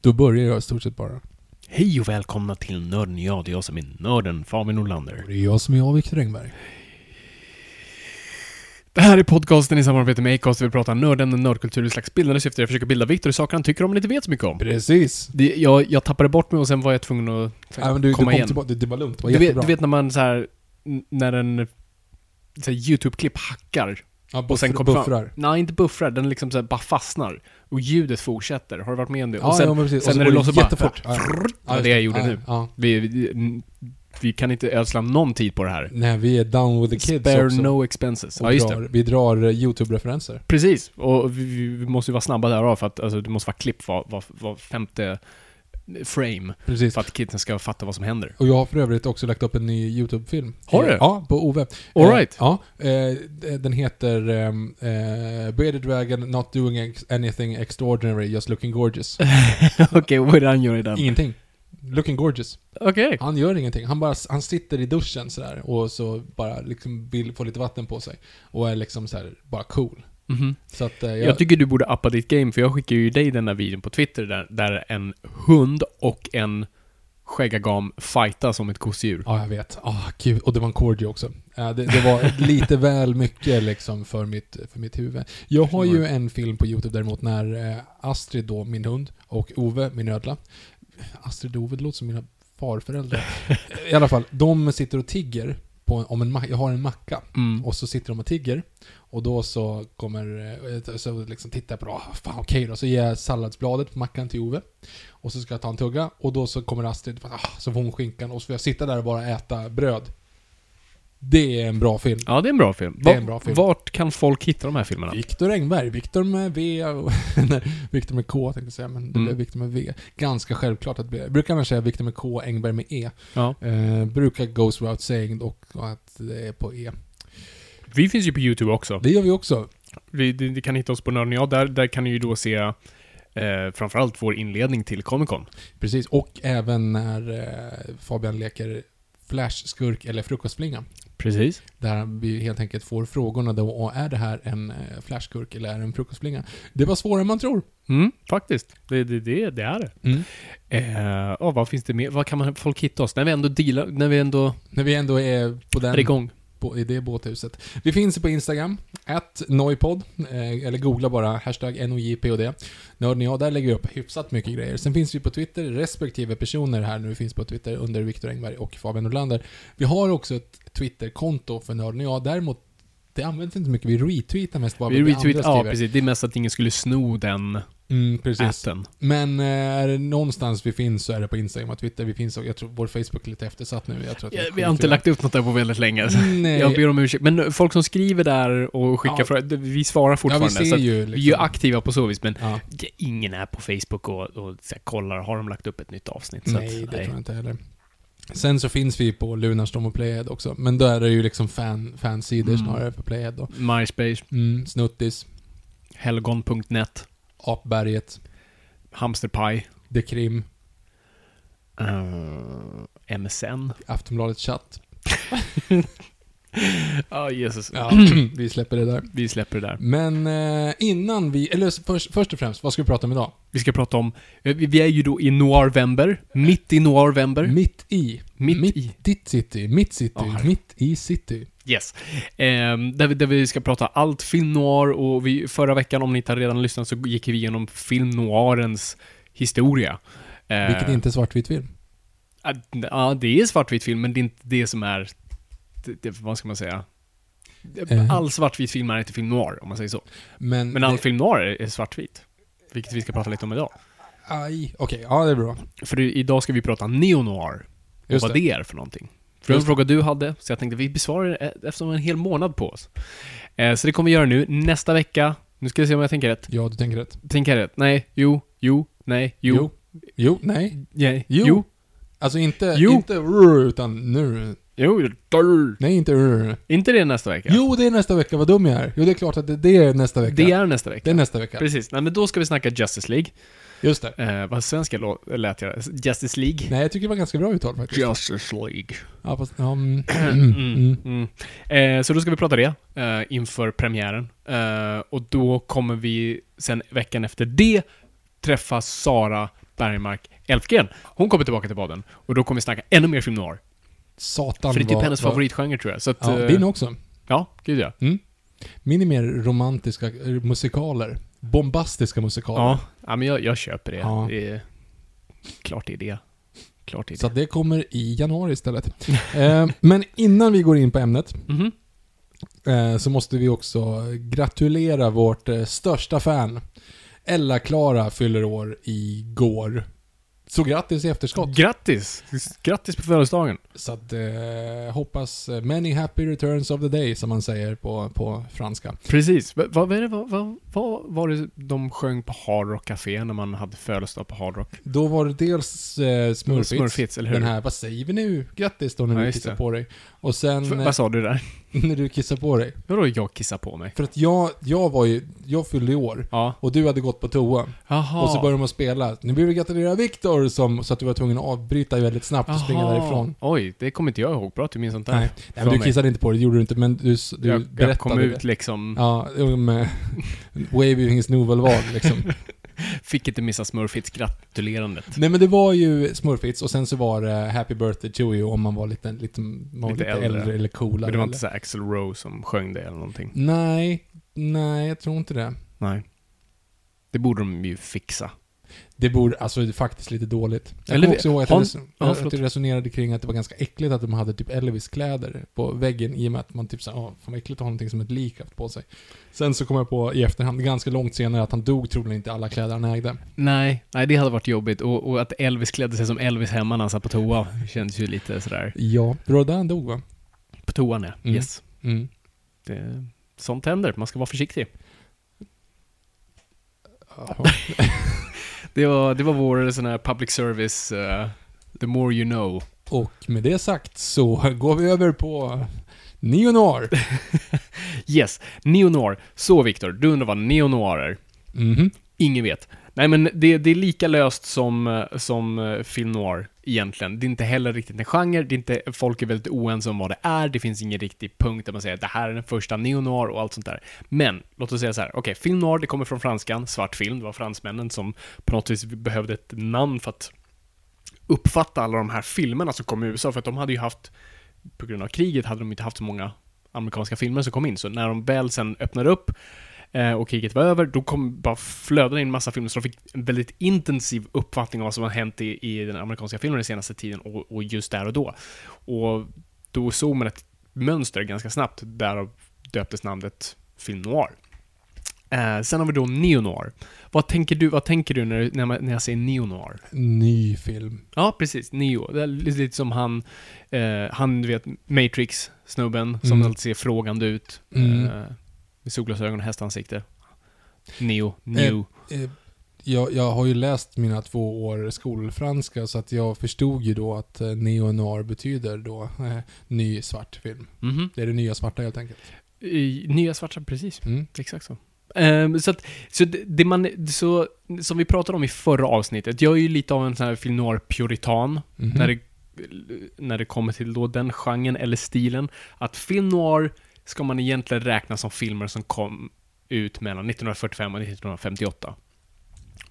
Då börjar jag i stort sett bara. Hej och välkomna till Nörden jag, det är jag som är nörden Fabian Nordlander. Och det är jag som är jag, Viktor Engberg. Det här är podcasten i samarbete med Acast vi pratar och nördkultur i slags bildande syfte. Jag försöker bilda Viktor i saker han tycker om men inte vet så mycket om. Precis. Det, jag, jag tappade bort mig och sen var jag tvungen att så Ja, men du, du komma kom igen. tillbaka, det, det var lugnt. Det var Du vet, jättebra. du vet när man så här när en YouTube-klipp hackar ja, och sen buffr, kommer fram- buffrar. Nej, inte buffrar, den liksom så här bara fastnar. Och ljudet fortsätter. Har du varit med om det? Ja, och sen, ja, precis. sen och så när det det låser bara... jättefort. Ja, Ja, det jag gjorde ja, nu. Ja. Vi, vi, vi kan inte ödsla någon tid på det här. Nej, vi är down with the kids Spare också. no expenses. Och Ja, just det. drar, Vi drar eh, YouTube-referenser. Precis, och vi, vi måste ju vara snabba där för att alltså, det måste vara klipp var, var, var femte frame Precis. för att kidsen ska fatta vad som händer. Och jag har för övrigt också lagt upp en ny YouTube-film. Har du? Ja, på Ove. All Eh. Ja. eh, Den heter um, uh, Bearded Dragon Not Doing Anything Extraordinary Just Looking Gorgeous. Okej, vad är det han gör i den? Ingenting. Looking Gorgeous. Okej. Han gör ingenting. Han bara, han sitter i duschen sådär och så bara liksom vill få lite vatten på sig. Och är liksom så här bara cool. Mhm. Så att eh, jag, Jag tycker du borde appa ditt game, för jag skickade ju dig den där videon på Twitter där, där en hund och en skäggagam fightas som ett gosedjur. Ja, jag vet. Ah, gud. Och det var en corgi också. Ja, det, det var lite väl mycket liksom för mitt, för mitt huvud. Jag har ju en film på YouTube däremot när eh, Astrid då, min hund, och Ove, min ödla. Astrid och Ove, det låter som mina farföräldrar. I alla fall, de sitter och tigger på, om en. Jag har en macka. Mm. Och så sitter de och tigger. Och då så kommer, eh, så liksom tittar jag på det, ah, fan okej då. Så ger jag salladsbladet på mackan till Ove. Och så ska jag ta en tugga. Och då så kommer Astrid, ah, så får hon skinkan. Och så får jag sitta där och bara äta bröd. Det är en bra film. Ja, det är en bra film. Det är en bra film. Vart kan folk hitta de här filmerna? Viktor Engberg, Viktor med V och... nej, Viktor med K tänkte jag säga, men det Mm. blev Viktor med V. Ganska självklart att det brukar annars säga Viktor med K, Engberg med E. Ja. Eh, brukar goes without saying dock att det är på E. Vi finns ju på YouTube också. Det gör vi också. Vi, ni, kan hitta oss på Nörden och jag. Där, där kan ni ju då se eh, framförallt vår inledning till Comic Con. Precis, och även när eh, Fabian leker Flash, skurk eller frukostflinga. Precis. Där vi helt enkelt får frågorna då, och är det här en eh, flashskurk eller är det en frukostflinga? Det var svårare än man tror. Mm, faktiskt. Det, det, det, det är det. Mm. Eh, vad finns det mer? Vad kan man, folk hitta oss? När vi ändå dealar, när vi ändå När vi ändå är på den... är igång i det båthuset. Vi finns på Instagram, at Noipod, eh, eller googla bara hashtag NOJPOD. Nörden och jag, där lägger vi upp hyfsat mycket grejer. Sen finns vi på Twitter, respektive personer här nu finns på Twitter under Viktor Engberg och Fabian Nordlander. Vi har också ett Twitterkonto för Nörden och jag, däremot det används inte så mycket, vi retweetar mest bara Vi vad retweet, andra ja precis. Det är mest att ingen skulle sno den Mm, precis. appen. Men eh, är det någonstans vi finns så är det på Instagram och Twitter. Vi finns och jag tror vår Facebook är lite eftersatt nu. Jag tror att Ja, vi har inte lagt upp något där på väldigt länge. Nej. Jag ber om ursäkt. Men folk som skriver där och skickar Ja. frågor, vi svarar Ja, fortfarande. vi så ser ju Vi är ju liksom. aktiva på så vis, men Ja. ingen är på Facebook och, och här, kollar, har de lagt upp ett nytt avsnitt? Nej, att, det tror jag inte heller. Sen så finns vi på Lunarstorm och Playhead också. Men då är det ju liksom fan, fansidor Mm. snarare för Playhead då. MySpace, Mm, Snuttis, helgon.net, Apberget, Hamsterpaj. The Krim. Eh, MSN. Aftonbladet chatt. Ja, Jesus. Ja, vi släpper det där. Vi släpper det där. Men eh, innan vi, eller först, först och främst, vad ska vi prata om idag? Vi ska prata om, eh, vi vi är ju då i Noirvember, mitt i Noirvember. Mitt i. Mitt i. Ditt city, mitt city, Ja. mitt i city. Yes. Ehm, där, vi, där vi ska prata allt film noir och vi, förra veckan, om ni inte har redan lyssnat, så gick vi igenom film noirens historia. Eh, Vilket inte är svartvit film. Ja, det är svartvit film, men det är inte det som är... Det, vad ska man säga? Eh. All svartvit film är inte film noir, om man säger så. Men, Men all det, film noir är, svartvit. Vilket vi ska prata lite om idag. Aj, okej, ja det är bra. För idag ska vi prata neo-noir. Och Just vad det. det. är för någonting. För det var en fråga du hade, så jag tänkte vi besvarar det efter en hel månad på oss. Eh, så det kommer vi göra nu. Nästa vecka, nu ska vi se om jag tänker rätt. Ja, du tänker rätt. Tänker jag rätt? Nej, jo, jo, nej, jo, Jo. Jo, nej. nej, Jo. jo, Alltså inte, Jo. inte utan nu. Jo, dörr. Nej, inte rrr. Inte det nästa vecka? Jo, det är nästa vecka, vad dum jag är. Jo, det är klart att det, det är nästa vecka. Det är nästa vecka. Det är nästa vecka. Precis. Nej, men då ska vi snacka Justice League. Just det. Eh, vad svenska lå- lät jag? Justice League? Nej, jag tycker det var ganska bra uttal faktiskt. Justice League. Ja, fast, ja, mm, Mm, mm. Eh, så då ska vi prata det eh, inför premiären. Eh, och då kommer vi sen veckan efter det träffa Sara Bergmark Elfgren. Hon kommer tillbaka till podden. Och då kommer vi snacka ännu mer film noir. Satan För det är typ vad- hennes vad- favoritgenre tror jag. Så att, Ja, eh, din också. Ja, gud ja. Min är mer romantiska eh, musikaler. Bombastiska musikaler. Ja, ja men jag, jag köper det. Ja. det är, klart det är det. Klart det är Så det. att det kommer i januari istället. eh, men innan vi går in på ämnet Mhm. eh, så måste vi också gratulera vårt eh, största fan. Ella-Klara fyller år igår. Så grattis i efterskott. Grattis! Grattis på födelsedagen. Så att eh, hoppas eh, many happy returns of the day som man säger på, på franska. Precis. Va- Vad vad är det, vad, vad, vad var det de sjöng på Hard Rock Café när man hade födelsedag på Hard Rock? Då var det dels eh, Smurfits. Smurfits, eller hur? Den här, vad säger vi nu? Grattis då när Ja, kissar det. på dig. Och sen F- eh, vad sa du där? när du kissar på dig. Vadå jag kissar på mig? För att jag, jag var ju, jag fyllde i år. Ja. Och du hade gått på toa. Jaha. Och så började de spela. Nu vill vi gratulera Viktor som, så att du var tvungen att avbryta väldigt snabbt och springa Jaha. därifrån. Oj, det kommer inte jag ihåg. Bra att du minns sånt där. Nej, Nej För men du mig. kissade inte på dig, det gjorde du inte, men du, du jag, berättade jag kom det. ut liksom, Ja, med waving his novelvad liksom. fick inte missa Smurfits gratulerandet. Nej men det var ju Smurfits och sen så var det Happy birthday to you om man var lite, lite, man var Lite lite, äldre. äldre. eller coolare. Men det var inte så Axl Rose som sjöng det eller någonting. Nej, nej jag tror inte det. Nej. Det borde de ju fixa. Det borde, alltså det är faktiskt lite dåligt. Jag kommer också ihåg att har- jag, ja, att jag resonerade kring att det var ganska äckligt att de hade typ Elvis-kläder på väggen i och med att man typ såhär, åh, fan vad äckligt att ha någonting som ett lik haft på sig. Sen så kom jag på i efterhand, ganska långt senare, att han dog troligen inte alla kläder han ägde. Nej, nej det hade varit jobbigt. Och, och att Elvis klädde sig som Elvis hemma när han satt på toa känns ju lite sådär. Ja, det var där han dog va? På toan ja. Mm. Yes. Mm. Det, sånt händer. Man ska vara försiktig. Ja. Det var, det var vår sån här public service, eh, the more you know. Och med det sagt så går vi över på Neo Noir. Yes, neo-noir. Så Viktor, du undrar vad neo-noir är? Mhm. Ingen vet. Nej men det, det är lika löst som, eh, som eh, film noir egentligen. Det är inte heller riktigt en genre, det är inte, folk är väldigt oense om vad det är, det finns ingen riktig punkt där man säger att det här är den första neo-noir och allt sånt där. Men, låt oss säga så här, okej, film noir, det kommer från franskan, svart film, det var fransmännen som på något vis behövde ett namn för att uppfatta alla de här filmerna som kom i USA, för att de hade ju haft, på grund av kriget hade de inte haft så många amerikanska filmer som kom in, så när de väl sen öppnade upp eh, och kriget var över, då kom bara flödade in massa filmer, så de fick en väldigt intensiv uppfattning av vad som har hänt i, i den amerikanska filmen den senaste tiden, och, och just där och då. Och då såg man ett mönster ganska snabbt, därav döptes namnet film noir. Eh, sen har vi då neo-noir. Vad tänker du, vad tänker du när, när, man, när jag säger neo-noir? Ny film. Ja, precis. Neo. Det är lite lite som han, eh, han du vet, Matrix-snubben, som Mm. alltid ser frågande ut. Mm. Eh, med solglasögon och hästansikte. Neo. Neo. Eh, jag, jag har ju läst mina två år skolfranska så att jag förstod ju då att eh, Neo Noir betyder då eh, ny svart film. Mhm. Det är det nya svarta helt enkelt. I, nya svarta, precis. Mm. Exakt så. Ehm, så att, så det, det man, så, som vi pratade om i förra avsnittet, jag är ju lite av en sån här film noir-puritan, Mhm. när, det, när det kommer till då den genren eller stilen. Att film noir ska man egentligen räkna som filmer som kom ut mellan 1945 och 1958.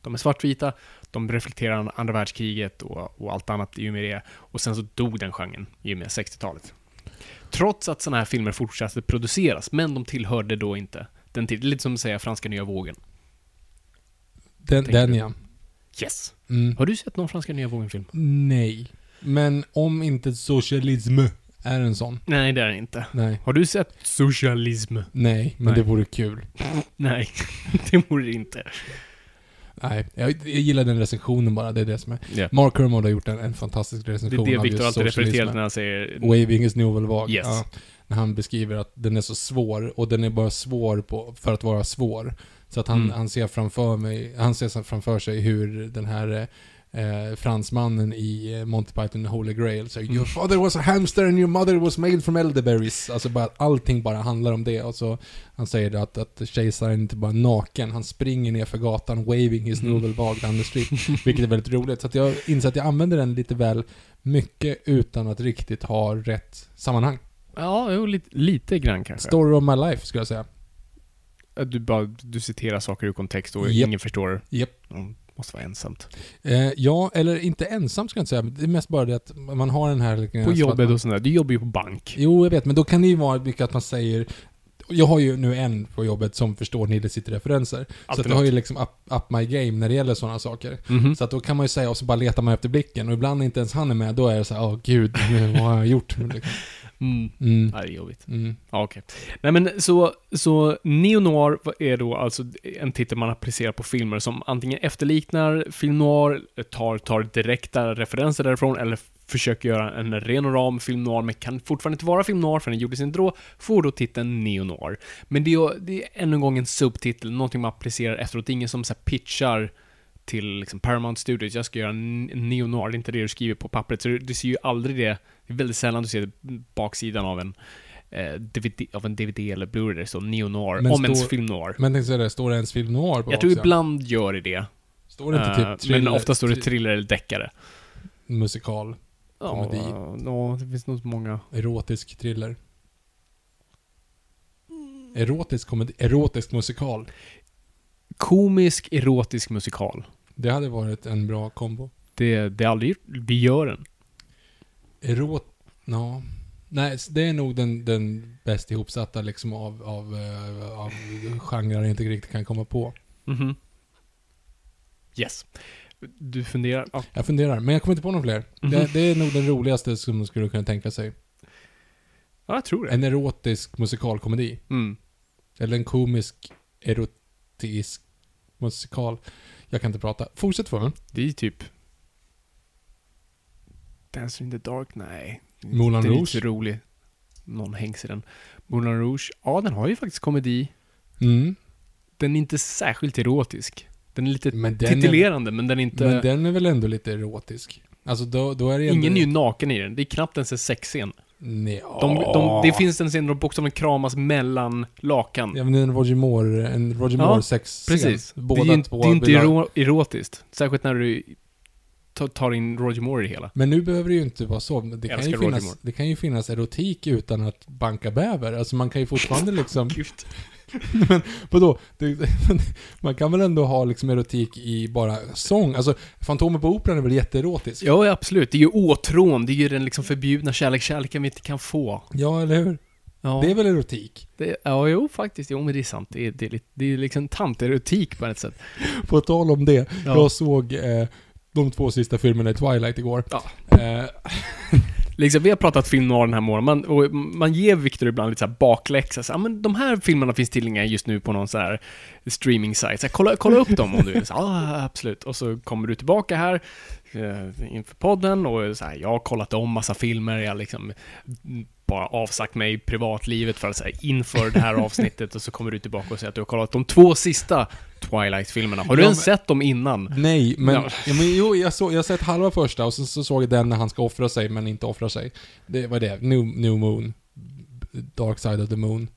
De är svartvita, de reflekterar andra världskriget och, och allt annat i och med det. Och sen så dog den genren i och med 60-talet. Trots att sådana här filmer fortsatte produceras, men de tillhörde då inte den tiden. Lite som att säga franska nya vågen. Den, den ja. Yes! Mm. Har du sett någon franska nya vågen-film? Nej. Men om inte socialism är en sån. Nej, det är det inte. Nej. Har du sett Socialism? Nej, men Nej. det vore kul. Nej, det vore det inte. Nej, jag, jag gillar den recensionen bara, det är det som är. Ja. Mark Kermode har gjort en, en fantastisk Det recension är det av Victor just alltid refererar till socialismen. när han säger... Waving is new vag. Yes. Ja, när han beskriver att den är så svår, och den är bara svår på, för att vara svår. Så att han, Mm. han ser framför mig, han ser framför sig hur den här eh, fransmannen i eh, Monty Python the Holy Grail Mm. Your father was a hamster and your mother was made from elderberries. Alltså bara, allting bara handlar om det. Och så, han säger det att, att kejsaren inte bara är naken, han springer ner för gatan waving his Mm. novel vag down the street. Vilket är väldigt roligt. Så jag inser att jag använder den lite väl mycket utan att riktigt ha rätt sammanhang. Ja, jo, lite, lite grann kanske. Story of my life, skulle jag säga. Du, bara, du citerar saker ur kontext och Japp. ingen förstår. Japp. Mm, måste vara ensamt. Eh, ja, eller inte ensam ska jag inte säga. Det är mest bara det att man har den här... På jobbet man- och sånt där. Du jobbar ju på bank. Jo, jag vet, men då kan det ju vara mycket att man säger... Jag har ju nu en på jobbet som förstår Nille sitt referenser. Så Alltid att jag har ju liksom up, up my game när det gäller sådana saker. Mhm. Så att då kan man ju säga, och så bara letar man efter blicken. Och ibland när inte ens han är med, då är det så här, åh gud, nu, vad har jag gjort? Liksom. Mm. Mm. Ja, det är jobbigt. Mm. Ja, okej. Nej men så, så neo-noir är då alltså en titel man applicerar på filmer som antingen efterliknar film noir, tar, tar direkta referenser därifrån, eller försöker göra en ren och ram film noir, men kan fortfarande inte vara film noir för den gjordes inte då, får då titeln neo-noir. Men det är, det är ännu en gång en subtitel, någonting man applicerar efteråt. Det är ingen som så pitchar till liksom Paramount Studios, jag ska göra en neo-noir, det är inte det du skriver på pappret. Så du, du ser ju aldrig det, det är väldigt sällan du ser baksidan av en eh, DVD, av en DVD eller Blu-ray där det står neo-noir, Men om ens står- film noir. Men tänkte säga det, står det ens film noir på Jag tror baksidan? ibland gör det det. Står det inte typ thriller, men ofta står det thriller eller deckare. musikal, Komedi. Ja, ja, det finns nog många. erotisk thriller? Erotisk komedi, erotisk musikal. Komisk, erotisk musikal. Det hade varit en bra kombo. Det, det är aldrig vi gör den. Erot... Ja. Nej, det är nog den, den bäst ihopsatta liksom av, av, eh, av genrer jag inte riktigt kan komma på. Mhm. Yes. Du funderar? Ja. Jag funderar, men jag kommer inte på någon fler. Mhm. Det, det är nog den roligaste som man skulle kunna tänka sig. ja, jag tror det. En erotisk musikalkomedi. Mm. Eller en komisk erotisk musikal. Jag kan inte prata. Fortsätt för mig. Det är ju typ... Dancer in the Dark? Nej. Moulin det är Rouge? inte rolig. Någon hängs i den. Moulin Rouge? Ja, den har ju faktiskt komedi. Mm. Den är inte särskilt erotisk. Den är lite Men den är- titulerande, men den är inte... Men den är väl ändå lite erotisk? Alltså då, då är det ändå... Ingen är ju naken i den. Det är knappt ens en sexscen. Nej, De, de, det finns en scen där de bokstavligen kramas mellan lakan. Ja men det är en Roger Moore, en Roger Ja, Moore sex Precis. Båda det är, två det är inte ero- erotiskt. Särskilt när du ta- tar in Roger Moore i det hela. Men nu behöver det ju inte vara så. Det kan, ju finnas, Moore. det kan ju finnas erotik utan att banka bäver. Alltså man kan ju fortfarande liksom... Men vadå? Det, man kan väl ändå ha liksom erotik i bara sång? Alltså Fantomen på Operan är väl jätteerotisk? Ja, absolut. Det är ju åtrån. Det är ju den liksom förbjudna kärlek, kärleken vi inte kan få. Ja, eller hur? Ja, Det är väl erotik? det, ja jo, faktiskt. Jo, men det är sant. Det är, det är, lite, det är liksom tanterotik på ett sätt. På tal om det. Ja. Jag såg eh, de två sista filmerna i Twilight igår. Ja. Eh, Liksom, vi har pratat film noir den här morgonen, man, och man ger Victor ibland lite så här bakläxa. Så, ja, men de här filmerna finns tillgängliga just nu på någon så här streaming site. Så här, kolla, kolla upp dem om du vill. Så, ah, absolut. Och så kommer du tillbaka här eh, inför podden och så här, jag har kollat om massa filmer, jag liksom bara avsagt mig privatlivet för att så här, inför det här avsnittet och så kommer du tillbaka och säger att du har kollat de två sista Twilight-filmerna. Har du Ja, ens sett dem innan? nej, men, Ja. ja. men jo, jag, såg, jag har sett halva första och sen så såg jag den när han ska offra sig men inte offra sig. Det var det. New, New Moon. Dark Side of the Moon.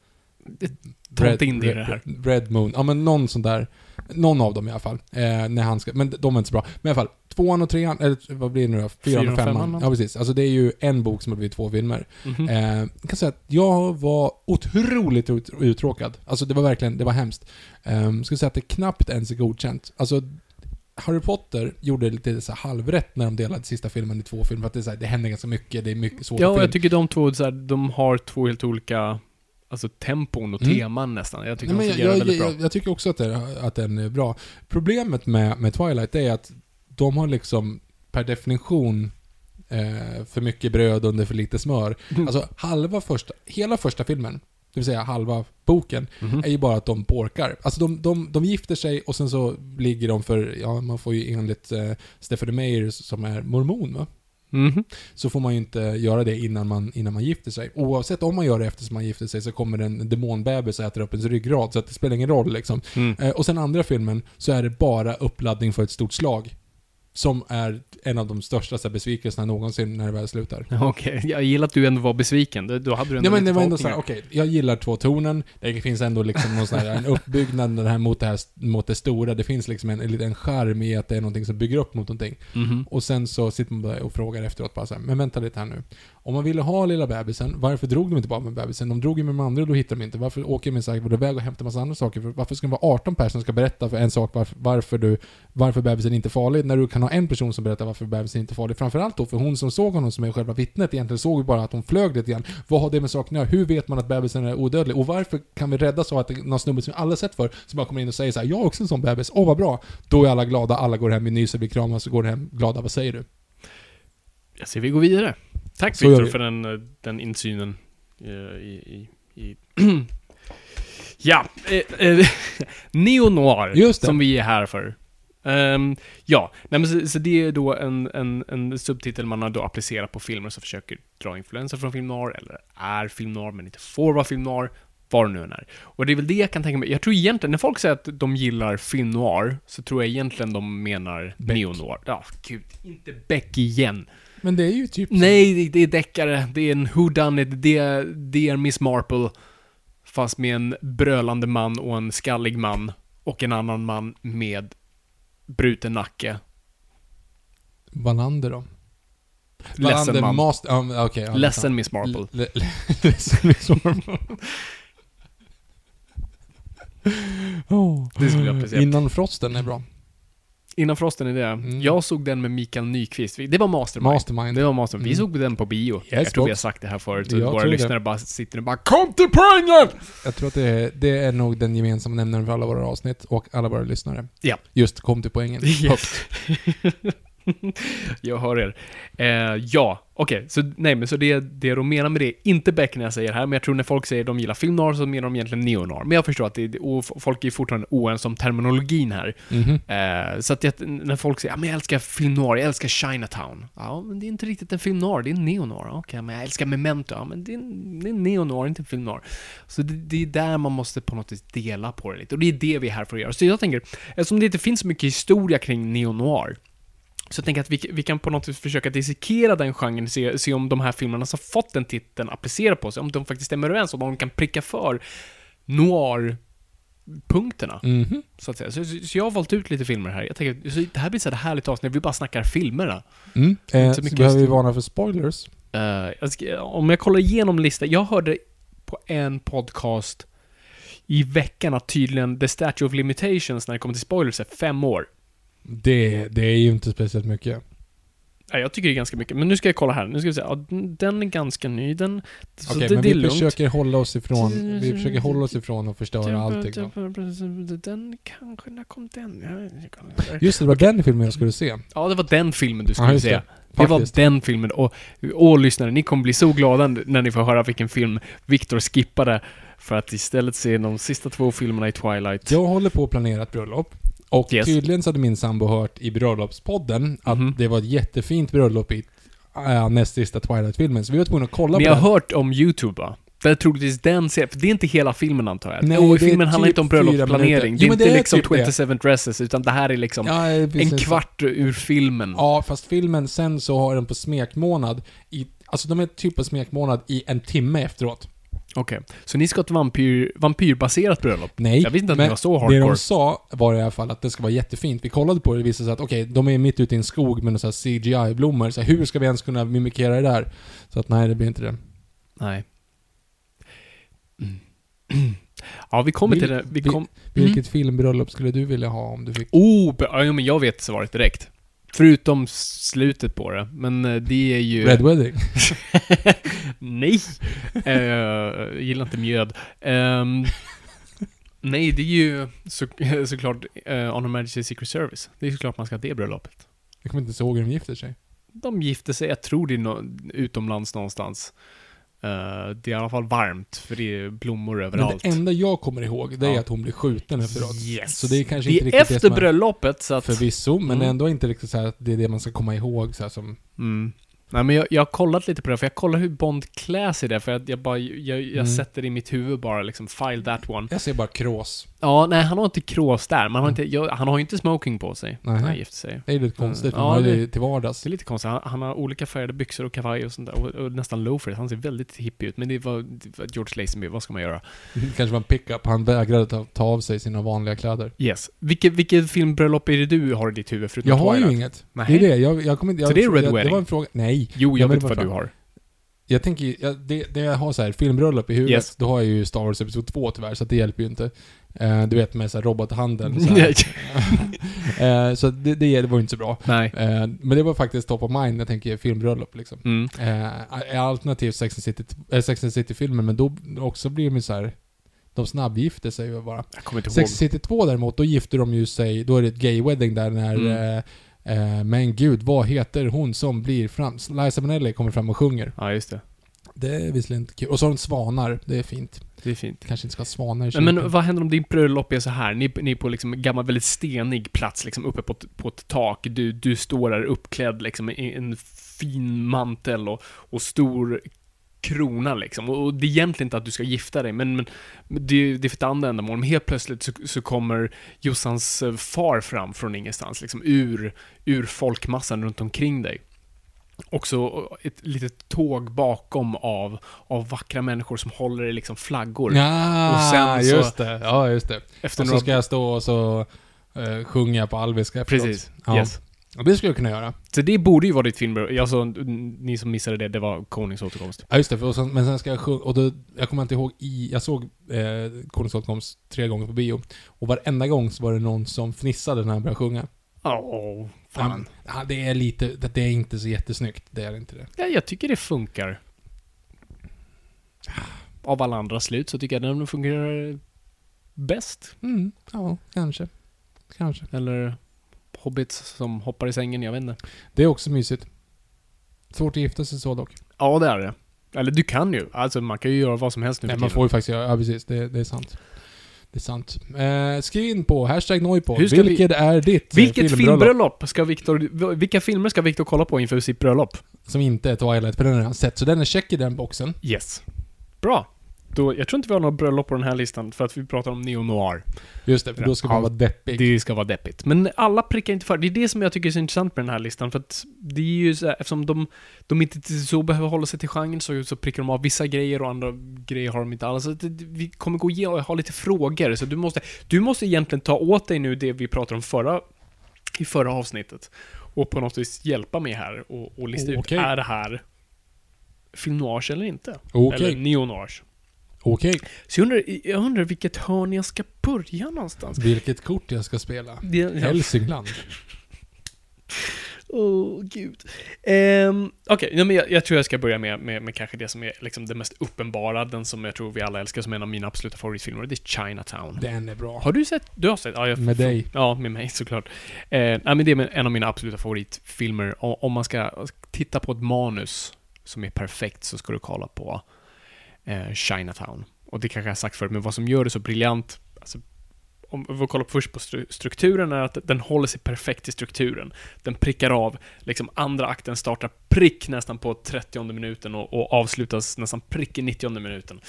Inte in det i det här. Red, Red Moon. Ja, men någon sån där. Någon av dem i alla fall. Eh, när han ska, men de är inte så bra. Men i alla fall, tvåan och trean, eller vad blir det nu då? Fyran och femman. Ja, precis. Alltså det är ju en bok som har blivit två filmer. Mhm. Eh, jag kan säga att jag var otroligt ut, uttråkad. Alltså det var verkligen, det var hemskt. Eh, ska säga att det knappt ens är godkänt. Alltså, Harry Potter gjorde lite så halvrätt när de delade sista filmen i två filmer. För att det, är så här, det händer ganska mycket, det är mycket svårt Ja, film. jag tycker de två, så här, de har två helt olika alltså tempon och Mm. teman nästan. Jag tycker Nej, de jag, fungerar jag, väldigt jag, bra. jag tycker också att, det, att den är bra. Problemet med, med Twilight är att de har liksom per definition eh, för mycket bröd under för lite smör. Mm. Alltså halva första, hela första filmen, det vill säga halva boken, Mhm. är ju bara att de porkar. Alltså de, de, de gifter sig och sen så ligger de för, ja man får ju enligt eh, Stephanie Meyer som är mormon va? Mhm. så får man ju inte göra det innan man, innan man gifter sig. Oavsett om man gör det eftersom man gifter sig så kommer en demonbebis och äter upp ens ryggrad, så att det spelar ingen roll liksom. Mm. Eh, och sen andra filmen så är det bara uppladdning för ett stort slag. Som är en av de största så här, besvikelserna någonsin när det väl slutar. Okej, jag gillar att du ändå var besviken. Då- hade du ändå Ja men det var ändå såhär, okej, jag gillar två tonen. Det finns ändå liksom någon sån här, en uppbyggnad det här mot, det här, mot det stora. Det finns liksom en, en liten charm i att det är någonting som bygger upp mot någonting. Mhm. Och sen så sitter man bara och frågar efteråt bara så här, men vänta lite här nu. Om man ville ha lilla bebisen, varför drog de inte bara med bebisen? De drog ju med de andra och då hittade de inte. Varför åker de med Cyborg iväg och hämtar massa andra saker? För Varför ska det vara 18 personer som ska berätta för en sak varför, varför, du, varför bebisen inte är farlig, när du kan ha en person som berättar varför bebisen inte är farlig? Framförallt då för hon som såg honom som är själva vittnet egentligen såg ju bara att hon flög lite grann. Vad har det med saken att göra? Hur vet man att bebisen är odödlig? Och varför kan vi rädda så att det är någon snubbe som vi alla sett för som bara kommer in och säger så här: jag är också en sån bebis, åh vad bra. Då är alla glada, alla går hem, vi nyser, vi kramas och går hem glada. Vad säger du? Jag ser vi går vidare. Tack Så Victor vi. för den, den insynen eh, i... i, i ja, eh, eh, Neo-noir, som vi är här för. Ehm, ja, nej, men så, så det är då en, en, en subtitel man har då applicerat på filmer som försöker dra influenser från film noir, eller är film noir men inte får vara film noir, vad det nu än är. Och det är väl det jag kan tänka mig. Jag tror egentligen, när folk säger att de gillar film noir, så tror jag egentligen de menar neo-noir. Ja, gud, inte Beck igen. Men det är ju typ Nej, det, det är deckare. Det är en whodunit. Det, är- det är Miss Marple. Fast med en brölande man och en skallig man. Och en annan man med bruten nacke. Wallander då? Ledsen man. Master... Ja, okej. ja, Ledsen Miss Marple. Le- le- Ledsen Miss Marple. oh. Det skulle jag applicera. Innan Frosten är bra. Innan Frosten är det. Mm. Jag såg den med Mikael Nyqvist. Det var Mastermind. Mastermind. Det var Mastermind. Vi Mm. såg den på bio. jag tror vi har sagt det här förut. Jag våra tror det. lyssnare bara sitter och bara KOM TILL POÄNGEN! Jag tror att det är, det är nog den gemensamma nämnaren för alla våra avsnitt och alla våra lyssnare. Ja. Just kom till poängen. Yes. jag hör er. Eh, ja, okej. Så, nej, men så det, det de menar med det, inte Beck när jag säger det här, men jag tror när folk säger att de gillar film noir så menar de egentligen neo-noir. Men jag förstår att det, det- folk är fortfarande oense om terminologin här. Mhm. Eh, så att jag, när folk säger ja, men jag älskar film noir, jag älskar Chinatown. Ja, men det är inte riktigt en film noir, det är en neo-noir. Okej, men jag älskar Memento. Ja, men det är, en- det är en neo-noir, inte en film noir. Så det, det är där man måste på något vis dela på det lite. Och det är det vi är här för att göra. Så jag tänker, eftersom det inte finns så mycket historia kring neo-noir, så jag tänker att vi, vi kan på något vis försöka dissekera den genren, se, se om de här filmerna som fått den titeln applicerar på sig, om de faktiskt stämmer överens, om de kan pricka för noir-punkterna. Mhm. Så att säga. Så, så, jag har valt ut lite filmer här. Jag tänker, så det här blir så här härligt avsnitt, vi bara snackar filmerna. Mm. Eh, så mycket behöver vi varna för spoilers. Eh, jag ska, om jag kollar igenom listan, jag hörde på en podcast i veckan att tydligen The Statue of Limitations när det kommer till spoilers är fem år. Det, det är ju inte speciellt mycket. Ja, jag tycker det är ganska mycket, men nu ska jag kolla här. Nu ska vi se. Ja, den- är ganska ny. Den... Okej, det, men vi lugnt. försöker hålla oss ifrån, vi försöker hålla oss ifrån att förstöra allting. Då. Den kanske, när kom den? Just det, det var den filmen jag skulle se. Ja, det var den filmen du Ja, skulle just se. det. Det var Faktiskt. den filmen. Och, och lyssnare, ni kommer bli så glada när ni får höra vilken film Victor skippade för att istället se de sista två filmerna i Twilight. Jag håller på att planera ett bröllop. Och Yes. tydligen så hade min sambo hört i bröllopspodden att Mhm. det var ett jättefint bröllop i äh, näst sista Twilight-filmen. Så vi var tvungna att kolla Ni på har den. hört om YouTube va? Det är troligtvis den serien, för det är inte hela filmen antar jag. Nej, och det filmen handlar typ inte om bröllopsplanering. Det är Jo, men inte det är liksom typ det. 27 dresses, utan det här är liksom Ja, det en kvart ur filmen. Ja, fast filmen sen så har den på smekmånad i... Alltså de är typ på smekmånad i en timme efteråt. Okej. Så ni ska ha ett vampyr, vampyrbaserat bröllop? Nej, Jag visste inte att men ni var så det hardcore. de sa var i alla fall att det ska vara jättefint. Vi kollade på det och det visade sig att okej, de är mitt ute i en skog med några CGI-blommor. Så här, hur ska vi ens kunna mimikera det där? Så att nej, det blir inte det. Nej. Mm. Ja, vi kommer Vil- till det. Vi vil- kom... Vilket filmbröllop skulle du vilja ha om du fick... Oh, be- ja, men jag vet svaret direkt. Förutom slutet på det. Men eh, det är ju... Red Wedding? Nej! Eh, jag gillar inte mjöd. Ehm, nej, det är ju så, såklart uh, On Her Majesty's Secret Service. Det är såklart man ska ha det bröllopet. Jag kommer inte ihåg hur de gifter sig. De gifte sig, jag tror det är no utomlands någonstans. Eh, det är i alla fall varmt, för det är blommor Men överallt. det enda jag kommer ihåg, det är Ja. att hon blir skjuten efteråt. Yes. Så det är kanske det inte är riktigt efter det som bröllopet, så att... Förvisso, men Mm. ändå inte riktigt så här att det är det man ska komma ihåg så här som... Mm. Nej men jag, jag har kollat lite på det, för jag kollar hur Bond klär sig där, för jag, jag bara, jag, jag Mm. sätter det i mitt huvud bara liksom, file that one. Jag ser bara krås. Ja, nej han har inte krås där, men han har, inte, jag, han har ju inte smoking på sig Nej. när han gifter sig. Det är lite konstigt, Ja, man har det- det till vardags. Det är lite konstigt, han, han har olika färgade byxor och kavaj och sånt där, och, och nästan loafers. Han ser väldigt hippie ut, men det var, det var George Lazenby, vad ska man göra? kanske var en pickup. Han vägrade ta, ta av sig sina vanliga kläder. Yes. Vilket, vilket filmbröllop är det du har i ditt huvud, förutom Jag har ju Twilight? inget. Nej. Det är det. Jag, jag kommer inte... Jag, Så det är Red jag, Det Wedding? var en fråga... Nej. Jo, jag Ja, men vet vad du har. Jag tänker jag, det, det jag har så här, filmbröllop i huvudet, Yes. då har jag ju Star Wars Episod 2 tyvärr, så det hjälper ju inte. Eh, du vet med så här robothandeln. Så, här. Eh, så det, det, det var ju inte så bra. Nej. Eh, men det var faktiskt top of mind jag tänker filmbröllop liksom. Mm. Alternativt Sex and City, äh, Sex and City-filmen, men då också blir de ju så här. De snabbgifter sig ju bara. Jag kommer inte ihåg. Sex and City 2 däremot, då gifter de ju sig, då är det ett gay wedding där när Mm. Eh, men gud, vad heter hon som blir fram... Liza Minnelli kommer fram och sjunger. Ja, just det. Det är visserligen inte kul. Och så har de svanar, det är fint. Det är fint. Kanske inte ska ha svanar i Nej, men kyrkan. vad händer om din bröllop är så här? Ni, ni är på liksom en gammal, väldigt stenig plats, liksom uppe på ett, på ett tak. Du, du står där uppklädd liksom i en fin mantel och, och stor krona liksom. Och, det är egentligen inte att du ska gifta dig, men, men det, det är för ett andra ändamål. Men helt plötsligt så, så kommer Jossans eh, far fram från ingenstans, liksom ur, ur folkmassan runt omkring dig. Också ett litet tåg bakom av, av vackra människor som håller i liksom flaggor. Ja, och sen så- just det. Ja, just det. Efter Och så några... ska jag stå och så uh, sjunga på alviska efteråt. Precis. Ja. Yes. Det skulle jag kunna göra. Så det borde ju vara ditt filmbröllop. Alltså, ni som missade det, det var Konungens återkomst. Ja, just det. För, sen, men sen ska jag sjunga, och då, jag kommer inte ihåg i, jag såg eh, Konungens återkomst tre gånger på bio. Och varenda gång så var det någon som fnissade när han började sjunga. Åh, fan. Ja, det är lite, det det är inte så jättesnyggt. Det är inte det. Ja, jag tycker det funkar. Av alla andra slut så tycker jag den fungerar bäst. Mm, ja, kanske. Kanske. Eller hobbits som hoppar i sängen, jag vet inte. Det är också mysigt. Svårt att gifta sig så dock. Ja, det är det. Eller du kan ju. Alltså, man kan ju göra vad som helst nu Nej, för man får ju faktiskt göra, ja precis. Det, det är sant. Det är sant. Eh, skriv in på hashtag Noipod. Ska vi- Vilket är ditt eh, Vilket filmbröllop ska Viktor... Vilka filmer ska Viktor kolla på inför sitt bröllop? Som inte är Twilight, för den har redan sett. Så den är check i den boxen. Yes. Bra. Då, jag tror inte vi har några bröllop på den här listan, för att vi pratar om neo-noir. Just det, för då ska man vara deppig. Det ska vara deppigt. Men alla prickar inte för. Det är det som jag tycker är så intressant med den här listan, för att det är ju så här, eftersom de, de inte så behöver hålla sig till genren så, så prickar de av vissa grejer och andra grejer har de inte alls. Så det, vi kommer gå igenom och ha lite frågor, så du måste, du måste egentligen ta åt dig nu det vi pratade om förra, i förra avsnittet och på något vis hjälpa mig här och, och lista Okej. ut, är det här film noir eller inte? Okej, Eller neo-noir. Okej. Så jag undrar, jag undrar vilket hörn jag ska börja någonstans. Vilket kort jag ska spela. Det- Hälsingland. Åh, gud. Um, Okej, men jag, jag tror jag ska börja med, med, med kanske det som är liksom det mest uppenbara, den som jag tror vi alla älskar som en av mina absoluta favoritfilmer, det är Chinatown. Den är bra. Har du sett? Du har sett? Ja, jag, Med dig. Ja, med mig såklart. Eh, nej, men det är en av mina absoluta favoritfilmer. Om man ska titta på ett manus som är perfekt så ska du kolla på eh, Chinatown. Och det kanske jag har sagt förut, men vad som gör det så briljant, alltså, om vi kollar först på stru- strukturen, är att den håller sig perfekt i strukturen. Den prickar av, liksom andra akten startar prick nästan på 30 minuten och, och avslutas nästan prick i 90 minuten.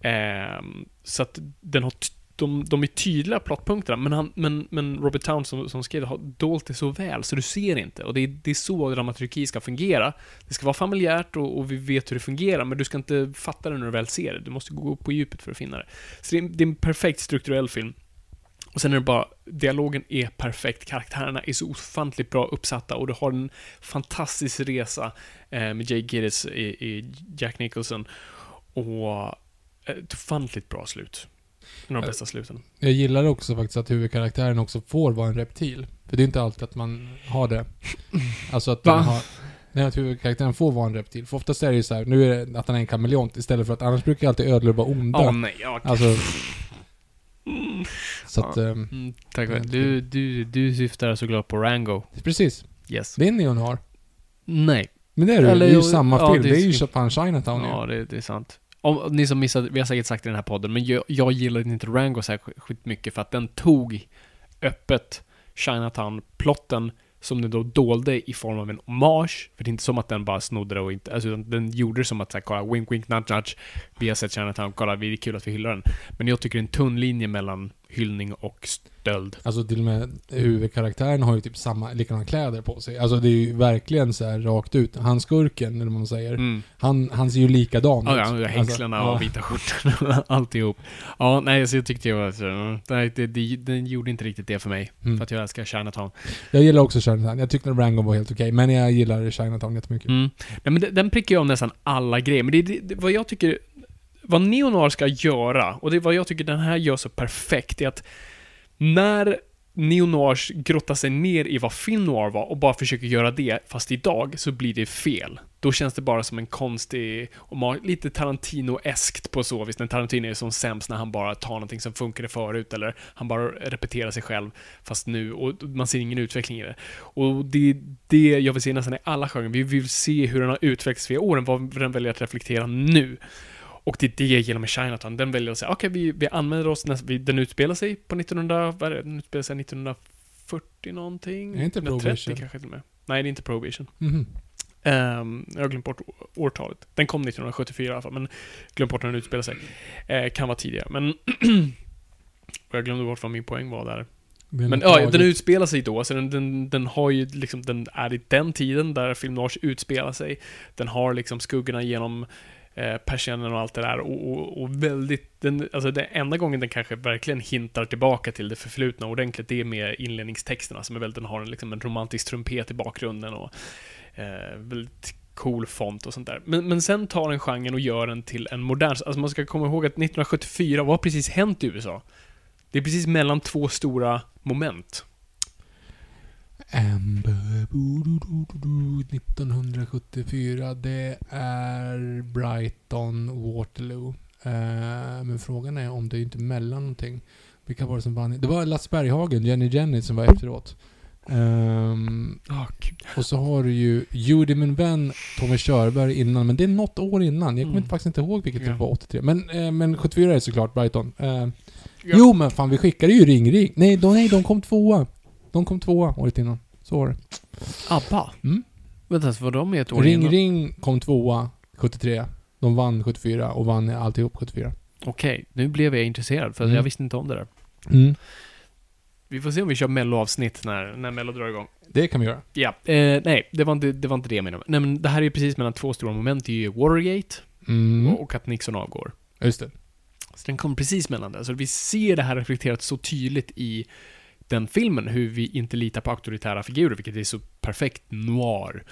Eh, så att den har de, de är tydliga plottpunkterna, men, han, men, men Robert Towns som, som skrev det har dolt det så väl, så du ser inte. Och det är, det är så dramaturgi ska fungera. Det ska vara familjärt och, och vi vet hur det fungerar, men du ska inte fatta det när du väl ser det. Du måste gå på djupet för att finna det. Så det är, det är en perfekt strukturell film. Och sen är det bara, dialogen är perfekt, karaktärerna är så ofantligt bra uppsatta och du har en fantastisk resa eh, med Jay Gittes i, i Jack Nicholson. Och eh, ett ofantligt bra slut. En av de bästa sluten. Jag gillar också faktiskt att huvudkaraktären också får vara en reptil. För det är inte alltid att man har det. Alltså att man har... Nej, att huvudkaraktären får vara en reptil. För oftast är det ju så här, nu är det att han är en kameleont istället för att annars brukar alltid ödlor vara onda. Åh nej, ja, okej. Alltså... Så att... Ja. ehm, Mm, tack för. Du, du, du syftar såklart på Rango. precis. Yes. Det är Neon har. Nej. Men det är det, Eller det är ju jo, samma ja, film. det Det är är ju Japan Chinatown. Ja, det, det är sant. Om, ni som missade, vi har säkert sagt det i den här podden, men jag, jag gillade inte Rango särskilt mycket för att den tog öppet Chinatown-plotten som den då dolde i form av en hommage. För det är inte som att den bara snodde det och inte, alltså utan den gjorde det som att säga, kolla, wink wink nudge nudge, vi har sett Chinatown, kolla, det är kul att vi hyllar den. Men jag tycker det är en tunn linje mellan hyllning och stöld. Alltså till och med huvudkaraktären har ju typ samma, likadana kläder på sig. Alltså det är ju verkligen så här rakt ut. Han skurken, eller vad man säger. Mm. Han, han ser ju likadan Ja, ut. ja, hängslena Alltså, och vita skjortan alltihop. Ja, nej, så jag tyckte jag var så, mm, nej, det, det, den gjorde inte riktigt det för mig. Mm. För att jag älskar Chinatown. Jag gillar också Chinatown. Jag tyckte att Rango var helt okej, men jag gillar Chinatown jättemycket. Mm. Nej, men den, den prickar jag om nästan alla grejer. Men det det, det, vad jag tycker, vad Neonoir ska göra, och det är vad jag tycker den här gör så perfekt, är att när Neonoirs grottar sig ner i vad Finnoir var och bara försöker göra det, fast idag, så blir det fel. Då känns det bara som en konstig, och lite Tarantino-eskt på så vis. När Tarantino är som sämst när han bara tar någonting som funkade förut, eller han bara repeterar sig själv, fast nu, och man ser ingen utveckling i det. Och det är det jag vill se nästan i alla genrer. Vi vill se hur den har utvecklats via åren, vad den väljer att reflektera nu. Och det är det jag gillar med Chinatown. Den väljer att säga, okej, vi, vi använder oss, näst, vi, den utspelar sig på 1900, vad är det, den utspelar sig 1940 någonting? Är inte 1930 Prohibition? kanske till och med. Nej, det är inte Prohibition. Mhm. Ehm, jag har glömt bort årtalet. Den kom 1974 i alla fall, men glömt bort när den utspelar sig. Eh, kan vara tidigare, men... och jag glömde bort vad min poäng var där. Men något ja, den utspelar sig då, så den, den, den har ju liksom, den är i den tiden där film noir utspelar sig. Den har liksom skuggorna genom eh, persiennen och allt det där och, och, och väldigt, den, alltså den enda gången den kanske verkligen hintar tillbaka till det förflutna ordentligt, det är med inledningstexterna som är väldigt, den har en, liksom en romantisk trumpet i bakgrunden och eh, väldigt cool font och sånt där. Men, men sen tar den genren och gör den till en modern, alltså man ska komma ihåg att 1974, vad har precis hänt i USA? Det är precis mellan två stora moment. Amber, 1974. Det är Brighton, Waterloo. Men frågan är om det är inte mellan någonting. Vilka var det som vann? Det var Lasse Berghagen, Jenny Jenny, som var efteråt. Um, Oh, och så har du ju Judy min vän, Tommy Körberg innan, men det är något år innan. Jag kommer Mm. faktiskt inte ihåg vilket Ja. det var, 83. Men, eh, men 74 är det såklart Brighton. Eh, yeah. Jo men fan, vi skickade ju Ring Ring. Nej, de, nej, de kom tvåa. De kom tvåa året innan. Så var det. ABBA? Mm. Vänta, så var de med ett år Ring innan? Ring kom tvåa 73. De vann 74 och vann alltihop 74. Okej, nu blev jag intresserad för Mm. jag visste inte om det där. Mm. Vi får se om vi kör mello-avsnitt när, när mello drar igång. Det kan vi göra. Ja, eh, nej, det var, inte, det var inte det jag menade. Nej, men det här är ju precis mellan två stora moment. Det är ju Watergate Mm. och att Nixon avgår. Just det. Så den kom precis mellan det. Så vi ser det här reflekterat så tydligt i den filmen, hur vi inte litar på auktoritära figurer, vilket är så perfekt noir.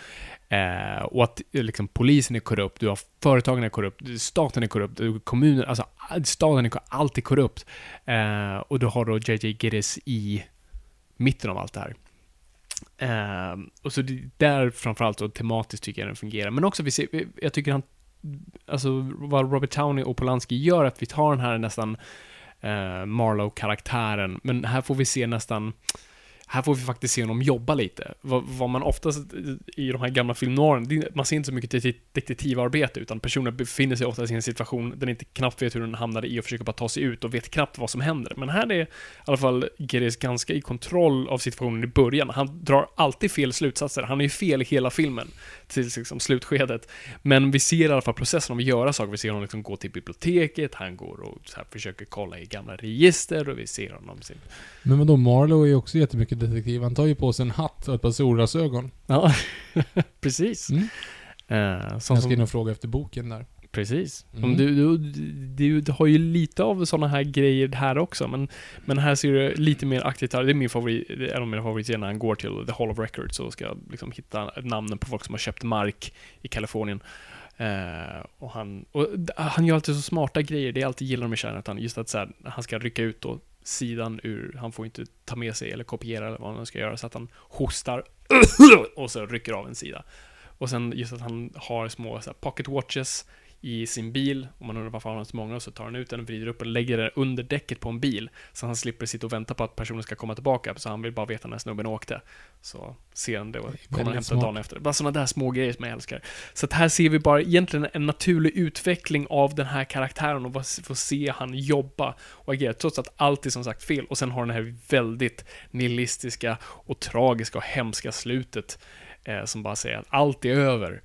Eh, och att eh, liksom, polisen är korrupt, du har företagen är korrupt, staten är korrupt, kommunen, alltså staden är korrupt, allt är korrupt. Eh, och du har då JJ Giddes i mitten av allt det här. Eh, och så det, där framförallt och tematiskt tycker jag den fungerar. Men också, vi ser, jag tycker han, alltså vad Robert Downey och Polanski gör, att vi tar den här nästan eh, Marlowe-karaktären, men här får vi se nästan här får vi faktiskt se honom jobba lite. Vad, vad man oftast i de här gamla filmnoiren, man ser inte så mycket detektivarbete, utan personen befinner sig oftast i en situation där de inte knappt vet hur den hamnade i och försöker bara ta sig ut och vet knappt vad som händer. Men här är i alla fall Geres ganska i kontroll av situationen i början. Han drar alltid fel slutsatser. Han är ju fel i hela filmen till liksom slutskedet. Men vi ser i alla fall processen av att göra saker. Vi ser honom liksom gå till biblioteket, han går och så här försöker kolla i gamla register och vi ser honom sin... Men vadå, Marlowe är ju också jättemycket detektiv. Han tar ju på sig en hatt och ett par solglasögon. Ja, precis. Mm. Eh, som, Jag ska in och fråga efter boken där. precis. Mm. Om Du, du, du, har ju lite av sådana här grejer här också, men, men här ser du lite mer aktivt här. Det är min favorit, en av mina favoritscener när han går till The Hall of Records och ska liksom hitta namnen på folk som har köpt mark i Kalifornien. Eh, och han, och han gör alltid så smarta grejer, det är alltid gillar med Chinatown. Just att så här, han ska rycka ut då sidan ur, han får inte ta med sig eller kopiera eller vad han ska göra, så att han hostar och så rycker av en sida. Och sen just att han har små så här, pocket watches i sin bil, om man undrar varför han har så många, så tar han ut den och vrider upp och lägger den under däcket på en bil, så han slipper sitta och vänta på att personen ska komma tillbaka, så han vill bara veta när snubben åkte. Så ser han det och kommer och hämtar dagen efter. Bara sådana där små grejer som jag älskar. Så att här ser vi bara egentligen en naturlig utveckling av den här karaktären och vad- få se han jobba och agera, trots att allt är som sagt fel. Och sen har den här väldigt nihilistiska och tragiska och hemska slutet eh, som bara säger att allt är över.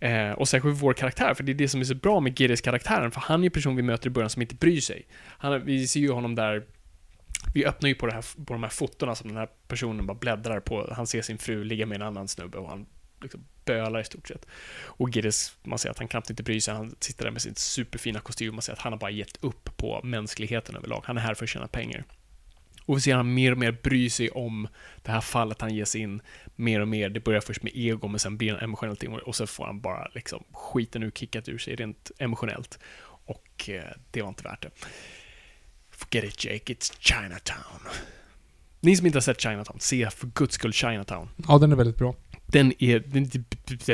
Eh, och särskilt vår karaktär, för det är det som är så bra med Giris karaktären, för han är ju en person vi möter i början som inte bryr sig. Han, vi ser ju honom där vi öppnar ju på, det här, på de här fotona som den här personen bara bläddrar på. Han ser sin fru ligga med en annan snubbe och han liksom bölar i stort sett. Och Giris, man ser att han knappt inte bryr sig. Han sitter där med sin superfina kostym. Man ser att han har bara gett upp på mänskligheten överlag. Han är här för att tjäna pengar. Och vi ser han mer och mer bry sig om det här fallet han ger sig in mer och mer. Det börjar först med ego, men sen blir han emotionellt involverad och så får han bara liksom skiten ur kickat ur sig rent emotionellt. Och eh, det var inte värt det. Forget it Jake, it's Chinatown. Ni som inte har sett Chinatown, se för guds skull Chinatown. Ja, den är väldigt bra. Den är, den,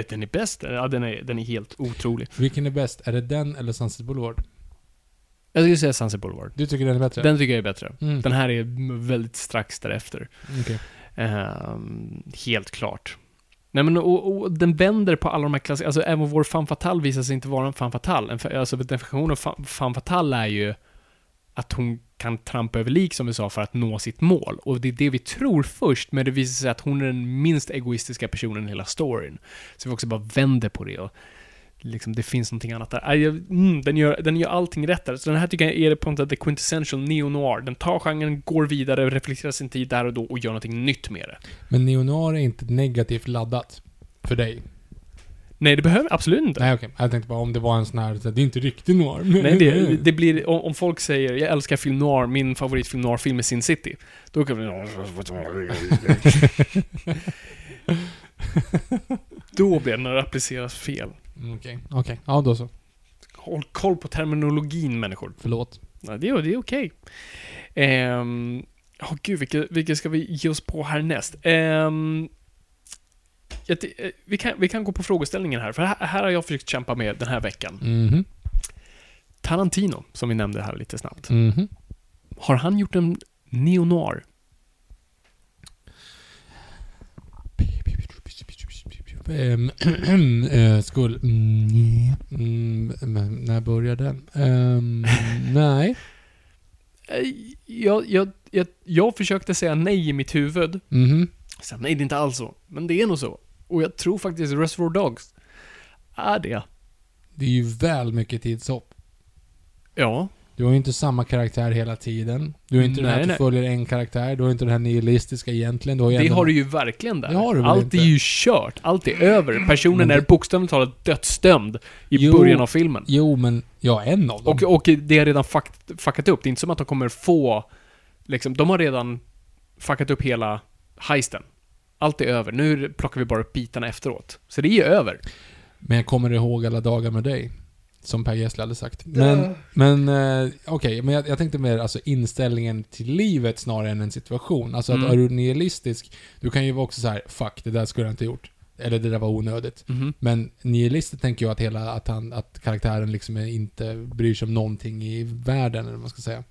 den är bäst. Ja, den är, den är helt otrolig. Vilken är bäst? Är det den eller Sunset Boulevard? Jag skulle säga Sunset Boulevard. Du tycker den är bättre? Den tycker jag är bättre. Mm. Den här är väldigt strax därefter. Okej. Ehm, helt klart. Nej men och, och den vänder på alla de här klassiska, alltså även vår femme fatale visar sig inte vara en femme fatale. En, alltså definitionen av fa- femme fatale är ju att hon kan trampa över lik som vi sa för att nå sitt mål. Och det är det vi tror först, men det visar sig att hon är den minst egoistiska personen i hela storyn. Så vi också bara vänder på det och liksom det finns någonting annat där. Mm, den, gör, den gör allting rätt där. Så den här tycker jag är på något sätt the quintessential neo-noir. Den tar genren, går vidare, reflekterar sin tid där och då och gör någonting nytt med det. Men neo-noir är inte negativt laddat. För dig? Nej, det behöver absolut inte. Nej, okej. Jag tänkte bara om det var en sån här, det är inte riktig noir. Nej, det, det blir, om, om folk säger jag älskar film noir, min favoritfilm noir-film är Sin City. Då kan vi... då blir det när det appliceras fel. Mm, Okej, okej. Ja, då så. Håll koll på terminologin människor. Förlåt. Ja, det, är- det är okej. Ehm, Åh gud, vilket, vilket ska vi ge oss på härnäst? Um, vi, kan, vi kan gå på frågeställningen här, för här, här har jag försökt kämpa med den här veckan. Mhm. Tarantino, som vi nämnde här lite snabbt. Mhm. Har han gjort en neo-noir? Ehm, eh, Skull... Mm, mm, men när började den? Ehm, nej. Eh, Jag, jag, jag, jag försökte säga nej i mitt huvud. Mhm. Så, nej, det är inte alls så. Men det är nog så. Och jag tror faktiskt Reservoir Dogs är det. Det är ju väl mycket tidshopp. Ja. Du har ju inte samma karaktär hela tiden. Du har inte det här Nej, att du nej. följer en karaktär. Du har inte det här nihilistiska egentligen. Du har ju Det ändå- har du ju verkligen där. Det har du Allt inte? är ju kört. Allt är över. Personen Men är det- bokstavligt talat dödsdömd i Jo. början av filmen. Jo, men... Ja, en av dem. Och, och det har redan fuck, fuckat upp. Det är inte som att de kommer få... Liksom, de har redan fuckat upp hela heisten. Allt är över. Nu plockar vi bara upp bitarna efteråt. Så det är ju över. Men jag kommer ihåg alla dagar med dig. Som Per Gessle hade sagt. Men, men eh, okej, men jag, jag tänkte mer alltså inställningen till livet snarare än en situation. Alltså Mm. att är du nihilistisk, du kan ju vara också så här: fuck, det där skulle jag inte gjort. Eller det där var onödigt. Mhm. Men nihilistiskt tänker jag att hela, att han, att karaktären liksom inte bryr sig om någonting i världen, eller vad man ska säga.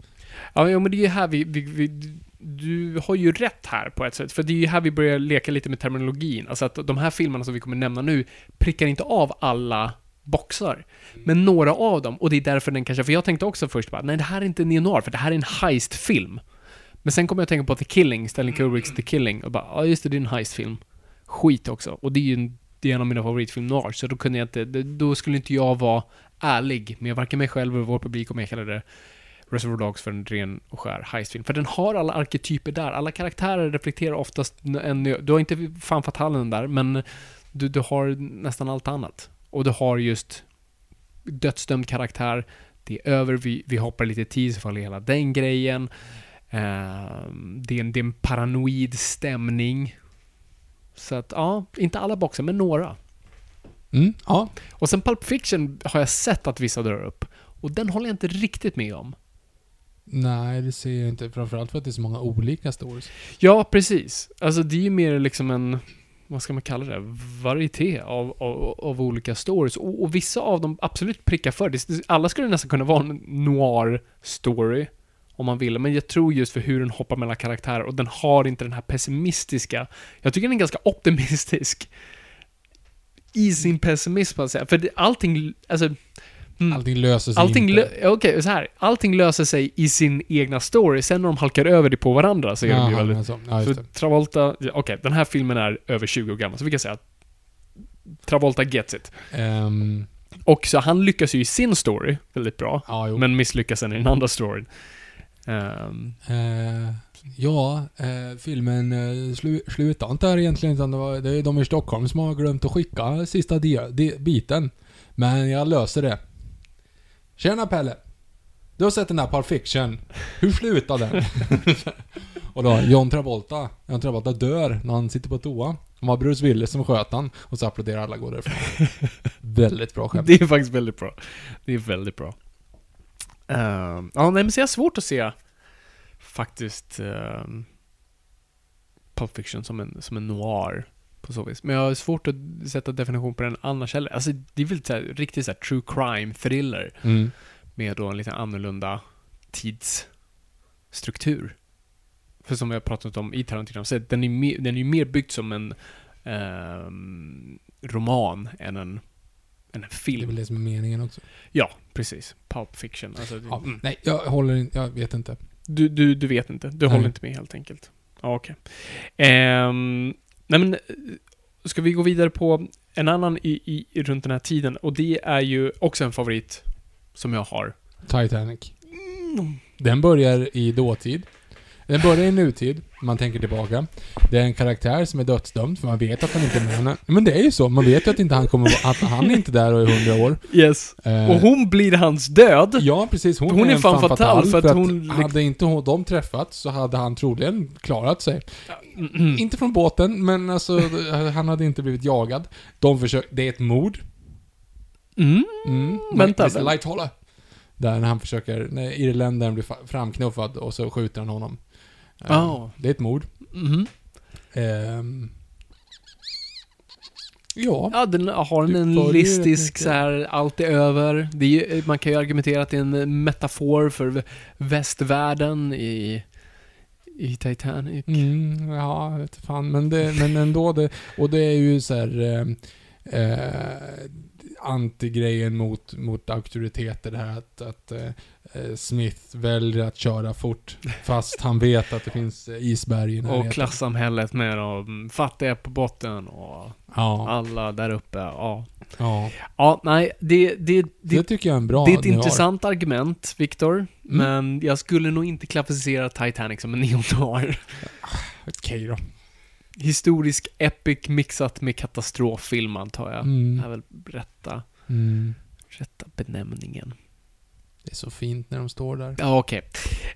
Ja, ja, men det är ju här vi, vi, vi... Du har ju rätt här på ett sätt, för det är ju här vi börjar leka lite med terminologin. Alltså att de här filmerna som vi kommer nämna nu prickar inte av alla boxar. Men några av dem, och det är därför den kanske... För jag tänkte också först bara, nej det här är inte neo-noir, för det här är en heist-film. Men sen kom jag att tänka på The Killing, Stanley Kubricks The Killing, och bara, ja just det, det är en heist-film. Skit också. Och det är ju en, det är en av mina favoritfilm noir, så då kunde jag inte, då skulle inte jag vara ärlig med varken mig själv eller vår publik om jag kallade det Reservoir Dogs för en ren och skär heistfilm. För den har alla arketyper där. Alla karaktärer reflekterar oftast en... Du har inte fan fatalen där, men du, du har nästan allt annat. Och du har just dödsdömd karaktär. Det är över, vi, vi hoppar lite tid så faller hela den grejen. Ehm, det, är en, det är en paranoid stämning. Så att, ja, inte alla boxar, men några. Mm, ja. Och sen Pulp Fiction har jag sett att vissa drar upp. Och den håller jag inte riktigt med om. Nej, det ser jag inte. Framförallt för att det är så många olika stories. Ja, precis. Alltså det är ju mer liksom en, vad ska man kalla det, varieté av, av, av olika stories. Och, och vissa av dem absolut prickar för. Det, alla skulle nästan kunna vara en noir-story, om man ville. Men jag tror just för hur den hoppar mellan karaktärer och den har inte den här pessimistiska. Jag tycker den är ganska optimistisk. I sin pessimism, så att säga. För det, allting, alltså mm. Allting löser sig Allting, inte. lö- okej, så här. Allting löser sig i sin egna story, sen när de halkar över det på varandra så är de ju väldigt... men så. Ja, det. Travolta, okej, den här filmen är över 20 år gammal, så vi kan säga att Travolta gets it. Ehm, Och så han lyckas ju i sin story väldigt bra, ja, men misslyckas sen i den andra storyn. Ehm, Eh, ja, eh, filmen eh, slu, slutar inte här egentligen, utan det, var, det är de i Stockholm som har glömt att skicka sista biten. Men jag löser det. Tjena Pelle! Du har sett den där Pulp Fiction. Hur slutar den? och då, John Travolta. John Travolta dör när han sitter på toa. Det var Bruce Willis som sköt han och så applåderar alla och går därifrån. Väldigt bra skämt. det är faktiskt väldigt bra. Det är väldigt bra. Ehm, ja, nej men så jag har svårt att se faktiskt um, Pulp Fiction som en, som en noir på så vis. Men jag har svårt att sätta definition på den annars heller. Alltså det är väl så här, riktigt så här true crime thriller. Mm. med då en lite annorlunda tidsstruktur. För som vi har pratat om i Tarantino, så den är, mer, den är ju mer byggd som en ehm, roman än en, än en Det är film. väl det som är meningen också. Ja, precis. Pulp fiction. Alltså, Ja, mm. Nej, jag håller inte, jag vet inte. du, du, du vet inte. Du Nej. håller inte med helt enkelt. Ja, okej. Ehm, nej men, eh, ska vi gå vidare på en annan i, i, runt den här tiden? Och det är ju också en favorit som jag har. Titanic. Den börjar i dåtid. Den börjar i nutid, man tänker tillbaka. Det är en karaktär som är dödsdömd, för man vet att han inte är med. Men det är ju så, man vet ju att, inte han, kommer, att han är inte där och är hundra år. Yes. Eh, Och hon blir hans död. Ja, precis. Hon, Hon är en fan femme fatal, för att för hon- Hade inte hon, de träffats så hade han troligen klarat sig. Mm. Inte från båten, men alltså, han hade inte blivit jagad. De försöker, det är ett mord. Mm. Mm. Vänta, Mr. vem- Lighthåller. Där när han försöker, när irländaren blir fa- framknuffad och så skjuter han honom. Eh, Ja. Det är ett mord. Mhm. Ehm. Ja. Ja, den har en, listisk så här, allt är över. Det är ju, man kan ju argumentera att det är en metafor för vä- västvärlden i, i Titanic. Mm, ja, vet fan. Men, det, men ändå, det, och det är ju så här... Eh, eh, antigrejen mot, mot auktoriteter det här att, att eh, eh, Smith väljer att köra fort fast han vet att det finns eh, isberg i närheten. Och klassamhället med de fattiga på botten och Ja, alla där uppe. Ja, ja. ja nej, det, det, Det, det, tycker jag är en bra det är ett ni har. intressant argument, Viktor. Men jag skulle nog inte klassificera Titanic som en neo-noir. Okej då. Historisk epic mixat med katastroffilm antar jag. Mm. är väl rätta, Mm. rätta benämningen. Det är så fint när de står där. Ja, okej.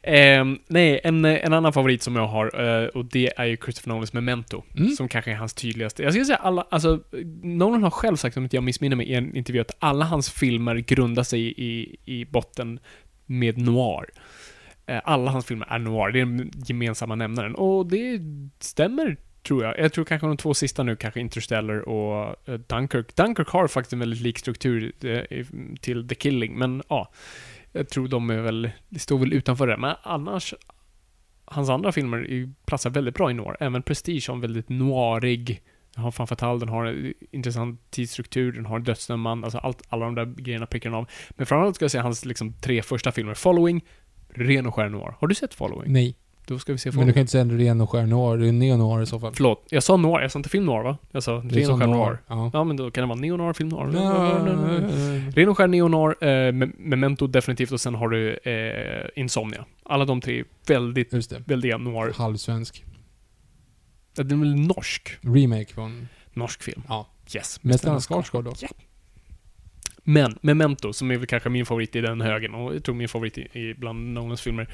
Ehm, nej, en, en annan favorit som jag har, eh, och det är ju Christopher Nolans Memento. Mm. Som kanske är hans tydligaste. Jag skulle säga alla, alltså, Nolan har själv sagt, om inte jag missminner mig i en intervju, att alla hans filmer grundar sig i, i botten med noir. Eh, Alla hans filmer är noir, det är den gemensamma nämnaren. Och det stämmer, tror jag. Jag tror kanske de två sista nu, kanske Interstellar och eh, Dunkirk. Dunkirk har faktiskt en väldigt lik struktur eh, till The Killing, men ja. Jag tror de är väl, det står väl utanför det, men annars hans andra filmer platsar väldigt bra i noir. Även Prestige har en väldigt noirig, den har fan fatal, den har en intressant tidsstruktur, den har dödsdömman, alltså allt, alla de där grejerna prickar den av. Men framförallt ska jag säga hans liksom tre första filmer, Following, ren och skär noir. Har du sett Following? Nej. Då ska vi se Men du kan inte säga en ren och skär noir, det är neo-noir i så fall. Förlåt, jag sa noir, jag sa inte film noir va? Jag sa Det är ren skär noir. Ja. Ja, men då kan det vara neo-noir, film noir. Ren och skär neo-noir, eh, Me- Memento definitivt och sen har du eh, Insomnia. Alla de tre är väldigt, Just det. väldiga noir. Halvsvensk. Ja, Den är väl norsk? Remake från... Norsk film. Ja. Yes. Mästarnas Skarsgård då. Ja. Men Memento, som är väl kanske min favorit i den högen och jag tror min favorit i, i bland Nolans filmer,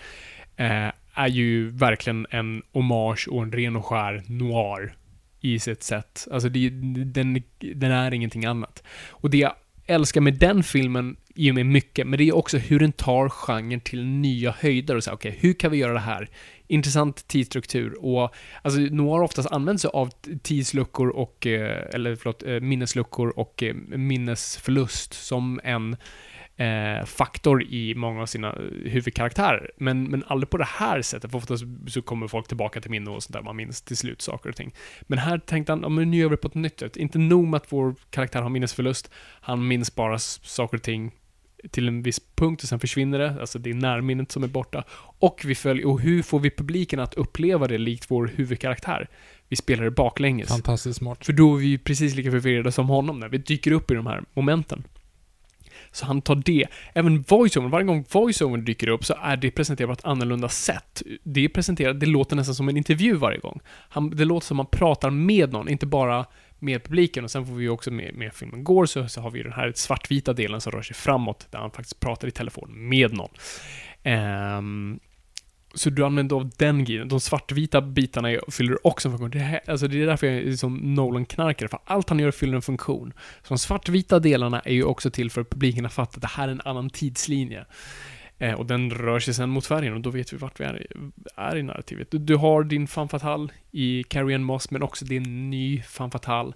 eh, är ju verkligen en hommage och en ren och skär noir i sitt sätt. Alltså det, den, den är ingenting annat. Och det jag älskar med den filmen i och med mycket, men det är också hur den tar genren till nya höjder och säger okej, hur kan vi göra det här? Intressant tidsstruktur och alltså noir oftast använder sig av tidsluckor och, eh, eller förlåt, eh, minnesluckor och eh, minnesförlust som en eh, faktor i många av sina eh, huvudkaraktärer. Men, men aldrig på det här sättet, för oftast så kommer folk tillbaka till minne och sånt där, man minns till slut saker och ting. Men här tänkte han, ja, men nu gör vi det på ett nytt sätt. Inte nog med att vår karaktär har minnesförlust, han minns bara saker och ting till en viss punkt och sen försvinner det, alltså det är närminnet som är borta. Och vi följer, och hur får vi publiken att uppleva det likt vår huvudkaraktär? Vi spelar det baklänges. Fantastiskt smart. För då är vi precis lika förvirrade som honom när vi dyker upp i de här momenten. Så han tar det. Även voiceover, varje gång voiceover dyker upp så är det presenterat på ett annorlunda sätt. Det är presenterat, det låter nästan som en intervju varje gång. Han, det låter som man pratar med någon, inte bara med publiken. Och sen får vi ju också med, med filmen går så, så har vi ju den här svartvita delen som rör sig framåt, där han faktiskt pratar i telefon med någon. Um, så du använder av den grejen. De svartvita bitarna fyller också en funktion. Det, här, alltså det är därför jag är som Nolan-knarkare, för allt han gör fyller en funktion. Så de svartvita delarna är ju också till för att publiken har fattat att det här är en annan tidslinje. Eh, och den rör sig sen mot färgen och då vet vi vart vi är, i- är i narrativet. Du, du har din fanfatal i Carrie Ann Moss, men också din ny fanfatal.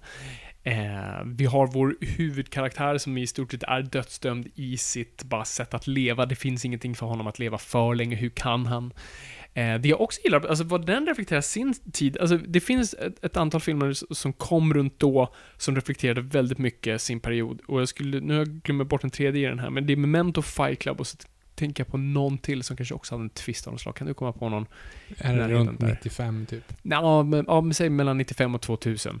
Eh, vi har vår huvudkaraktär som i stort sett är dödsdömd i sitt bara sätt att leva. Det finns ingenting för honom att leva för länge. Hur kan han? Eh, det jag också gillar, alltså vad den reflekterar sin tid, alltså det finns ett, ett antal filmer som kom runt då som reflekterade väldigt mycket sin period. Och jag skulle, nu har jag glömt bort den tredje i den här, men det är Memento Fight Club och så tänker jag på någon till som kanske också hade en twist av något slag. Kan du komma på någon? Är det runt den där. 95 typ? Ja, men, ja, men säg mellan 95 och 2000.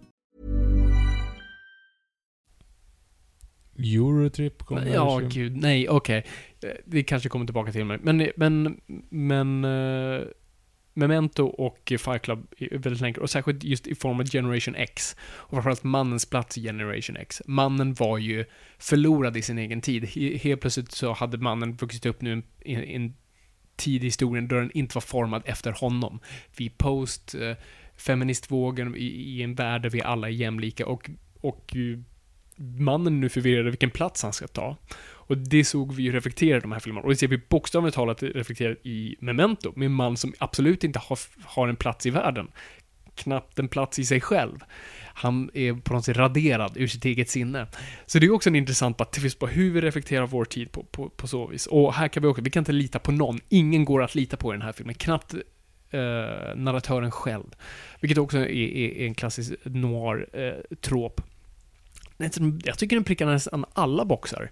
Eurotrip kommer Ja, 20. gud, nej, okej. Eh, Det kanske kommer tillbaka till mig. Men, men, men uh, Memento och Fight Club är väldigt länge, och särskilt just i form av Generation X. Och framförallt mannens plats i Generation X. Mannen var ju förlorad i sin egen tid. He- Helt plötsligt så hade mannen vuxit upp nu i en, en tid i historien då den inte var formad efter honom. Vi post eh, feministvågen i, i en värld där vi alla är jämlika och, och mannen är nu förvirrad vilken plats han ska ta. Och det såg vi ju reflekterat i de här filmerna. Och det ser vi bokstavligt talat reflekterat i Memento, med en man som absolut inte har, har en plats i världen. knappt en plats i sig själv. Han är på något sätt raderad ur sitt eget sinne. Så det är också en intressant tvist på hur vi reflekterar vår tid på, på, på så vis. Och här kan vi också, vi kan inte lita på någon. Ingen går att lita på i den här filmen. Knappt eh, narratören själv. Vilket också är, är, är en klassisk noir-trop. Eh, jag tycker den prickar nästan alla boxar.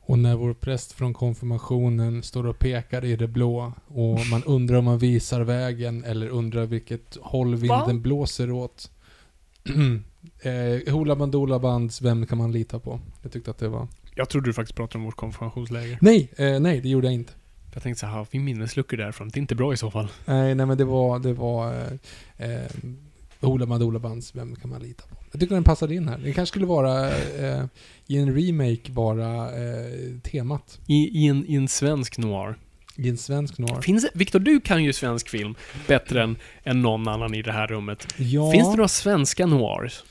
Och när vår präst från konfirmationen står och pekar i det blå och man undrar om man visar vägen eller undrar vilket håll vinden Va? blåser åt. eh, Hoola Bandoola Bands Vem kan man lita på? Jag tyckte att det var... Jag trodde du faktiskt pratade om vårt konfirmationsläger. Nej, eh, nej det gjorde jag inte. Jag tänkte så här, har vi minnesluckor därifrån? Det är inte bra i så fall. Nej, nej men det var, det var eh, eh, Hoola Bandoola Bands Vem kan man lita på? Jag tycker den passade in här. Det kanske skulle vara eh, i en remake vara eh, temat. I, i, en, I en svensk noir. I en svensk noir. Finns det, Victor, du kan ju svensk film bättre än, än någon annan i det här rummet. Ja. Finns det några svenska noirs?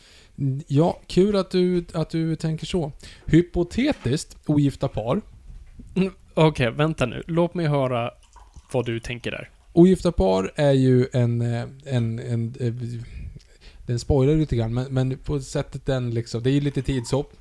Ja, kul att du, att du tänker så. Hypotetiskt, ogifta par. Mm, Okej, vänta nu. Låt mig höra vad du tänker där. Ogifta par är ju en, eh, en, en, eh, den spoilar lite grann, men, men på sättet den liksom, det är ju lite tidshopp.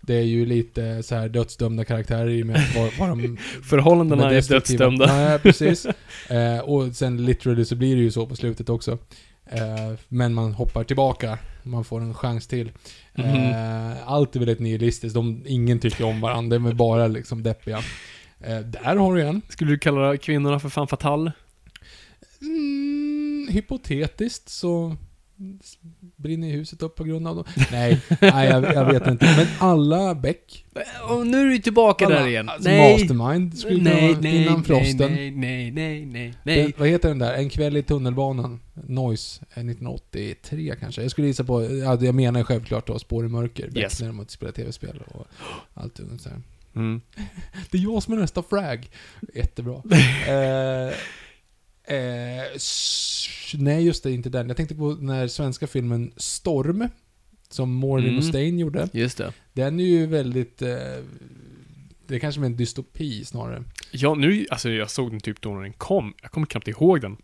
Det är ju lite så här dödsdömda karaktärer i och med var, var de Förhållandena de är dödsdömda. Nej, precis. Eh, och sen literally så blir det ju så på slutet också. Eh, men man hoppar tillbaka. Man får en chans till. Mhm. Eh, allt är väldigt nihilistiskt. De, ingen tycker om varandra. De är bara liksom deppiga. Eh, där har du en. Skulle du kalla kvinnorna för fan fatal? Mm, hypotetiskt så brinner huset upp på grund av dem. Nej, nej jag, jag vet inte. Men alla Beck, Och nu är du tillbaka alla, där igen. alltså Mastermind skulle kunna nej, vara nej, innan Frosten. nej, nej, nej, nej, Den, nej. vad heter den där? En kväll i tunnelbanan. Noise. eh, 1983 kanske. Jag skulle gissa på, ja, jag menar självklart då Spår i mörker. Beck Yes. när de spelar tv-spel och allt det där. Mm. Det är jag som är nästa frag. Jättebra. eh, eh, nej, just det, inte den. Jag tänkte på den här svenska filmen Storm. Som Morin Mm. och Stein gjorde. Just det. Den är ju väldigt... Eh, det är kanske mer en dystopi snarare. Ja, nu, alltså jag såg den typ då när den kom. Jag kommer knappt ihåg den.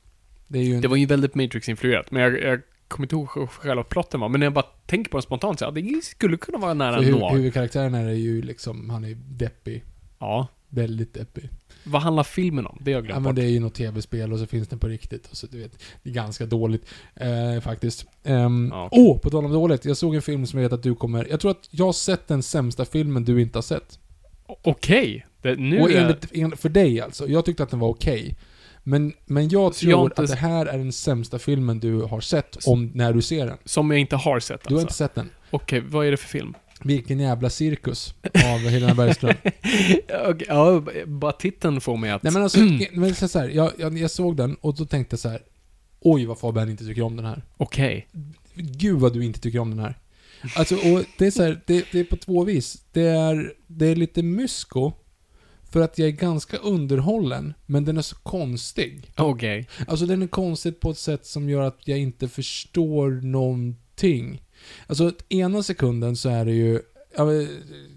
Det är en, Det var ju väldigt Matrix-influerat, men jag, jag kommer inte ihåg själva- själva plotten var. Men när jag bara tänker på den spontant så ja, det skulle kunna vara nära för en hu- noir. huvudkaraktären är ju liksom, han är deppig. Ja. Väldigt deppig. Vad handlar filmen om? Det har jag Ja glömt men bort. det är ju något tv-spel och så finns den på riktigt. Och så, du vet, det är ganska dåligt eh, faktiskt. Ehm, Åh, Ja, okej. på tal om dåligt. Jag såg en film som jag vet att du kommer... Jag tror att jag har sett den sämsta filmen du inte har sett. Okej. Det- Nu och är... enligt, en, för dig alltså. Jag tyckte att den var okej. Men, men jag jag tror har inte att det här är den sämsta filmen du har sett om när du ser den. Som jag inte har sett Du har alltså. inte sett den. Okej, vad är det för film? Vilken jävla cirkus av Helena Bergström. Ja, bara titeln får mig att... Nej men alltså, men så här, jag, jag, jag såg den och då tänkte jag så här. Oj vad Fabian inte tycker om den här. Okej. Gud vad du inte tycker om den här. Alltså, och det är så här, det, det är på två vis. Det är, det är lite mysko. För att jag är ganska underhållen, men den är så konstig. Okej. Alltså den är konstig på ett sätt som gör att jag inte förstår någonting. Alltså, ena sekunden så är det ju... Jag,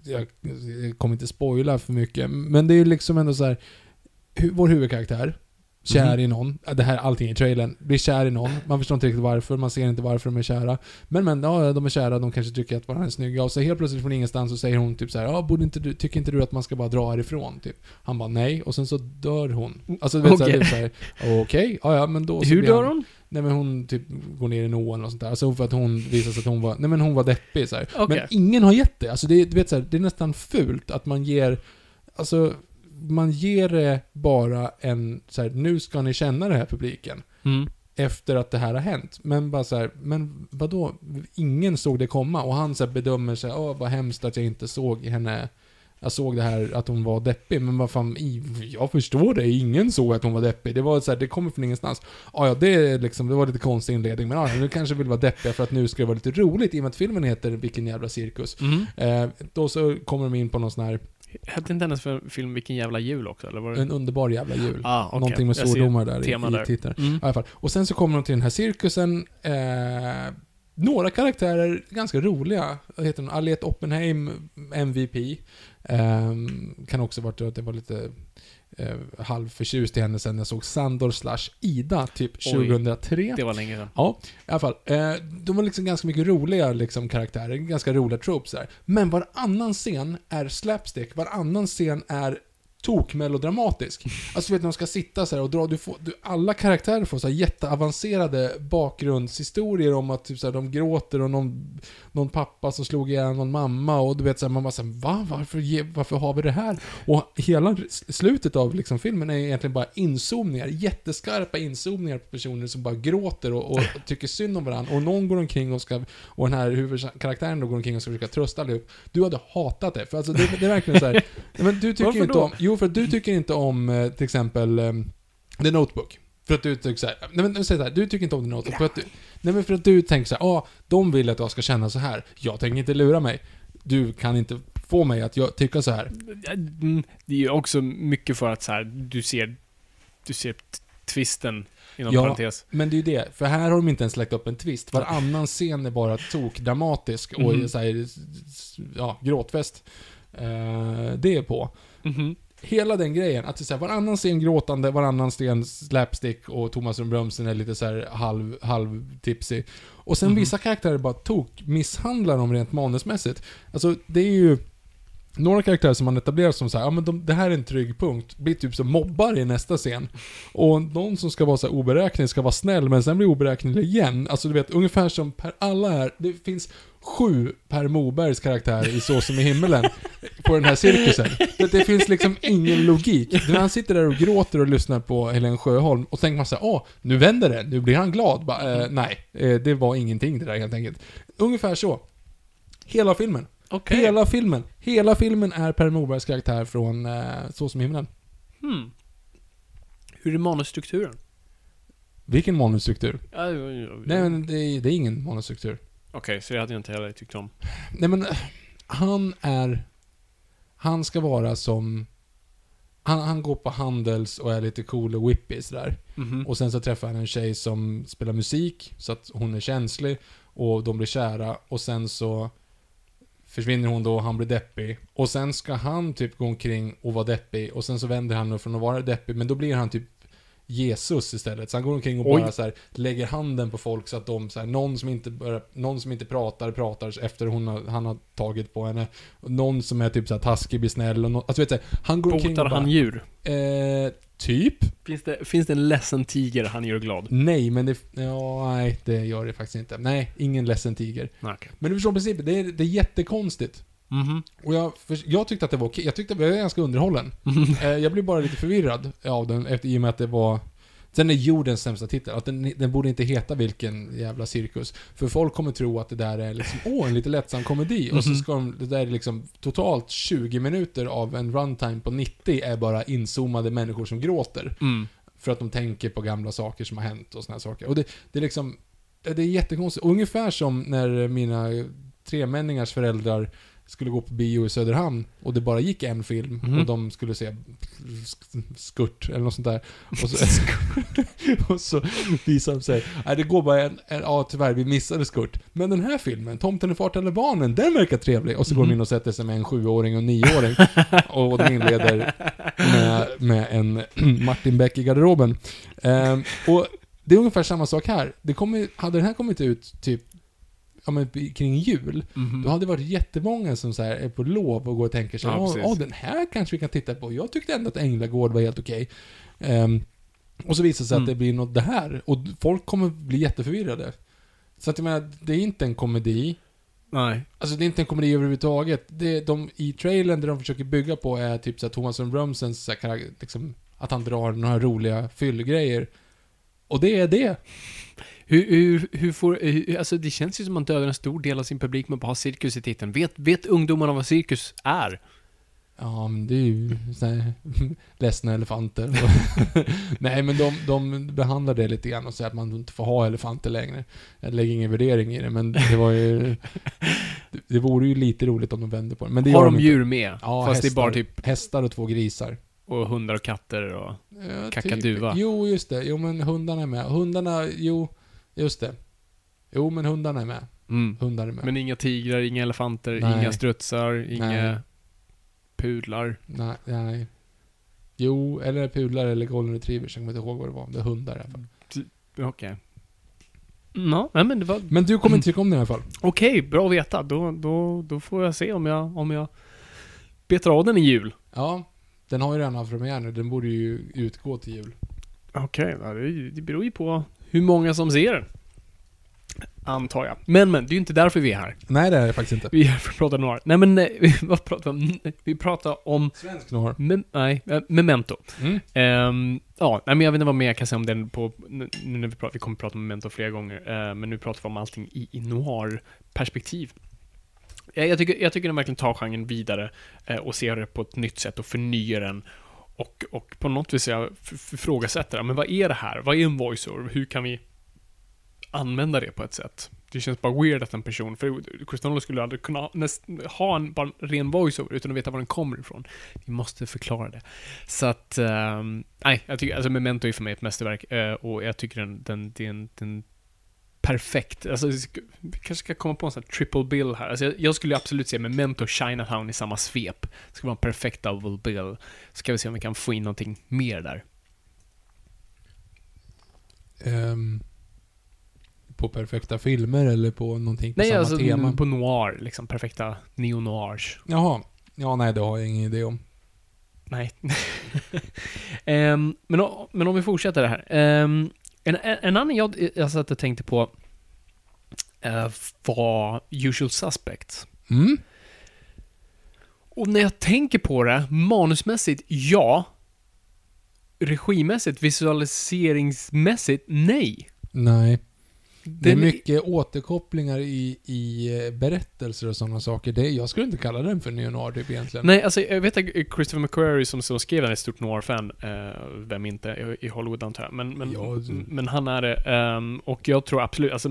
jag kommer inte spoila för mycket, men det är ju liksom ändå så här. hu- Vår huvudkaraktär, kär Mhm. i någon. Det här allting i trailern. Blir kär i någon. Man förstår inte riktigt varför, man ser inte varför de är kära. Men men, ja, de är kära, de kanske tycker att varandra är snygga. Och så helt plötsligt från ingenstans så säger hon typ så här, ja, borde inte du, tycker inte du att man ska bara dra härifrån? Typ. Han bara nej, och sen så dör hon. Alltså du vet såhär, Okej. typ såhär, okej, ja ja men då så Hur dör hon? Nej men hon typ går ner i en ån och sånt där. Alltså för att hon visar sig att hon var, nej men hon var deppig så. Okej. Men ingen har gett det. Alltså det, du vet så här, det är nästan fult att man ger, alltså man ger det bara en, så här, nu ska ni känna det här publiken. Mm. Efter att det här har hänt. Men bara så här, men vadå? Ingen såg det komma och han så bedömer sig, åh vad hemskt att jag inte såg henne jag såg det här att hon var deppig, men vad fan, jag förstår det. Ingen såg att hon var deppig. Det var så här, det kommer från ingenstans. Ja, ja, det är liksom, det var lite konstig inledning, men ja, nu kanske vill vara deppiga för att nu ska det vara lite roligt, i och med att filmen heter Vilken jävla cirkus. Mm. Eh, då så kommer de in på någon sån här, Hette inte hennes för- film Vilken jävla jul också, eller var det? en underbar jävla jul. Ah, okej. Någonting med svordomar där i, i titeln. Mm. Ja, i alla fall. Och sen så kommer de till den här cirkusen. Eh, några karaktärer, ganska roliga. Heter hon? Aliette Oppenheim, MVP. Eh, kan också varit att det var lite eh, halvförtjust i henne sen jag såg Sandor slash Ida, typ Oj. 2003. Det var länge sedan. Ja, i alla fall. Eh, de var liksom ganska mycket roliga liksom, karaktärer, ganska roliga tropes där. Men varannan scen är slapstick, varannan scen är tokmelodramatisk. Alltså vet du, de ska sitta så här och dra, du får, du, alla karaktärer får så jätteavancerade bakgrundshistorier om att typ så här, de gråter och någon, någon pappa som slog ihjäl någon mamma och du vet så här, man bara så här, va? Varför, varför har vi det här? Och hela slutet av liksom, filmen är egentligen bara inzoomningar, jätteskarpa inzoomningar på personer som bara gråter och, och tycker synd om varandra. Och någon går omkring och ska, och den här huvudkaraktären då går omkring och ska försöka trösta allihop. Du hade hatat det, för alltså det, det är verkligen så här, nej, men du tycker Varför inte då? om, jo för du tycker inte om eh, till exempel eh, The Notebook. För att du tycker såhär, nej men säg så här, du tycker inte om The Notebook. För att du, nej men för att du tänker såhär, ah, de vill att jag ska känna så här. Jag tänker inte lura mig. Du kan inte få mig att jag tycka så här. Mm, Det är ju också mycket för att så här, du ser, du ser t- twisten inom Ja. parentes. Men det är ju det, för här har de inte ens lagt upp en twist. Varannan scen är bara tokdramatisk och Mhm. så här, ja, gråtfest. Eh, det är på. Mhm. Hela den grejen, att det är så här, varannan scen gråtande, varannan scen slapstick och Thomas Brömsen är lite så här halv, halv tipsy. Och sen Mhm. vissa karaktärer bara tok misshandlar dem rent manusmässigt. Alltså, det är ju några karaktärer som man etablerar som så här, ja men de, det här är en trygg punkt, blir typ som mobbar i nästa scen. Och någon som ska vara så här oberäknelig ska vara snäll, men sen blir oberäknelig igen. Alltså du vet, ungefär som Per alla här, det finns sju Per Mobergs karaktär i Så som i himmelen på den här cirkusen. Det, det finns liksom ingen logik. När han sitter där och gråter och lyssnar på Helen Sjöholm och tänker man såhär, åh, nu vänder det, nu blir han glad. Bara, eh, nej, eh, det var ingenting det där helt enkelt. Ungefär så. Hela filmen. Okej. Hela filmen. Hela filmen är Per Morbergs karaktär från eh, Så som himlen. Hmm. Hur är manusstrukturen? Vilken manusstruktur? Ja, ja, ja, ja. Nej men det är, det är ingen manusstruktur. Okej, så det hade jag inte heller tyckt om. Nej men, eh, han är... Han ska vara som... Han, han går på Handels och är lite cool och whippy sådär. Mhm. Och sen så träffar han en tjej som spelar musik, så att hon är känslig. Och de blir kära. Och sen så försvinner hon då han blir deppig. Och sen ska han typ gå omkring och vara deppig. Och sen så vänder han från att vara deppig, men då blir han typ Jesus istället. Så han går omkring och Oj. bara så här, lägger handen på folk så att de, så här, någon, som inte börjar, någon som inte pratar, pratar efter hon har, han har tagit på henne. Någon som är typ så här taskig blir snäll och nå- alltså vet du, han går omkring Botar och bara, han djur? eh, typ? Finns det, finns det en ledsen tiger han gör glad? Nej, men det... Ja, nej, det gör det faktiskt inte. Nej, ingen ledsen tiger. Nej, okej. Men du förstår principen, det är, det är jättekonstigt. Mhm. Och jag, jag tyckte att det var okej. Jag tyckte att jag var ganska underhållen. eh, jag blev bara lite förvirrad av den, efter, i och med att det var... Sen är jordens sämsta titel, att den, den borde inte heta vilken jävla cirkus. För folk kommer tro att det där är liksom, åh, en lite lättsam komedi. Och så ska de, det där är liksom totalt 20 minuter av en runtime på 90 är bara inzoomade människor som gråter. Mm. För att de tänker på gamla saker som har hänt och såna här saker. Och det, det är liksom, det är jättekonstigt. Ungefär som när mina tremänningars föräldrar skulle gå på bio i Söderhamn och det bara gick en film Mhm. och de skulle se sk- Skurt eller något sånt där. Och så, och så visade de sig, nej det går bara en, en, ja tyvärr vi missade Skurt. Men den här filmen, Tomten är fart eller barnen, den verkar trevlig. Och så går de in och sätter sig med en sjuåring och en nioåring. och de inleder med, med en Martin Beck i garderoben. Ehm, och det är ungefär samma sak här. Det kommer, hade den här kommit ut typ ja, men, kring jul, Mhm. då hade det varit jättemånga som så här är på lov och går och tänker sig Ja, ja, precis. ja, den här kanske vi kan titta på. Jag tyckte ändå att Änglagård var helt okej. Ehm, och så visar det sig Mm. att det blir något det här. Och folk kommer bli jätteförvirrade. Så att jag menar, det är inte en komedi. Nej. Alltså det är inte en komedi överhuvudtaget. Det, de, I trailern, det de försöker bygga på är typ så här Thomas von Brömsens så här, karak- liksom, att han drar några roliga fyllgrejer. Och det är det. Hur, hur, hur får, hur, alltså det känns ju som att man dödar en stor del av sin publik med bara ha cirkus i titeln. Vet, vet ungdomarna vad cirkus är? Ja, men det är ju så här, ledsna elefanter. Nej, men de, de behandlar det lite grann och säger att man inte får ha elefanter längre. Jag lägger ingen värdering i det, men det var ju... Det, det vore ju lite roligt om de vände på det. Men det Har de inte. djur med? Ja, Fast det är hästar. bara typ, Hästar och två grisar. och hundar och katter och... Ja, Kakaduva. Typ. Jo, just det. Jo, men hundarna är med. Hundarna, jo, just det. Jo, men hundarna är med. Mm. Hundar är med. Men inga tigrar, inga elefanter, Nej. inga strutsar, inga Nej. pudlar. Nej, nej. Jo, eller pudlar eller golden retrievers. Jag kommer inte ihåg vad det var. Det är hundar i alla fall. Okej. Ja, nej, men det var... Men du kommer inte tycka om den i alla fall. Okej, bra att veta. Då, då, då får jag se om jag, om jag betar av den i jul. Ja, den har ju redan haft premiär nu. Den borde ju utgå till jul. Okej, det, det beror ju på hur många som ser den. Antar jag. Men, men, det är ju inte därför vi är här. Nej, det är det faktiskt inte. Vi är här för att prata noir. Nej men, eh, vad pratar vi om? Vi pratar om... Svensk noir. Me, nej, eh, Memento. Mm. Ehm, ja, nej men jag vet inte vad mer jag kan säga om den på, nu nu när vi pratar, vi kommer prata om Memento flera gånger, eh, men nu pratar vi om allting i, i noir-perspektiv. Jag, jag, tycker, jag tycker den verkligen tar genren vidare eh, och ser det på ett nytt sätt och förnyar den. Och, och på något vis jag ifrågasätter, ja, men vad är det här? Vad är en voiceover? Hur kan vi använda det på ett sätt? Det känns bara weird att en person, för Chris skulle aldrig kunna ha- näst, ha en bara en ren voiceover utan att veta var den kommer ifrån. Vi måste förklara det. Så att, um, nej, jag tycker, alltså Memento är för mig ett mästerverk uh, och jag tycker den, den, den, den perfekt, alltså vi kanske ska komma på en sån här triple bill här. Alltså jag, jag skulle absolut se Memento och Chinatown i samma svep. Det skulle vara en perfekt double bill. Så ska vi se om vi kan få in någonting mer där. Ehm, på perfekta filmer eller på någonting på Nej, samma alltså tema? på noir, liksom perfekta neo-noirs. Jaha. Ja, nej, det har jag ingen idé om. Nej. Ehm, men, men om vi fortsätter det här. Ehm, en, en, annan jag, jag satt och tänkte på eh, var Usual Suspects. Mm. Och när jag tänker på det, manusmässigt, ja. Regimässigt, visualiseringsmässigt, nej. Nej. Det är mycket återkopplingar i, i eh, berättelser och sådana saker. Det, jag skulle inte kalla den för neo typ egentligen. Nej, alltså jag vet att Christopher McQuarrie som, som skrev den är ett stort noir-fan, eh, vem inte, i, Hollywood antar jag. Men, men, Ja, det- men han är det. ehm, och jag tror absolut, alltså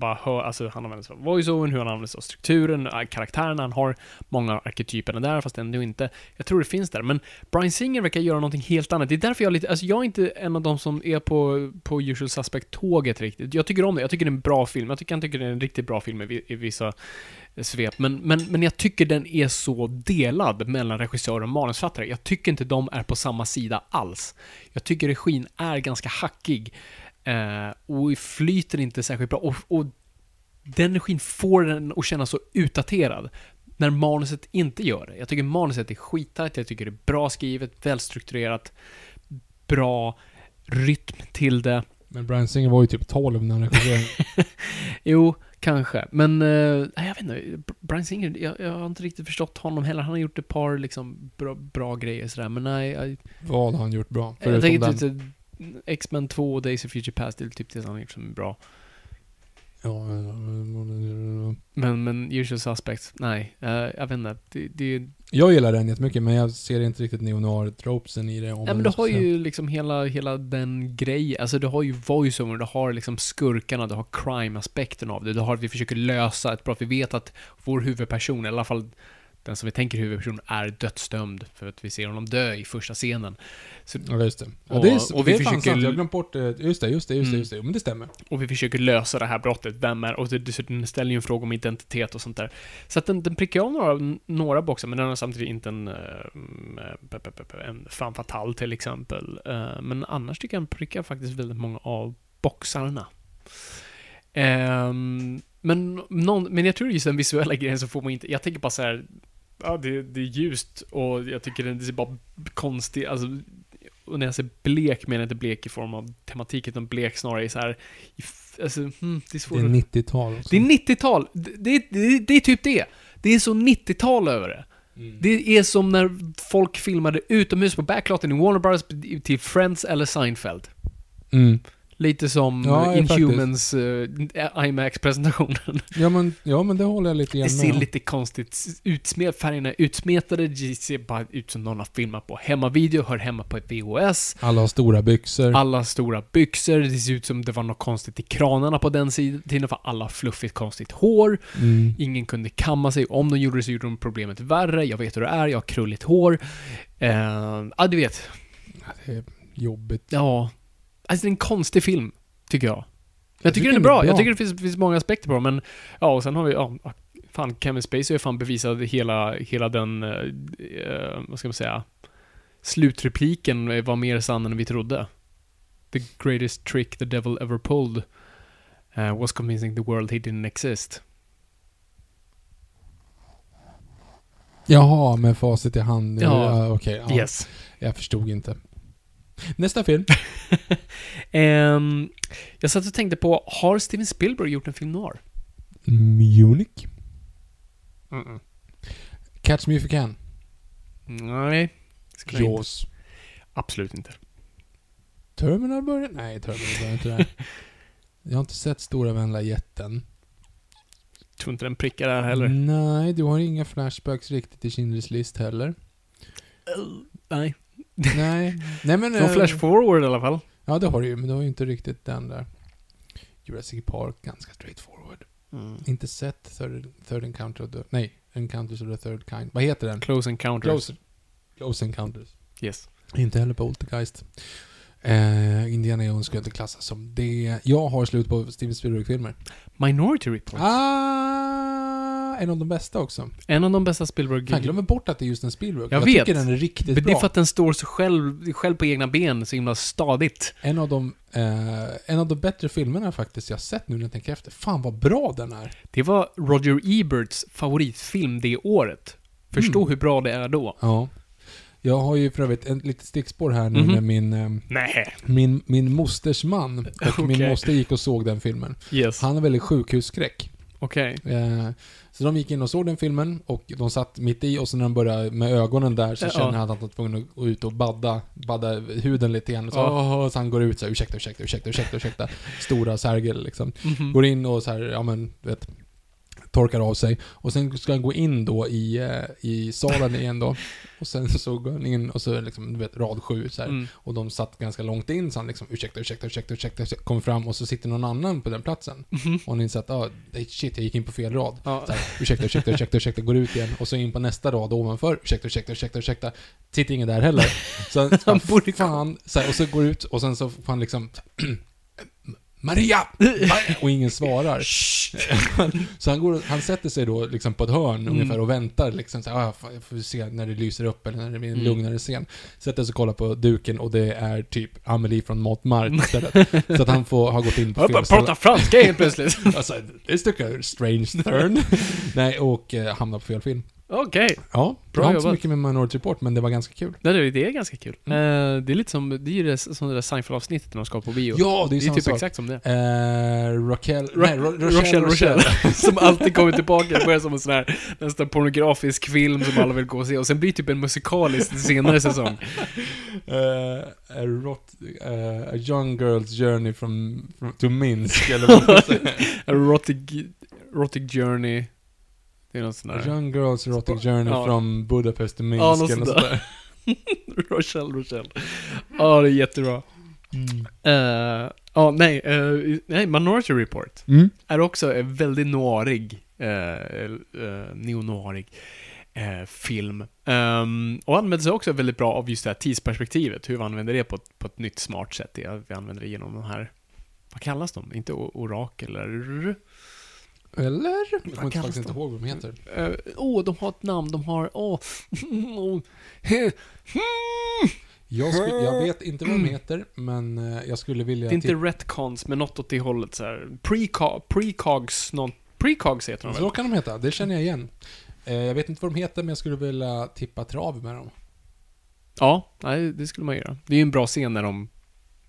bara hör, alltså han använder sig av voice-overn, hur han använder sig av strukturen, äh, karaktärerna, han har många arketyperna där, fast ändå inte. Jag tror det finns där, men Brian Singer verkar göra någonting helt annat. Det är därför jag lite, alltså jag är inte en av de som är på, på Usual Suspect-tåget riktigt. Jag tycker om det, jag tycker det är en bra film. Jag tycker han tycker det är en riktigt bra film i, i vissa svep. Men, men, men jag tycker den är så delad mellan regissör och manusfattare. Jag tycker inte de är på samma sida alls. Jag tycker regin är ganska hackig. Eh, och flyter inte särskilt bra. Och, och den regin får den att kännas så utdaterad. När manuset inte gör det. Jag tycker manuset är skittajt, jag tycker det är bra skrivet, välstrukturerat, bra rytm till det. Men Brian Singer var ju typ 12 när han regisserade. Jo, kanske. Men, eh, jag vet inte. Brian Singer, jag, jag har inte riktigt förstått honom heller. Han har gjort ett par liksom bra, bra grejer sådär, men nej. Jag, Vad har han gjort bra? jag Förutom tänker den. typ X-Men 2 och Days of Future Past, det är typ det han har gjort som är bra. Ja, men- Men, men Usual Suspects, nej. eh, jag vet inte. Det, det, jag gillar den jättemycket, men jag ser inte riktigt neo-noir-tropesen i det. Om Nej men du har säga. ju liksom hela, hela den grejen, alltså du har ju voiceover, du har liksom skurkarna, du har crime-aspekten av det, du har att vi försöker lösa ett brott, vi vet att vår huvudperson, i alla fall den som vi tänker huvudperson, är dödsdömd för att vi ser honom dö i första scenen. Så, Ja, just det. Ja, Och- det är, och vi det är försöker-. Jag glömt bort det. Just det, just det, just det, Mm. just det. Men det stämmer. och vi försöker lösa det här brottet, vem är, och dessutom ställer ju en fråga om identitet och sånt där. Så att den, den prickar av några, några boxar, men den har samtidigt inte en, eh, eh, en fan fatal till exempel. Eh, Men annars tycker jag den prickar faktiskt väldigt många av boxarna. Ehm, men, någon, men jag tror just den visuella grejen så får man inte, jag tänker bara så här. Ja, det, det är ljust och jag tycker det ser bara konstigt, alltså och när jag säger blek menar jag inte blek i form av tematik, utan blek snarare i så här, i alltså, hmm, det är svårt Det är att- 90-tal. också. det är 90-tal. Det, det, det, det är typ det. Det är så 90-tal över det. Mm. Det är som när folk filmade utomhus på backlotten i Warner Bros till Friends eller Seinfeld. Mm. Lite som Ja, Inhumans uh, IMAX-presentationen. Ja, men, ja, men det håller jag lite Det grann ser med om. lite konstigt utsmet, färgerna är utsmetade, det ser bara ut som någon har filmat på hemmavideo, hör hemma på ett VHS. Alla har stora byxor. Alla stora byxor, det ser ut som det var något konstigt i kranarna på den sidan, tiden, för alla har fluffigt konstigt hår. Mm. Ingen kunde kamma sig. Om de gjorde det så gjorde de problemet värre. Jag vet hur det är, jag har krulligt hår. Uh, ja, du vet. Ja, det är jobbigt. Ja. Alltså det är en konstig film, tycker jag. Jag, Jag tycker den är bra. bra. Jag tycker det finns, finns många aspekter på den, men ja, och sen har vi, ja, fan, Kevin Spacey har fan bevisat hela, hela den, eh, eh, vad ska man säga, Slutrepliken var mer sann än vi trodde. The greatest trick the devil ever pulled uh, was convincing the world he didn't exist. Jaha, med facit i hand. Ja. Ja, Okej, ja. Yes. Jag förstod inte. Nästa film. Ehm, jag satt och tänkte på, har Steven Spielberg gjort en film noir? Munich. Catch Me If You Can. Nej. jag inte. Jaws. Absolut inte. Terminal börjar... Nej, Terminal börjar inte där. Jag har inte sett Stora vänliga jätten. Tror inte den prickar där heller. Nej, du har inga flashbacks riktigt i Schindler's list heller. Nej. Nej. Nej men... Från eh, flash forward i alla fall. Ja, det har du ju, men du har ju inte riktigt den där. Jurassic Park, ganska straight forward. Inte sett Third, third Encounter of the... Nej, Encounters of the Third Kind. Vad heter den? Close encounters. Close. Close Encounters. Yes. Inte heller Poltergeist. Eh, Indiana Jones skulle jag inte klassa som det. Jag har slut på Steven Spielberg-filmer. Minority Report. Ah, en av de bästa också. En av de bästa Spielberg... Jag glömmer bort att det är just en Spielberg. Jag jag vet. tycker den är riktigt Men det är bra. för att den står så själv, själv på egna ben, så himla stadigt. En av de, eh, en av de bättre filmerna faktiskt jag sett nu när jag tänker efter. Fan vad bra den är. Det var Roger Eberts favoritfilm det året. Förstå Mm. hur bra det är då. Ja. Jag har ju för övrigt ett litet stickspår här nu Mhm. med min, eh, Nej. min, min mosters man. Och min Okej. moster gick och såg den filmen. Yes. Han har väldigt sjukhusskräck. Okej. Eh, så de gick in och såg den filmen och de satt mitt i och så när de började med ögonen där så Ja. känner han att han var tvungen att gå ut och badda, badda huden lite grann. Så, Ja. så han går ut så här, ursäkta, ursäkta, ursäkta, ursäkta, ursäkta. Stora Sergel liksom. Mhm. Går in och så här, ja men, du vet, torkar av sig. Och sen ska han gå in då i, eh, i salen igen då. Och sen så går han in och så är det liksom, du vet, rad sju så här. Mm. Och de satt ganska långt in så han liksom, ursäkta, ursäkta, ursäkta, ursäkta, ursäkta kommer fram och så sitter någon annan på den platsen. Och han inser att, ah, shit, jag gick in på fel rad. Ja. Så här, ursäkta, ursäkta, ursäkta, ursäkta, går ut igen. Och så in på nästa rad ovanför. Ursäkta, ursäkta, ursäkta, ursäkta. Sitter ingen där heller. Så han, Han borde fan, så här, och så går ut och sen så får han liksom Maria! Maria! Och ingen svarar. så han, går, han sätter sig då liksom på ett hörn Mm. ungefär och väntar liksom så här, ah, jag får se när det lyser upp eller när det blir en Mm. lugnare scen. Sätter sig och kollar på duken och det är typ Amelie från Montmartre istället. så att han får, har gått in på Jag fel ställe. prata franska helt plötsligt. Alltså, this took a strange turn. Nej, och eh, hamnar på fel film. Okej. Ja, Bra jag har inte så jobbat. mycket med Minority Report, men det var ganska kul. Det, är- det är ganska kul. Mm. Eh, det är lite som, det är ju det, som det där Seinfeld-avsnittet när de ska på bio. Ja, det är det är typ sak. exakt som det. Eh, Raquel... Ro- nej, Ro- Rochelle, Rochelle. som alltid kommer tillbaka. Det börjar som en sån här nästan pornografisk film som alla vill gå och se. Och sen blir det typ en musikalisk senare säsong. Eh, a, rot, eh, a young girl's journey from, from to Minsk, eller vad man ska säga. Erotic, erotic Journey. Det är något sånt A där. young girl's erotic journey Ja. from Budapest to Minsk, Ja, något eller sånt något där. sånt där. Rochelle, Rochelle. Ja, det är jättebra. Eh, Ja, nej, uh, nej, Minority Report Mm. är också en väldigt noirig, uh, uh, neo-noirig eh, film. Ehm, och använder sig också väldigt bra av just det här tidsperspektivet, hur vi använder det på ett, på ett nytt smart sätt. Det vi använder det genom de här, vad kallas de? Inte orakel eller? Eller? Jag kommer faktiskt inte ihåg vad de heter. Åh, oh, de har ett namn, de har, åh, oh, Jag, sku, jag vet inte vad de heter, men eh, jag skulle vilja... Det är inte titta- retcons, men något åt det hållet så här. Precog, precogs, någon, precogs heter de Så väl? kan de heta, det känner jag igen. Eh, jag vet inte vad de heter, men jag skulle vilja tippa trav med dem. Ja, nej, det skulle man göra. Det är ju en bra scen när de,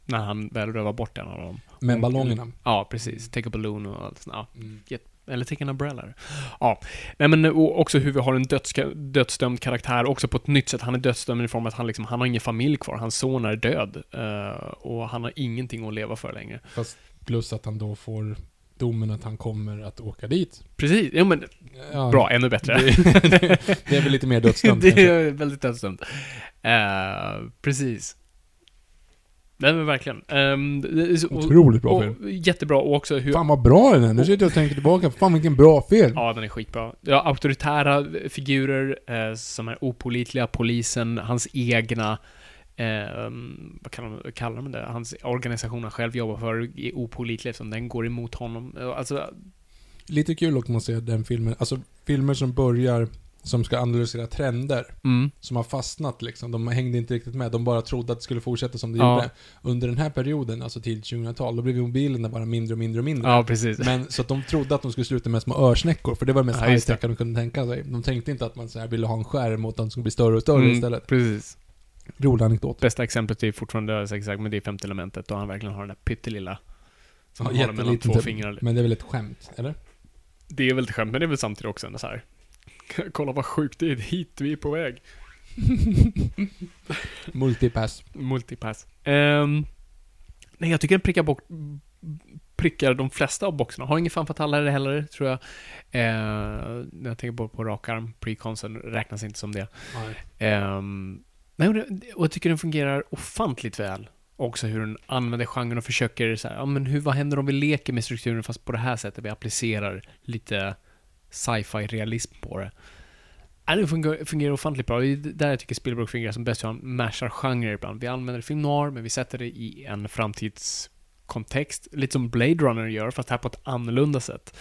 när han väl rövar bort en av dem. Med ballongerna. Ja, precis. Take a balloon och allt sånt. Ja, Mm. Eller take an umbrella. Ja. Nej men och också hur vi har en dödska, dödsdömd karaktär också på ett nytt sätt. Han är dödsdömd i form av att han liksom, han har ingen familj kvar. Hans son är död. eh, och han har ingenting att leva för längre. Fast plus att han då får domen att han kommer att åka dit. Precis, ja men Ja, bra, ännu bättre. Det, det, det är väl lite mer dödsdömt det kanske. är väldigt dödsdömt. Uh, precis. Nej men verkligen. Um, Otroligt bra och, film. Jättebra, och också hur... Fan vad bra den är. Nu sitter jag och tänker tillbaka. Fan vilken bra film. Ja, den är skitbra. Ja, auktoritära figurer eh, som är opolitliga, polisen, hans egna, eh, vad kallar, man- kallar man det? Hans organisation han själv jobbar för är opolitlig eftersom den går emot honom. Alltså, Lite kul också att se den filmen. Alltså filmer som börjar som ska analysera trender. Mm. Som har fastnat liksom. De hängde inte riktigt med. De bara trodde att det skulle fortsätta som det Ja. gjorde. Under den här perioden, alltså till 2000-tal, då blev mobilerna bara mindre och mindre och mindre. Ja, precis. Men så att de trodde att de skulle sluta med små örsnäckor, för det var det mest Ja, high-tech de kunde tänka sig. De tänkte inte att man så här ville ha en skärm och att de skulle bli större och större Mm, istället. Precis. Rolig anekdot. Bästa exemplet är fortfarande sagt, men det är femte elementet och han verkligen har den där pyttelilla som Ja, han håller mellan två fingrar. Men det är väl ett skämt, eller? Det är väl ett skämt, men det är väl samtidigt också en så här. Kolla vad sjukt det är, hit vi är på väg. Multipass. Multipass. Ehm, nej, jag tycker den prickar, bort, prickar de flesta av boxarna. Har ingen fan fatallare heller, tror jag. Uh, när jag tänker på, på rak arm, preconsen räknas inte som det. Nej, och det- och jag tycker den fungerar ofantligt väl. Också hur den använder genren och försöker så här, ja men hur, vad händer om vi leker med strukturen fast på det här sättet? Vi applicerar lite sci-fi realism på det. Äh, det fungerar, fungerar ofantligt bra. Det är där jag tycker Spielberg fungerar som bäst, hur han mashar genrer ibland. Vi använder film noir, men vi sätter det i en framtidskontext. Lite som Blade Runner gör, fast här på ett annorlunda sätt.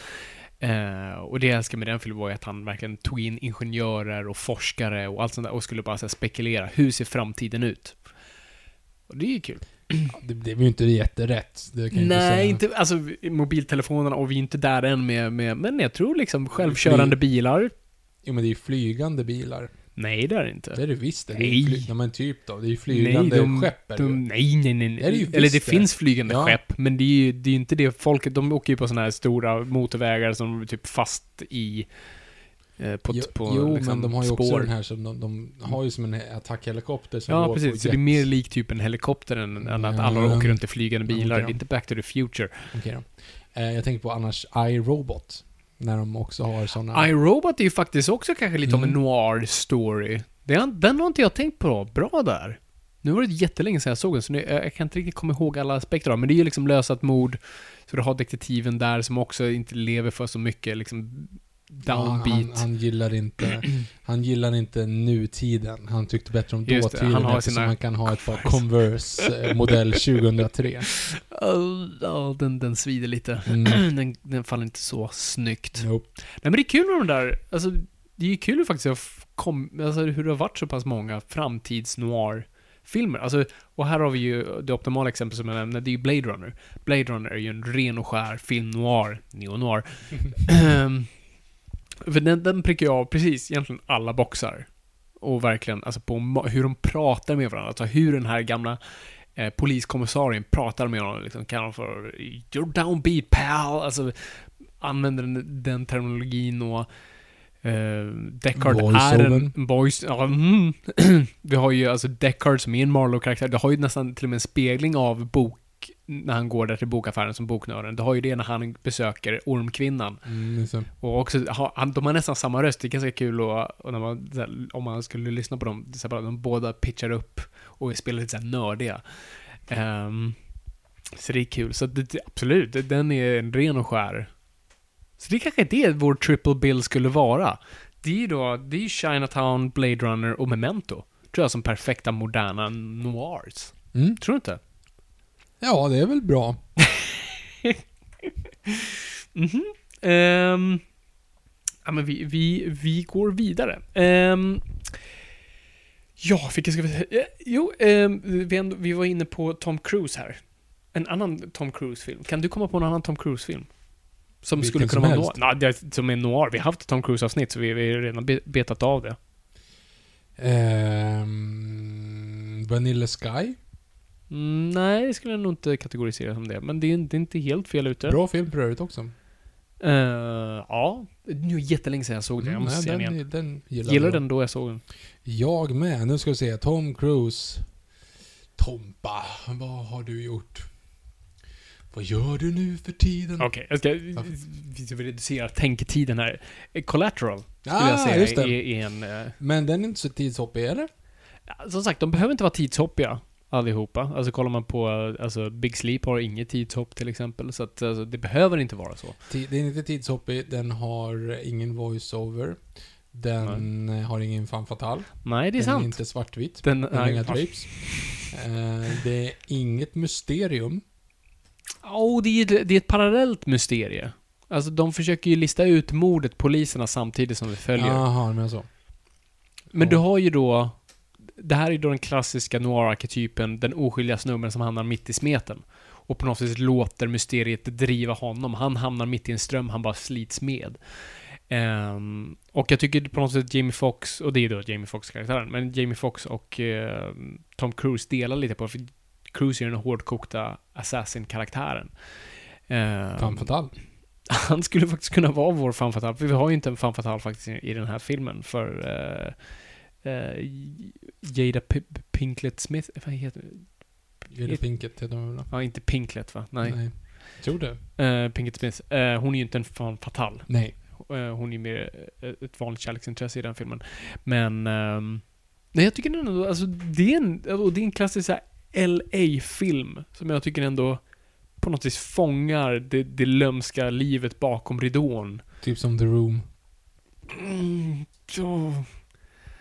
Eh, och det jag älskar med den filmen var ju att han verkligen tog in ingenjörer och forskare och allt sånt där och skulle bara så här, spekulera. Hur ser framtiden ut? Och det är ju kul. Det, är ju inte jätterätt. Det kan jag inte. Nej, inte, alltså mobiltelefonerna och vi är inte där än med, med men jag tror liksom självkörande bilar. Jo men det är ju flygande bilar. Nej, det är det inte. Det är det visst det. är Nej. ju fly, ja, men typ då. Det är ju flygande de- skepp är de, nej, nej, nej. Det är det ju Eller det finns flygande Ja. skepp, men det är ju det är inte det folket, de åker ju på sådana här stora motorvägar som är typ fast i på, Jo, på jo liksom, men de har ju spår. också den här som de, de har ju som en attackhelikopter som Ja, precis. på Så det är mer lik typ en helikopter än, än att alla åker runt i flygande bilar. Då. Det är inte Back to the Future. Då. Eh, jag tänker på annars iRobot. När de också har sådana... iRobot är ju faktiskt också kanske lite av en Mm. noir-story. Den, har inte jag tänkt på. Bra där. Nu var det jättelänge sedan jag såg den, så nu, jag kan inte riktigt komma ihåg alla aspekter av den. Men det är ju liksom lösat mord, så du har detektiven där som också inte lever för så mycket liksom Ja, downbeat. han, han gillar inte, han gillar inte nutiden. Han tyckte bättre om Just det, dåtiden han har eftersom sina- han kan ha ett par Converse modell 2003. Oh, ja, den, den svider lite. Mm. Den, den faller inte så snyggt. Nope. Nej men det är kul med de där, alltså det är kul faktiskt att kom, alltså, hur det har varit så pass många framtids-noir-filmer. Alltså, och här har vi ju det optimala exemplet som jag nämnde, det är ju Blade Runner. Blade Runner är ju en ren och skär film noir, neo-noir. För den, den prickar jag av precis egentligen alla boxar. Och verkligen, alltså på hur de pratar med varandra, alltså hur den här gamla eh, poliskommissarien pratar med honom, liksom kallar honom för “You're downbeat pal”, alltså använder den, den terminologin och eh, Deckard är en voice, ja, mm. Vi har ju alltså Deckard som är en Marlowe-karaktär, det har ju nästan till och med en spegling av bok när han går där till bokaffären som boknörden. Det har ju det när han besöker Ormkvinnan. Mm. Och också, ha- han, de har nästan samma röst, det är ganska kul och, och man, här, om man skulle lyssna på dem, så här, de båda pitchar upp och spelar lite såhär nördiga. Ehm, så det är kul, så det, absolut, den är en ren och skär. Så det är kanske det vår triple bill skulle vara. Det är ju då, det är ju Chinatown, Blade Runner och Memento. Tror jag som perfekta moderna noirs. Mm. Tror du inte? Ja, det är väl bra. Mhm. Ehm, ja, men vi, vi, vi går vidare. Ehm, ja, vilken ska vi säga? Eh, Jo, ehm, vi, ändå, vi var inne på Tom Cruise här. En annan Tom Cruise-film. Kan du komma på en annan Tom Cruise-film? Som Vilken skulle kunna som vara noir? Nej, det, som är noir. Vi har haft Tom Cruise-avsnitt, så vi, vi har redan be, betat av det. Ehm, Vanilla Sky. Mm, nej, det skulle jag nog inte kategorisera som det. Men det är, det är inte helt fel ute. Bra film för övrigt också. Eh, ja, nu jättelänge sedan jag såg den. Jag måste Mm, se nej, den igen. den, gillar jag. den då jag såg den. Jag med. Nu ska vi se. Tom Cruise. Tompa, vad har du gjort? Vad gör du nu för tiden? Okej, jag ska, vi ska reducera tänketiden här. Collateral, skulle Ah, jag säga, just det. är, är en... eh, Men den är inte så tidshoppig, eller? som sagt, de behöver inte vara tidshoppiga, allihopa. Alltså kollar man på, alltså Big Sleep har inget tidshopp till exempel, så att alltså, det behöver inte vara så. Den är inte tidshoppig, den har ingen voice-over. Den eh, har ingen fan fatal. Nej, det är den sant. är inte svartvit. Den, Den har nej, inga drapes. Eh, det är inget mysterium. Oh, det är, det är ett parallellt mysterie. Alltså de försöker ju lista ut mordet, poliserna, samtidigt som vi följer. Jaha, men så. Men Ja. du har ju då... Det här är ju då den klassiska noir-arketypen, den oskyldiga snubben som hamnar mitt i smeten. Och på något sätt låter mysteriet driva honom. Han hamnar mitt i en ström, han bara slits med. Ehm, och jag tycker på något sätt Jamie Foxx, och det är då Jamie Foxx-karaktären, men Jamie Foxx och eh, Tom Cruise delar lite på, för Cruise är den hårdkokta assassin-karaktären. Ehm, Fan fatal. han skulle faktiskt kunna vara vår fan fatale, för vi har ju inte en fan fatale faktiskt i, i den här filmen för uh, uh, Jada P- Pinklet Smith, vad heter Jada Pinkett heter hon väl? Ja, inte Pinklet va? Nej. Nej. Tror du? Eh, Pinklet Smith. Eh, hon är ju inte en fan fatal. Nej. Eh, hon är ju mer eh, ett vanligt kärleksintresse i den filmen. Men... ehm, nej, jag tycker ändå, alltså det är en, och det är en klassisk så LA-film som jag tycker ändå på något vis fångar det, det lömska livet bakom ridån. Typ som The Room. Mm, ja,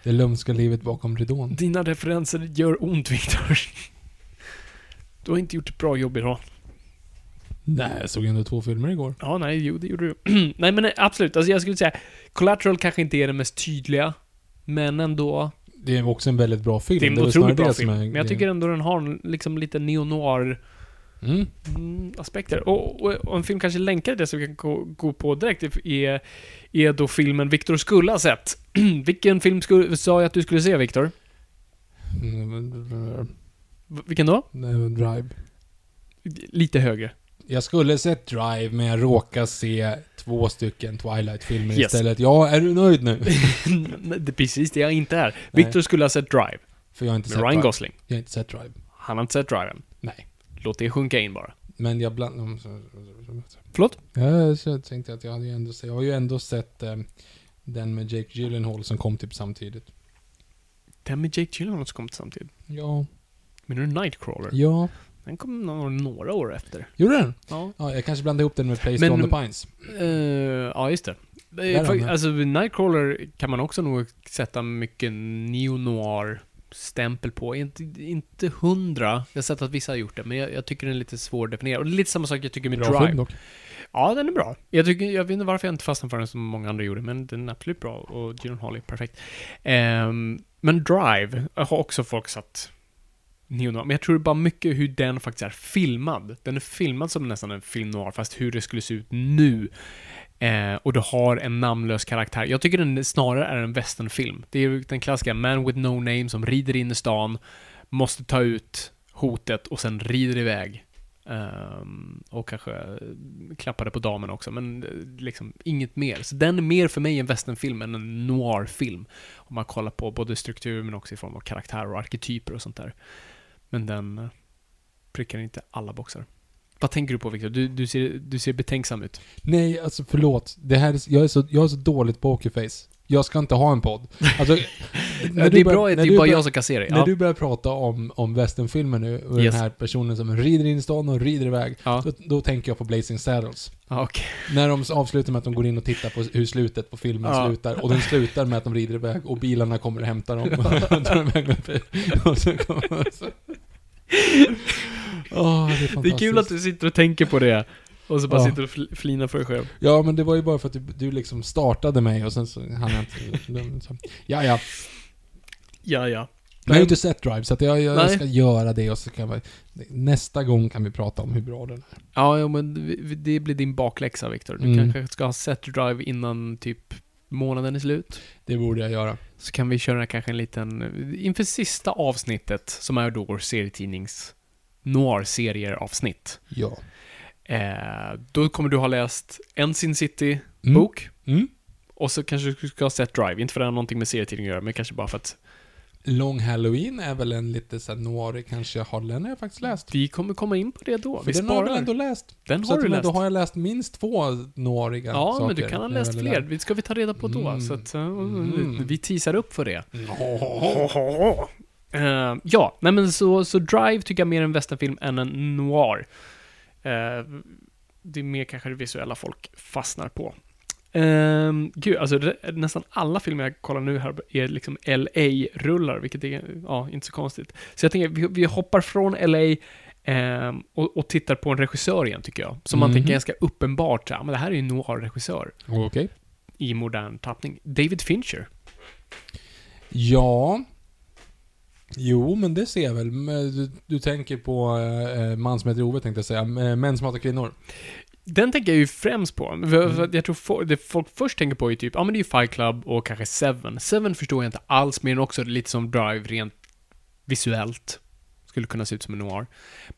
Det lömska livet bakom ridån. dina referenser gör ont, Viktor. Du har inte gjort ett bra jobb idag. Nej, jag såg ändå två filmer igår. Ja, nej, jo, det gjorde du. nej, men eh, absolut. Alltså jag skulle säga, Collateral kanske inte är den mest tydliga, men ändå... Det är också en väldigt bra film. Det är en otroligt bra film. är Men jag tycker ändå den har liksom lite neo-noir Mm. mm, aspekter. Och, och, och en film kanske länkar till det som vi kan gå, gå på direkt är, är då filmen Viktor skulle ha sett. Vilken film skulle, sa jag att du skulle se, Viktor? Mm. Vilken då? Drive. Lite högre. Jag skulle sett Drive, men jag råkar se två stycken Twilight-filmer Yes. istället. Ja, är du nöjd nu? det är precis det jag inte är. Viktor skulle ha sett Drive. För jag har inte Med sett Ryan Drive. Gosling. Jag har inte sett Drive. Han har inte sett Drive än. Nej. Låt det sjunka in bara. Men jag bland... Förlåt? Ja, så jag tänkte att jag hade ju ändå sett... Jag har ju ändå sett eh, den med Jake Gyllenhaal som kom typ samtidigt. Den med Jake Gyllenhaal som kom samtidigt. Ja. Menar du Nightcrawler? Ja. Den kom några, några år efter. Gjorde den? Ja. Ja, jag kanske blandade ihop den med Placed Men- on the Pines. Eh, ja, just det. Där alltså, Nightcrawler kan man också nog sätta mycket neo-noir stämpel på. Inte, inte hundra. Jag har sett att vissa har gjort det, men jag, jag tycker den är lite svårdefinierad. Och lite samma sak jag tycker med Bra Drive. Ja, den är bra. Jag, tycker, jag vet inte varför jag inte fastnade för den som många andra gjorde, men den är absolut bra och Gyllenhaal är perfekt. Um, men Drive har också folk satt neo men jag tror det är bara mycket hur den faktiskt är filmad. Den är filmad som nästan en film noir, fast hur det skulle se ut nu. Eh, och du har en namnlös karaktär. Jag tycker den snarare är en westernfilm. Det är ju den klassiska man with no name som rider in i stan, måste ta ut hotet och sen rider iväg. Ehm, och kanske klappade på damen också, men eh, liksom inget mer. Så den är mer för mig en westernfilm än en noirfilm. Om man kollar på både struktur men också i form av karaktär och arketyper och sånt där. Men den eh, prickar inte alla boxar. Vad tänker du på Victor? Du, du, ser, du ser betänksam ut. Nej, alltså förlåt. Det här är, jag, är så, jag är så dåligt pokerface. Jag ska inte ha en podd. Alltså, det är bra, det när är bara jag som kan se det. När Ja. du börjar prata om, om westernfilmer nu och Yes. den här personen som rider in i stan och rider iväg. Ja. Då, då tänker jag på Blazing Saddles. Okej. När de avslutar med att de går in och tittar på hur slutet på filmen Ja. slutar. Och den slutar med att de rider iväg och bilarna kommer och hämtar dem. och så kommer... Så. Åh, det är Det är kul att du sitter och tänker på det. Och så bara Ja. sitter och fl- flinar för dig själv. Ja, men det var ju bara för att du, du liksom startade mig och sen så hann jag inte... Så. Ja, ja. Ja, ja. Jag har ju inte sett Drive, så att jag, jag Nej. ska göra det och så kan vi... Nästa gång kan vi prata om hur bra den är. Ja, ja, men vi- vi- det blir din bakläxa, Viktor. Du Mm. kanske ska ha sett Drive innan typ månaden är slut. Det borde jag göra. Så kan vi köra kanske en liten, inför sista avsnittet, som är då vår serietidnings noir-serier-avsnitt. Ja. Eh, då kommer du ha läst en Sin Mm. City-bok, Mm. och så kanske du ska ha sett Drive. Inte för att det har någonting med serietidning att göra, men kanske bara för att Long Halloween är väl en lite såhär noir kanske jag har. Den jag faktiskt läst. vi kommer komma in på det då. För Vi den har jag väl sparar. ändå läst. Den så har du läst. Då har jag läst minst två noiriga Ja, saker. men du kan ha läst fler. Det ska vi ta reda på då. Mm. Så att, uh, Mm. vi teasar upp för det. Eh, ja, nej men så, så Drive tycker jag mer är en westernfilm än en noir. Eh, det är mer kanske det visuella folk fastnar på. Um, gud, alltså nästan alla filmer jag kollar nu här är liksom LA-rullar, vilket är, ja, inte så konstigt. Så jag tänker, vi, vi hoppar från LA Ehm, och, och tittar på en regissör igen, tycker jag. Som man Mhm. tänker ganska uppenbart, ja, men det här är ju en noir-regissör Okej. i modern tappning. David Fincher. Ja. Jo, men det ser jag väl. Du, du tänker på eh, Man som heter Ove, tänkte jag säga. Eh, Män som hatar kvinnor. Den tänker jag ju främst på. Mm. jag tror fo- det folk först tänker på är typ, ja men det är ju Fight Club och kanske Seven. Seven förstår jag inte alls, men också lite som Drive rent visuellt. Skulle kunna se ut som en noir.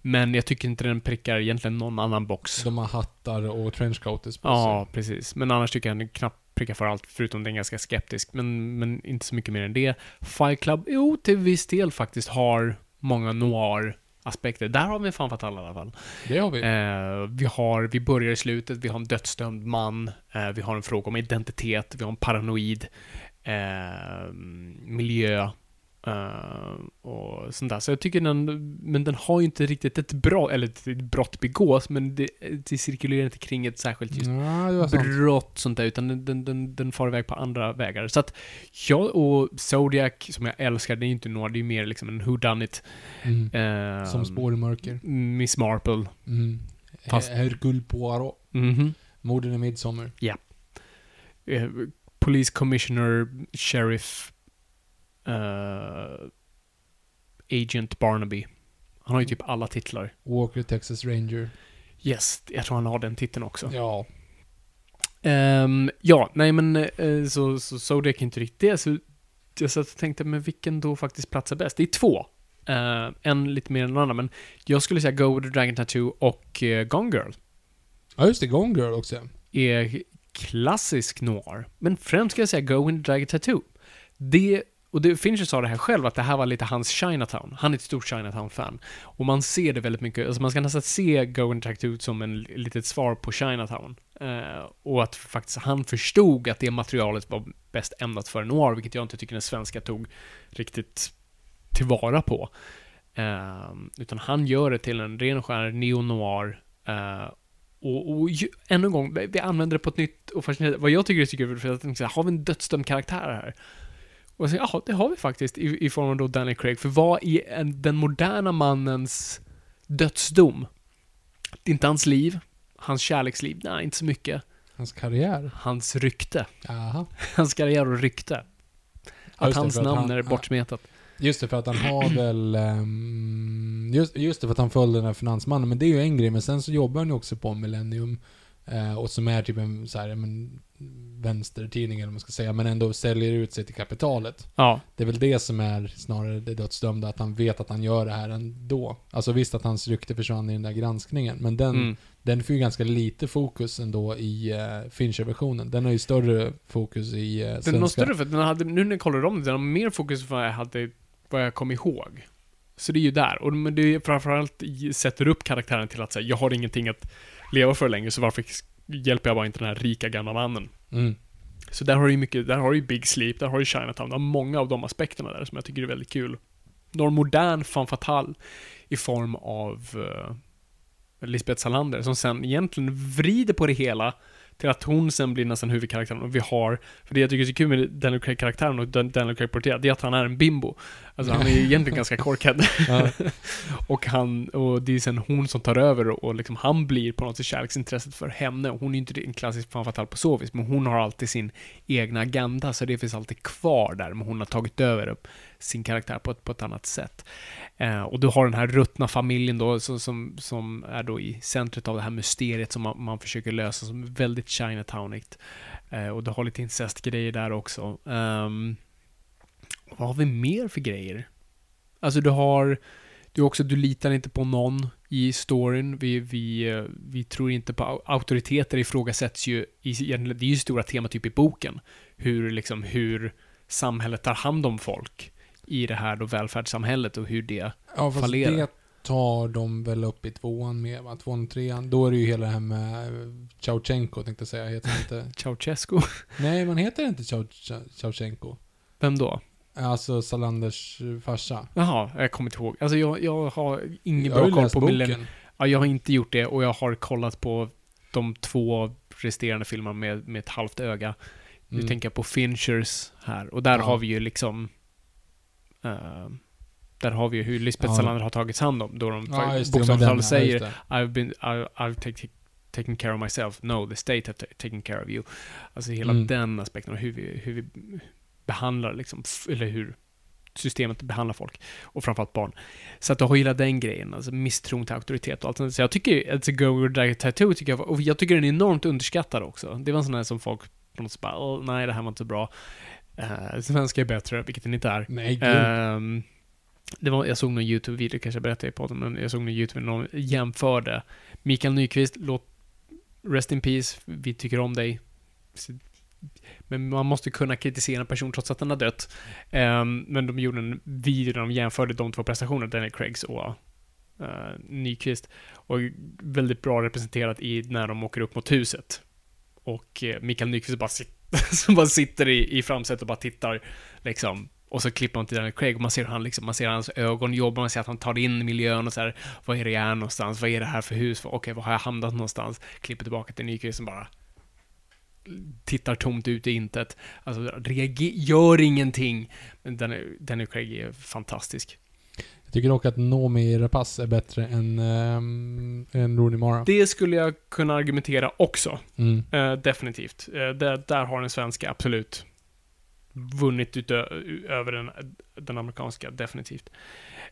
Men jag tycker inte den prickar egentligen någon annan box. De har hattar och trenchcoats på Ja, precis. Men annars tycker jag den knappt prickar för allt, förutom den är ganska skeptisk. Men, men inte så mycket mer än det. Fight Club, jo, till viss del faktiskt har många noir-aspekter. Där har vi fan fatal i alla fall. Det har vi. Eh, vi har, vi börjar i slutet, vi har en dödsdömd man, eh, vi har en fråga om identitet, vi har en paranoid eh, miljö eh, och sånt där. Så jag tycker den, men den har ju inte riktigt ett brott, eller ett, ett brott begås, men det, det cirkulerar inte kring ett särskilt just Ja, brott sånt där, utan den, den, den, den far iväg på andra vägar. Så att jag och Zodiac, som jag älskar, det är ju inte några, det är ju mer liksom en whodunit. Mm. Eh, Som spår i mörker. Miss Marple. Mm. Fast- Her- Hercule Poirot. Mhm. Morden i midsommar. eh, Police Commissioner, Sheriff, eh, Agent Barnaby. Han har ju typ alla titlar. Walker, Texas Ranger. Yes, jag tror han har den titeln också. Ja. Ehm, ja, nej men eh, så, så Zodiac är inte riktigt det. Så jag satt och tänkte, men vilken då faktiskt platsar bäst? Det är två. Eh, en lite mer än den andra, men jag skulle säga Go with the Dragon Tattoo och uh, Gone Girl Ja, just det. Gone Girl också. är klassisk noir. Men främst ska jag säga Go with the Dragon Tattoo. Det, och det, Fincher sa det här själv, att det här var lite hans Chinatown. Han är ett stort Chinatown-fan. Och man ser det väldigt mycket, alltså man ska nästan se Go with the som en litet svar på Chinatown. Uh, och att faktiskt han förstod att det materialet var bäst ämnat för noir, vilket jag inte tycker den svenska tog riktigt tillvara på. Uh, utan han gör det till en ren och skär neo-noir. Uh, och, och ju, ännu en gång, vi använder det på ett nytt och fascinerande, vad jag tycker är så kul, för att jag tänkte har vi en dödsdömd karaktär här? Och så, ja, det har vi faktiskt i, i form av då Daniel Craig, för vad är en, den moderna mannens dödsdom? Det är inte hans liv, hans kärleksliv, nej, inte så mycket. Hans karriär. Hans rykte, Jaha. hans karriär och rykte. Att just hans för att namn han- är bortsmetat. Just det, för att han har väl... ehm, just, just det, för att han följde den här finansmannen. Men det är ju en grej. Men sen så jobbar han ju också på Millennium. Eh, och som är typ en så här, men, vänstertidning eller vad man ska säga. Men ändå säljer ut sig till kapitalet. Ja, Det är väl det som är snarare det dödsdömda. Att han vet att han gör det här ändå. Alltså visst att hans rykte försvann i den där granskningen. Men den, mm. den får ju ganska lite fokus ändå i uh, Fincher-versionen. Den har ju större fokus i uh, Den svenska. har större, för den hade, nu när jag kollar om det, den har mer fokus på vad jag hade, vad jag kom ihåg. Så det är ju där. Och men det är framförallt sätter upp karaktären till att säga, jag har ingenting att leva för längre, så varför hjälper jag bara inte den här rika gamla mannen? Mm. Så där har du ju mycket, där har du ju Big Sleep, där har du Chinatown, där har många av de aspekterna där som jag tycker är väldigt kul. Du har modern fan fatale i form av uh, Lisbeth Salander, som sen egentligen vrider på det hela till att hon sen blir nästan huvudkaraktären och vi har, för det jag tycker är så kul med Daniel Craig-karaktären och Dan- Daniel Craig porträtt, det är att han är en bimbo. Alltså han är egentligen ganska korkad. Ja. och han, och det är sen hon som tar över och, och liksom han blir på något sätt kärleksintresset för henne. Och Hon är ju inte en klassisk fan fatale på så vis, men hon har alltid sin egna agenda, så det finns alltid kvar där, men hon har tagit över sin karaktär på ett, på ett annat sätt. Eh, och du har den här ruttna familjen då, som, som, som är då i centret av det här mysteriet som man, man försöker lösa, som är väldigt Chinatownigt. Eh, och du har lite incestgrejer där också. Ehm, vad har vi mer för grejer? Alltså du har, du också, du litar inte på någon i storyn. Vi, vi, vi tror inte på auktoriteter ifrågasätts ju, i, det är ju stora temat typ i boken. Hur liksom, hur samhället tar hand om folk i det här då välfärdssamhället och hur det Ja, fast fallerar. det tar de väl upp i tvåan med, va? Tvåan och trean. Då är det ju hela det här med eh, Ceausescu, tänkte jag säga. Heter inte... Ceausescu. Nej, man heter inte Ceausescu. Vem då? Alltså Salanders farsa. Jaha, jag kommer inte ihåg. Alltså jag, jag har ingen Jag bra koll på. Millennium. Ja, jag har inte gjort det och jag har kollat på de två resterande filmerna med, med ett halvt öga. Nu Mm. tänker jag på Finchers här och där Ja. har vi ju liksom... eh, Där har vi ju hur Lisbeth Ja. Salander har tagits hand om, då de Ja, bokstavligt säger. I've been, I've take, taken care of myself. No, the state have ta- taken care of you. Alltså hela Mm. den aspekten och hur vi, hur vi behandlar liksom, eller hur systemet behandlar folk. Och framförallt barn. Så att du har hela den grejen, alltså misstron till auktoritet och allt sånt. Så jag tycker, It's a Go Drag Tattoo tycker jag, och jag tycker den är enormt underskattad också. Det var en sån här som folk på något sätt bara, "Åh, nej det här var inte så bra. Uh, svenska är bättre, vilket den inte är. Nej, gud. Ehm, det var, jag såg någon YouTube-video, kanske jag berättade i podden, men jag såg någon YouTube någon jämförde Mikael Nyqvist, låt, rest in peace, vi tycker om dig. Men man måste kunna kritisera en person trots att den har dött. Ehm, men de gjorde en video där de jämförde de två prestationerna, Daniel Craigs och uh, Nyqvist. Och väldigt bra representerat i när de åker upp mot huset. Och uh, Mikael Nyqvist bara, sit, som bara sitter i, i framsätet och bara tittar, liksom. Och så klipper man till Daniel Craig och man ser hur han liksom, man ser hans ögon jobba, man ser att han tar in miljön och så här, vad är det jag är någonstans, vad är det här för hus, okej, var har jag hamnat någonstans? Klipper tillbaka till Nyqvist som bara tittar tomt ut i intet. Alltså, reager, gör ingenting. Men Daniel, Daniel Craig är fantastisk. Jag tycker dock att Noomi Rapace är bättre än, um, än Rooney Mara. Det skulle jag kunna argumentera också. Mm. Eh, definitivt. Eh, där, där har den svenska absolut vunnit utö över den, den amerikanska, definitivt.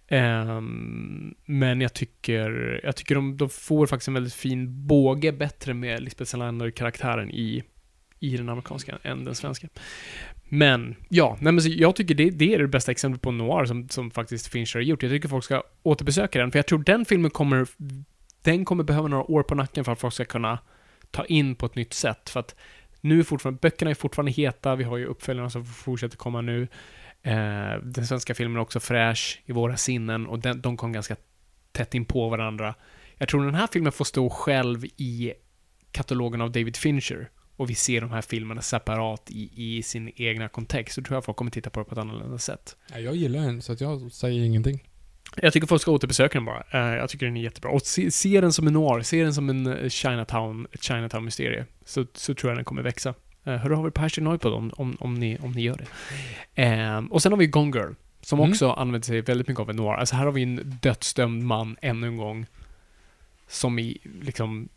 Ehm, men jag tycker, jag tycker de, de får faktiskt en väldigt fin båge bättre med Lisbeth Salander-karaktären i, i den amerikanska än den svenska. Men, ja, nej men jag tycker det, det är det bästa exemplet på noir som, som faktiskt Fincher har gjort. Jag tycker folk ska återbesöka den, för jag tror den filmen kommer, den kommer behöva några år på nacken för att folk ska kunna ta in på ett nytt sätt. För att nu är fortfarande, böckerna är fortfarande heta, vi har ju uppföljarna som fortsätter komma nu. Eh, den svenska filmen är också fräsch i våra sinnen och den, de kom ganska tätt in på varandra. Jag tror den här filmen får stå själv i katalogen av David Fincher och vi ser de här filmerna separat i, i sin egna kontext, så tror jag folk kommer titta på det på ett annorlunda sätt. Ja, jag gillar den, så att jag säger ingenting. Jag tycker folk ska återbesöka den bara. Eh, jag tycker den är jättebra. Och se, se den som en noir, se den som en eh, Chinatown, Chinatown-mysterie. Så, så tror jag den kommer växa. Uh, hör av er på Hashtag Noipod om, om, om, ni, om ni gör det. Ehm, och sen har vi Gone Girl, som Mm. också använder sig väldigt mycket av en noir. Alltså här har vi en dödsdömd man ännu en gång. Som i, liksom,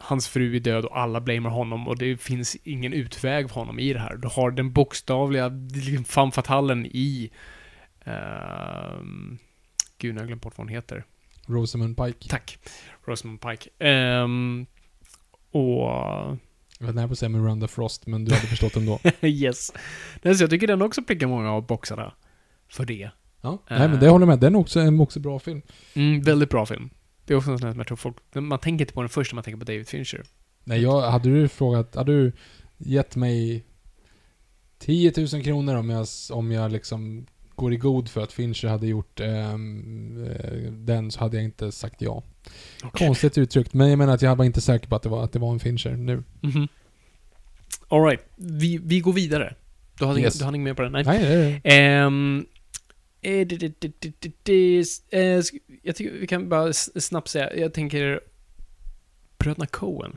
hans fru är död och alla blamear honom och det finns ingen utväg för honom i det här. Du har den bokstavliga liksom, femme fatalen i ehm, Gud, nu har jag glömt bort vad hon heter. Rosamund Pike. Tack. Rosamund Pike. Ehm, och... Jag var nära på att säga Miranda Frost, men du hade förstått ändå. yes. Så jag tycker den också prickar många av boxarna för det. Ja. Nej, men det håller jag med. Den är också en också bra film. Mm, väldigt bra film. Det är också här som jag tror folk... Man tänker inte på den först när man tänker på David Fincher. Nej, jag, hade du frågat, hade du gett mig 10 000 kronor om jag, om jag liksom går i god för att Fincher hade gjort ehm, eh, den så hade jag inte sagt ja. Konstigt uttryckt, men jag menar att jag var inte säker på att det var, att det var en Fincher nu. Mhm. All right. Vi, vi går vidare. Du hade, Yes. du hade inget mer på den? Nej. Nej, det är Ehm, jag tycker vi kan bara snabbt säga, jag tänker Bröderna Coen.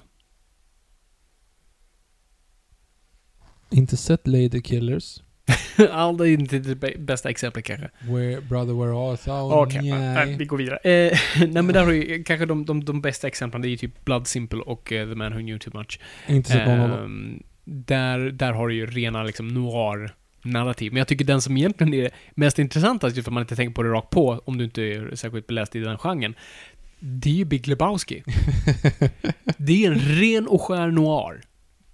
inte sett Lady Killers. ja, det är inte det bä- bästa exemplet kanske. Where Brother Where Art Thou? Okej, nej. nej, vi går vidare. Eh, nej men där har ju kanske de, de, de bästa exemplen, det är ju typ Blood Simple och eh, The Man Who Knew Too Much. Inte sett någon av dem. Ehm, där, där har du ju rena liksom noir narrativ. Men jag tycker den som egentligen är mest intressant, just för att man inte tänker på det rakt på, om du inte är särskilt beläst i den genren, det är ju Big Lebowski. det är en ren och skär noir.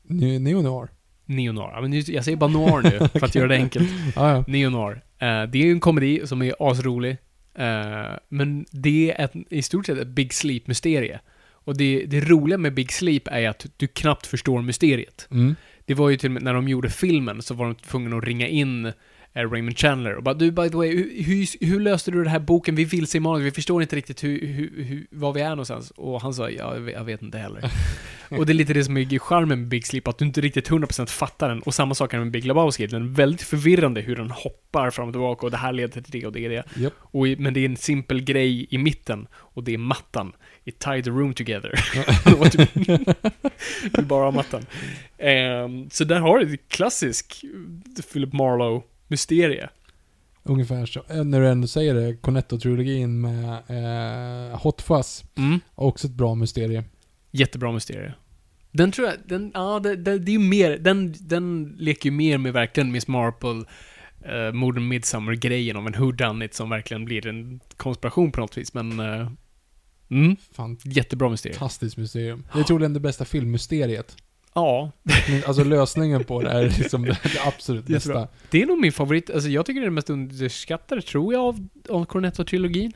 Ne- Neo-noir. Neo-noir. Ja, men just- Jag säger bara noir nu, för att göra det enkelt. Ah, ja. Neo-noir. Eh, det är ju en komedi som är asrolig. Eh, men det är ett, i stort sett ett Big Sleep-mysterie. Och det, det roliga med Big Sleep är att du knappt förstår mysteriet. Mm. Det var ju till och med när de gjorde filmen så var de tvungna att ringa in eh, Raymond Chandler och bara du by the way, hur, hur, hur löste du den här boken? Vi vilse i manus, vi förstår inte riktigt hur, hur, hur, var vi är någonstans. Och han sa, ja, jag vet, jag vet inte heller. och det är lite det som är charmen med Big Sleep, att du inte riktigt 100% fattar den. Och samma sak med Big Lebowski, den är väldigt förvirrande hur den hoppar fram och tillbaka och det här leder till det och det är det. Japp. Och men det är en simpel grej i mitten och det är mattan. It tied the room together. Och typ- Vill bara ha mattan. Ehm, så där har du ett klassisk Philip Marlowe-mysterie. ungefär så, eh, när du ändå säger det, Cornetto-trilogin med eh, Hot Fuzz, Mm. också ett bra mysterie. Jättebra mysterie. Den tror jag, den, ja, det, det, det är ju mer, den, den leker ju mer med verkligen Miss Marple, uh, Modern Midsummer-grejen om en whodunit som verkligen blir en konspiration på något vis, men... Uh, mm, jättebra mysterie. Fantastiskt mysterium. Det är troligen det bästa filmmysteriet. Ja, Alltså lösningen på det är liksom det, det absolut Jättebra. bästa. det är nog min favorit, alltså jag tycker det är den mest underskattade, tror jag, av, av Cornetto-trilogin.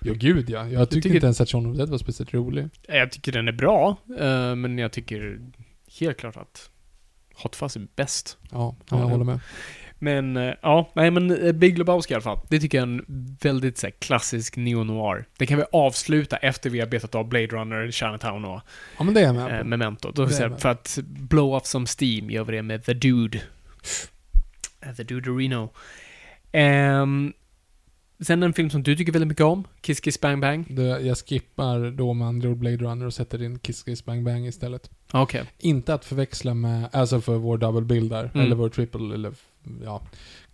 Ja, gud ja. Jag tyckte tycker- inte ens att Shaun of the Dead var speciellt rolig. Jag tycker den är bra, eh, men jag tycker helt klart att Hot Fuzz är bäst. Ja, Ja, jag håller med. Men, eh, ja, nej men eh, Big Lebowski i alla fall. Det tycker jag är en väldigt så här, klassisk neo-noir. Det kan vi avsluta efter vi har betat av Blade Runner, Chinatown och Ja, men det är med eh. Memento. Då, så här, för att blow off some steam gör vi det med The Dude. Eh, The Dude Reno. Ehm, sen en film som du tycker väldigt mycket om, Kiss Kiss Bang Bang. Det, jag skippar då med andra ord Blade Runner och sätter in Kiss Kiss Bang Bang istället. Okej. Inte att förväxla med, alltså för vår double bill där, Mm. eller vår triple, eller ja,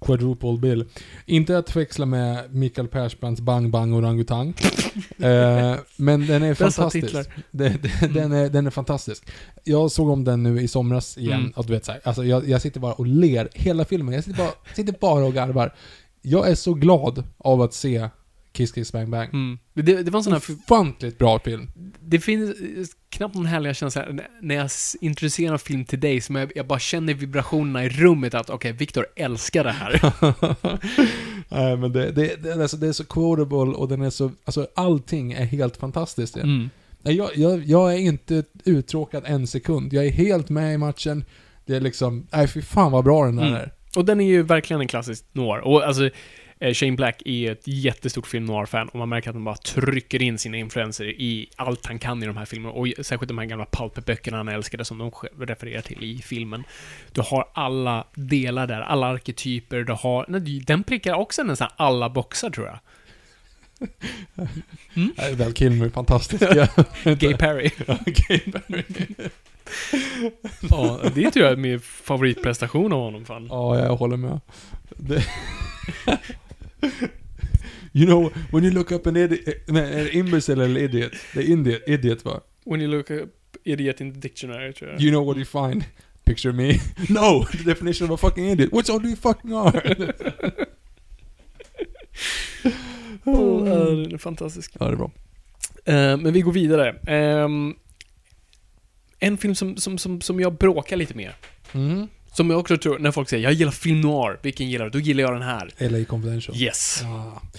quadruple bill. Inte att förväxla med Mikael Persbrandts Bang Bang Orangutang. eh, men den är fantastisk. Det, det, den, är, den är fantastisk. Jag såg om den nu i somras igen, Mm. och du vet så här, alltså jag, jag sitter bara och ler hela filmen. Jag sitter bara, sitter bara och garvar. Jag är så glad av att se Kiss Kiss Bang Bang. Mm. Det, det var en sån här... Ofantligt bra film. Det finns eh, knappt någon härliga känsla när jag introducerar film till dig som jag, jag bara känner vibrationerna i rummet att okej, Viktor älskar det här. Nej men det, det, det, är alltså, det är så quotable och den är så, alltså allting är helt fantastiskt. den. Mm. Jag, jag, jag är inte uttråkad en sekund. Jag är helt med i matchen. Det är liksom, nej fy fan vad bra den där Mm. är. Och den är ju verkligen en klassisk noir. Och alltså, Shane Black är ett jättestort film noir-fan och man märker att han bara trycker in sina influenser i allt han kan i de här filmerna. Och särskilt de här gamla pulp-böckerna han älskade som de refererar till i filmen. Du har alla delar där, alla arketyper, du har... nej, Den prickar också nästan alla boxar tror jag. Nej, Val Kilmer är fantastisk. Gay Perry. Ja, Gay Perry. Ja, det tror jag är min favoritprestation av honom fan. Ja, jag håller med. Det... you know, when you look up an idiot, nej, en imbecile eller idiot. Det är idiot, idiot va? When you look up idiot in the dictionary tror jag. You know what you find? Picture me. No! The definition of a fucking idiot. What's all you fucking are? Oh, är fantastisk. ja, det är bra. Eh, men vi går vidare. Ehm, en film som, som, som, som jag bråkar lite med. Mm. Som jag också tror, när folk säger jag gillar film noir, vilken gillar du? Då gillar jag den här. LA Confidential. Yes.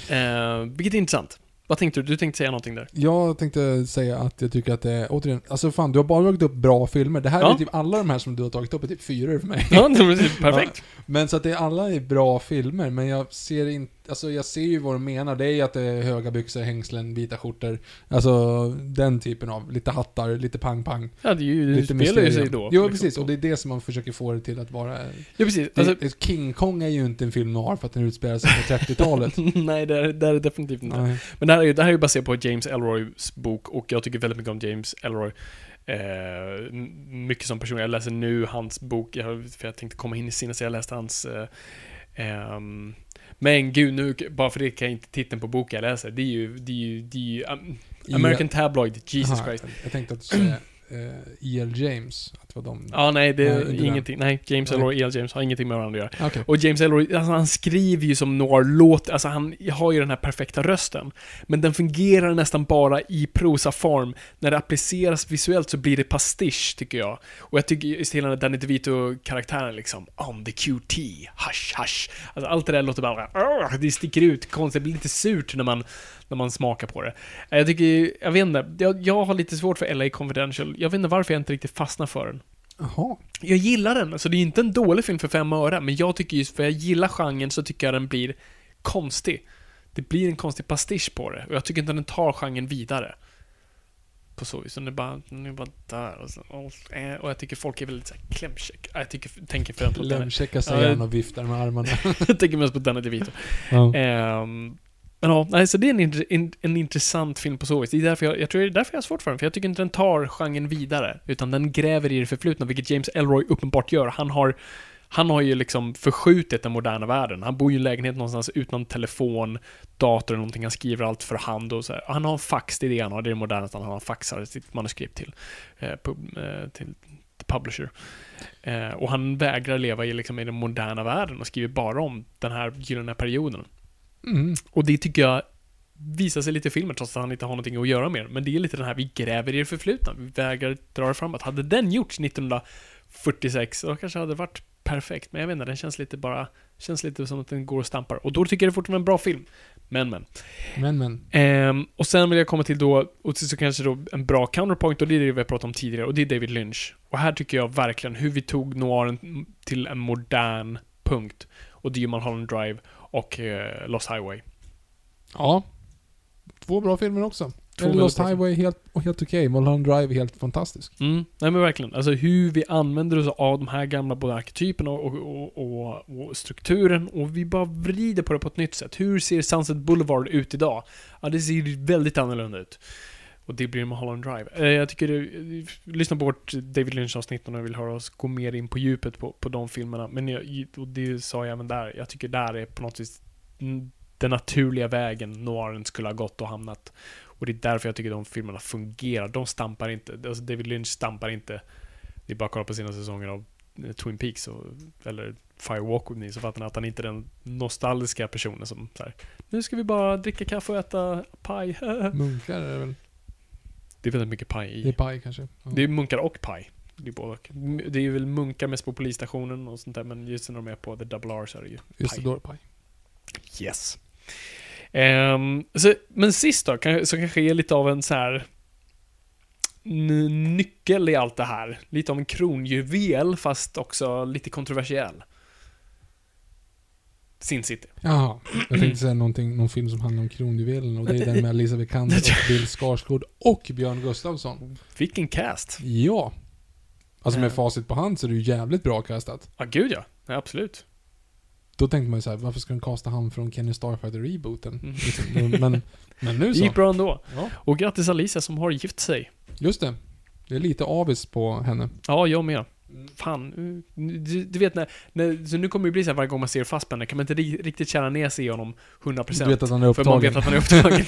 Ja. Uh, vilket är intressant. Vad tänkte du? Du tänkte säga någonting där? Jag tänkte säga att jag tycker att det är, återigen, alltså fan du har bara tagit upp bra filmer. Det här Ja. är typ alla de här som du har tagit upp är typ fyra för mig. Ja, det var perfekt. Men så att det är alla är bra filmer, men jag ser inte, alltså jag ser ju vad de menar. Det är ju att det är höga byxor, hängslen, vita skjortor. Alltså den typen av, lite hattar, lite pang-pang. Ja, det, är ju, det Lite spelar ju sig då. Jo, liksom. precis. Och det är det som man försöker få det till att vara. Ja, precis. Det, Alltså, King Kong är ju inte en film noir för att den utspelar sig på 30-talet. nej, det är, det är det definitivt inte. Nej. Men det här, är ju, det här är ju baserat på James Elroys bok och jag tycker väldigt mycket om James Elroy. Eh, mycket som person. Jag läser nu hans bok, jag, för jag tänkte komma in i sinne så jag läste hans eh, ehm, men gud, nu, bara för det kan jag inte titeln på boken jag läser. Det är ju, det är ju, det är ju um, American Tabloid, Jesus Aha, Christ. Jag tänkte att du skulle säga eh, E.L. James, att det var de... Ja, nej, det är Nej, ingenting. Nej, James Nej. Elroy och E.L. James har ingenting med varandra att göra. Okej. Och James Elroy, alltså han skriver ju som noir låt, alltså han har ju den här perfekta rösten. Men den fungerar nästan bara i prosaform. När det appliceras visuellt så blir det pastisch, tycker jag. Och jag tycker just hela den Danny DeVito-karaktären liksom, on the QT, hush hush. Alltså allt det där låter bara, det sticker ut konstigt, det blir lite surt när man, när man smakar på det. Jag tycker, jag vet inte, jag, jag har lite svårt för LA Confidential. Jag vet inte varför jag inte riktigt fastnar för den. Jaha. Jag gillar den, alltså det är inte en dålig film för fem öre, men jag tycker just för jag gillar genren så tycker jag den blir konstig. Det blir en konstig pastisch på det, och jag tycker inte den tar genren vidare. På så vis, den är bara, den är bara där och, så, och, eh, och jag tycker folk är väldigt såhär klämkäck. Jag tycker, tänker främst på sig Ja, han och viftar med armarna. jag tänker mest på Danny DeVito. ja. Ehm, men ja, nej, så det är en, en, en intressant film på så vis. Det är därför jag, jag tror det är därför jag har svårt för den, för jag tycker inte den tar genren vidare, utan den gräver i det förflutna, vilket James Elroy uppenbart gör. Han har, Han har ju liksom förskjutit den moderna världen. Han bor ju i en lägenhet någonstans utan telefon, dator eller någonting. Han skriver allt för hand och så här. Han har en fax, det är det han har. Det är det modernaste han har faxar sitt manuskript till, eh, pub, eh, till publisher. Eh, och han vägrar leva i, liksom, i den moderna världen och skriver bara om den här gyllene perioden. Mm. Och det tycker jag visar sig lite i filmen trots att han inte har någonting att göra med. Men det är lite den här, vi gräver i det förflutna. Vi vägrar dra det framåt. Hade den gjorts 1946, då kanske det hade varit perfekt. Men jag vet inte, den känns lite bara, känns lite som att den går och stampar. Och då tycker jag det fortfarande är en bra film. Men, men. Men, men. Ehm, och sen vill jag komma till då, och så kanske då en bra counterpoint, och det är det vi har pratat om tidigare, och det är David Lynch. Och här tycker jag verkligen hur vi tog noiren till en modern punkt. Och det är ju Mulholland Drive och eh, Lost Highway. Ja. Två bra filmer också. Två Lost Highway helt, helt okej. Mulholland Drive helt fantastisk. Mm, nej men verkligen. Alltså hur vi använder oss av de här gamla både arketyperna och, och, och, och strukturen och vi bara vrider på det på ett nytt sätt. Hur ser Sunset Boulevard ut idag? Ja, det ser väldigt annorlunda ut. Och det blir Mulholland Drive. Eh, jag tycker du, lyssna på vårt David Lynch-avsnitt om du vill höra oss gå mer in på djupet på, på de filmerna. Men jag, och det sa jag även där, jag tycker där är på något vis den naturliga vägen noiren skulle ha gått och hamnat. Och det är därför jag tycker de filmerna fungerar. De stampar inte, alltså David Lynch stampar inte. Det är bara att kolla på sina säsonger av eh, Twin Peaks och, eller Firewalk with me så fattar ni att han inte är den nostalgiska personen som så här, Nu ska vi bara dricka kaffe och äta paj. Munkar är det väl? Det är väldigt mycket paj i. Det är paj kanske. Ja. Det är munkar och paj. Det är både. Det är väl munkar mest på polisstationen och sånt där, men just när de är på The Double R så är det ju Just det, paj. då är det paj. Yes. Ehm, så, men sist då, så kanske är lite av en så här nyckel i allt det här. Lite av en kronjuvel, fast också lite kontroversiell. Sin City. Jaha. Jag tänkte säga någonting, någon film som handlar om kronjuvelen och det är den med Alicia Vikander och Bill Skarsgård och Björn Gustafsson. Vilken cast! Ja. Alltså med Ja. facit på hand så är det ju jävligt bra castat. Ja, gud ja. ja absolut. Då tänkte man ju såhär, varför ska de casta han från Kenny Starfighter-rebooten? Mm. Liksom, men, men nu Det så. gick bra ändå. Ja, Och grattis Alicia som har gift sig. just det. Det är lite avis på henne. Ja, jag med. Fan, du, du vet när, när, så nu kommer det bli så här varje gång man ser Fassbender, kan man inte ri- riktigt känna ner sig i honom 100%. Du vet att han är För man upptagen. vet att han är upptagen.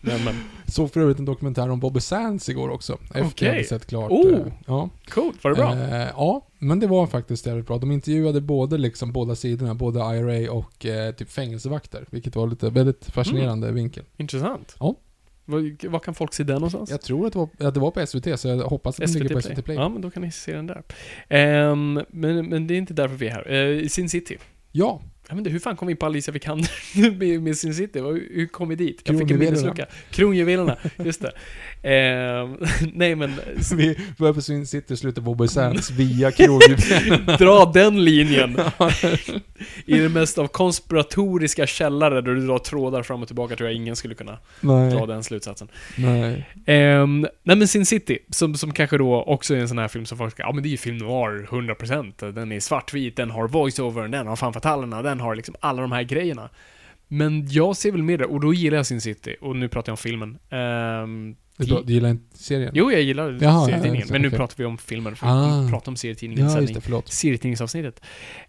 men, men, Såg för övrigt en dokumentär om Bobby Sands igår också. Efter Okej. jag hade sett klart. Oh. eh, Ja. coolt, var det bra? Eh, ja, men det var faktiskt jävligt bra. De intervjuade både liksom båda sidorna, både IRA och eh, typ fängelsevakter. Vilket var lite väldigt fascinerande vinkel. Intressant. Ja. Vad, vad kan folk se den någonstans? Jag tror att det var, att det var på SVT, så jag hoppas att den ligger på SVT Play. Ja, men då kan ni se den där. Ehm, men, men det är inte därför vi är här. Uh, Sin City. Ja, Jag inte, hur fan kom vi in på Alicia Vikander med, med Sin City? Hur, kom vi dit? Jag fick en minneslucka. Kronjuvelerna, just det. Ehm, nej men, vi börjar på Sin City och slutar på Bobby Sands via kronjuvelen. dra den linjen. I det mest av konspiratoriska källare där du drar trådar fram och tillbaka tror jag ingen skulle kunna dra Nej, den slutsatsen. nej. Um, nej men Sin City, som, som kanske då också är en sån här film som folk ska, ja men det är ju film noir 100%, den är svartvit, den har voice-over, den har fan fatalerna, den har liksom alla de här grejerna. Men jag ser väl mer det, och då gillar jag Sin City, och nu pratar jag om filmen. Um, Du, du gillar inte serien? jo, jag gillar Jaha, serietidningen, ja, men nu okej. pratar vi om filmen, för Ah. vi pratar om serietidningen Ja, just det, förlåt. serietidningsavsnittet.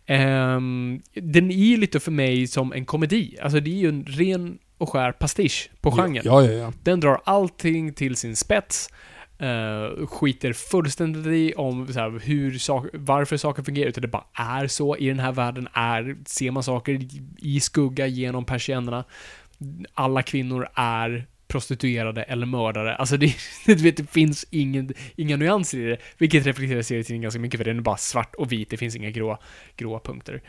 Ehm, den är ju lite för mig som en komedi. Alltså det är ju en ren och skär pastisch på genren. Ja, ja, ja. Den drar allting till sin spets. Uh, skiter fullständigt i om så här, hur sak- varför saker fungerar, utan det bara är så. I den här världen är, ser man saker i- i skugga genom persiennerna. Alla kvinnor är prostituerade eller mördare. Alltså det, du vet, det finns ingen, inga nyanser i det, vilket reflekterar serietidningen ganska mycket, för den är bara svart och vit, det finns inga gråa, gråa punkter.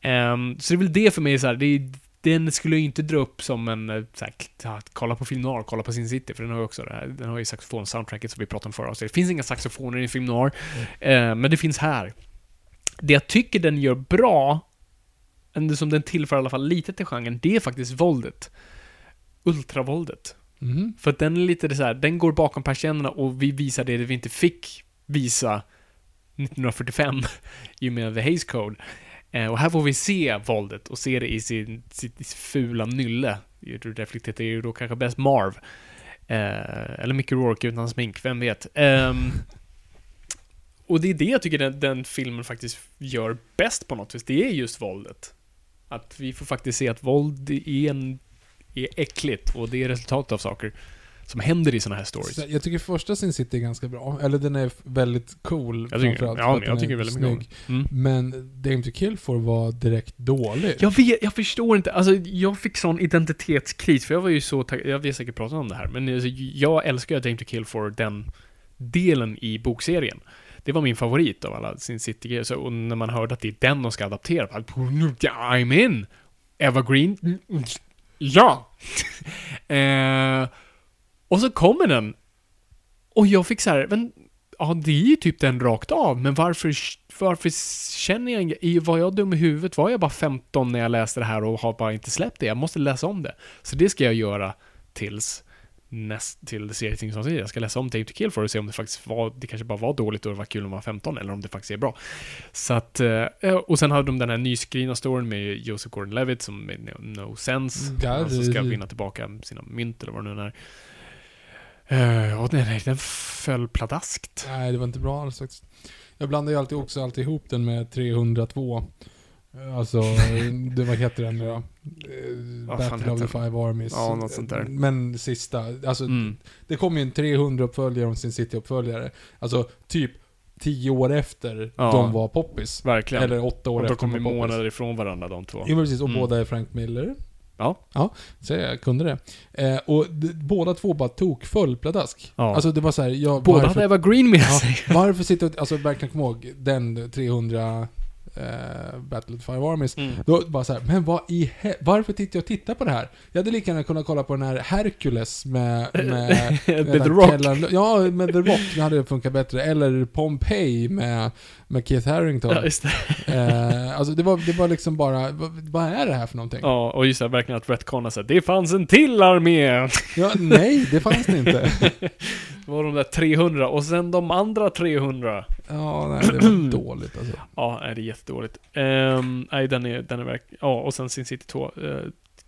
Ehm, så det är väl det för mig så här, det den skulle jag inte dra upp som en, eh, så här, kolla på film noir, kolla på Sin City, för den har ju också det här, den har ju saxofon-soundtracket som vi pratade om förra avsnittet. Det finns inga saxofoner i film noir, eh, men det finns här. Det jag tycker den gör bra, som den tillför i alla fall lite till genren, det är faktiskt våldet. Ultravåldet. Mhm. För att den är lite så här, den går bakom persiennerna och vi visar det vi inte fick visa 1945 i och med The Hays Code. Eh, och här får vi se våldet och se det i sin, sitt fula nylle. Det reflekterar ju då kanske bäst Marv. Eh, eller Mickey Rourke utan smink, vem vet. Ehm, och det är det jag tycker den, den filmen faktiskt gör bäst på något vis. Det är just våldet. Att vi får faktiskt se att våld är, en, är äckligt och det är resultatet av saker som händer i sådana här stories. Så Jag tycker första Sin City är ganska bra. Eller den är väldigt cool Jag tycker, ja, jag den tycker är väldigt snygg. Mm. Men Dame to Kill for var direkt dålig. Jag vet, jag förstår inte. Alltså, jag fick sån identitetskris, för jag var ju så jag har säkert pratat om det här, men alltså, jag älskar Dame to Kill for den delen i bokserien. Det var min favorit av alla Sin City-grejer, och när man hörde att det är den de ska adaptera, bara, I'm in! Evergreen, ja! eh, och så kommer den, och jag fick så här, men Ja, det är ju typ den rakt av, men varför, varför känner jag inget? Var jag dum i huvudet? Var jag bara 15 när jag läste det här och har bara inte släppt det? Jag måste läsa om det. Så det ska jag göra tills näst, till serietidningsavsnittet. Jag ska läsa om Dave to Kill för att se om det faktiskt var, det kanske bara var dåligt och det var kul när man var 15, eller om det faktiskt är bra. Så att, eh, och sen hade de den här nyskrivna storyn med Joseph Gordon-Levitt som made no, sense. Som det- ska vinna tillbaka sina mynt eller vad det nu är. Uh, och den, den föll pladaskt. Nej, det var inte bra alls faktiskt. Jag blandar ju alltid också alltid ihop den med 302. Alltså, det, vad heter den nu då? Eh, Battle of the Five Armies. Ja, något sånt där. Men sista, alltså Mm. det kom ju en 300 uppföljare om sin City-uppföljare. Alltså typ 10 år efter Ja. de var poppis. Verkligen. Eller 8 år och efter de var poppis. månader ifrån varandra de två. Jo men precis, och Mm. båda är Frank Miller. Ja. Ja, så jag kunde det. Eh, och båda två bara tog full pladask. Ja. Alltså det var så här, jag, Båda varför- hade Evergreen med Ja, sig. varför sitter alltså verkligen kom ihåg den 300 eh, Battle of the Five Armies. Mm. Då bara så här, men vad i varför tittar jag och tittar på det här? Jag hade lika gärna kunnat kolla på den här Hercules med... med, The Rock. Kellan- ja, med The Rock, det hade funkat bättre. Eller Pompeii med, med Keith Harrington. Ja, just det. eh, alltså det var, det var liksom bara, vad, vad är det här för någonting? Ja, och just det, verkligen att retconna sig. Det fanns en till armé! Ja, nej, det fanns det inte. Det var de där 300, och sen de andra 300. Ja, nej, det var dåligt alltså. Ja, nej, det är jättedåligt. Um, nej, den är, den är verkligen... Ja, och sen Sin City 2. eh,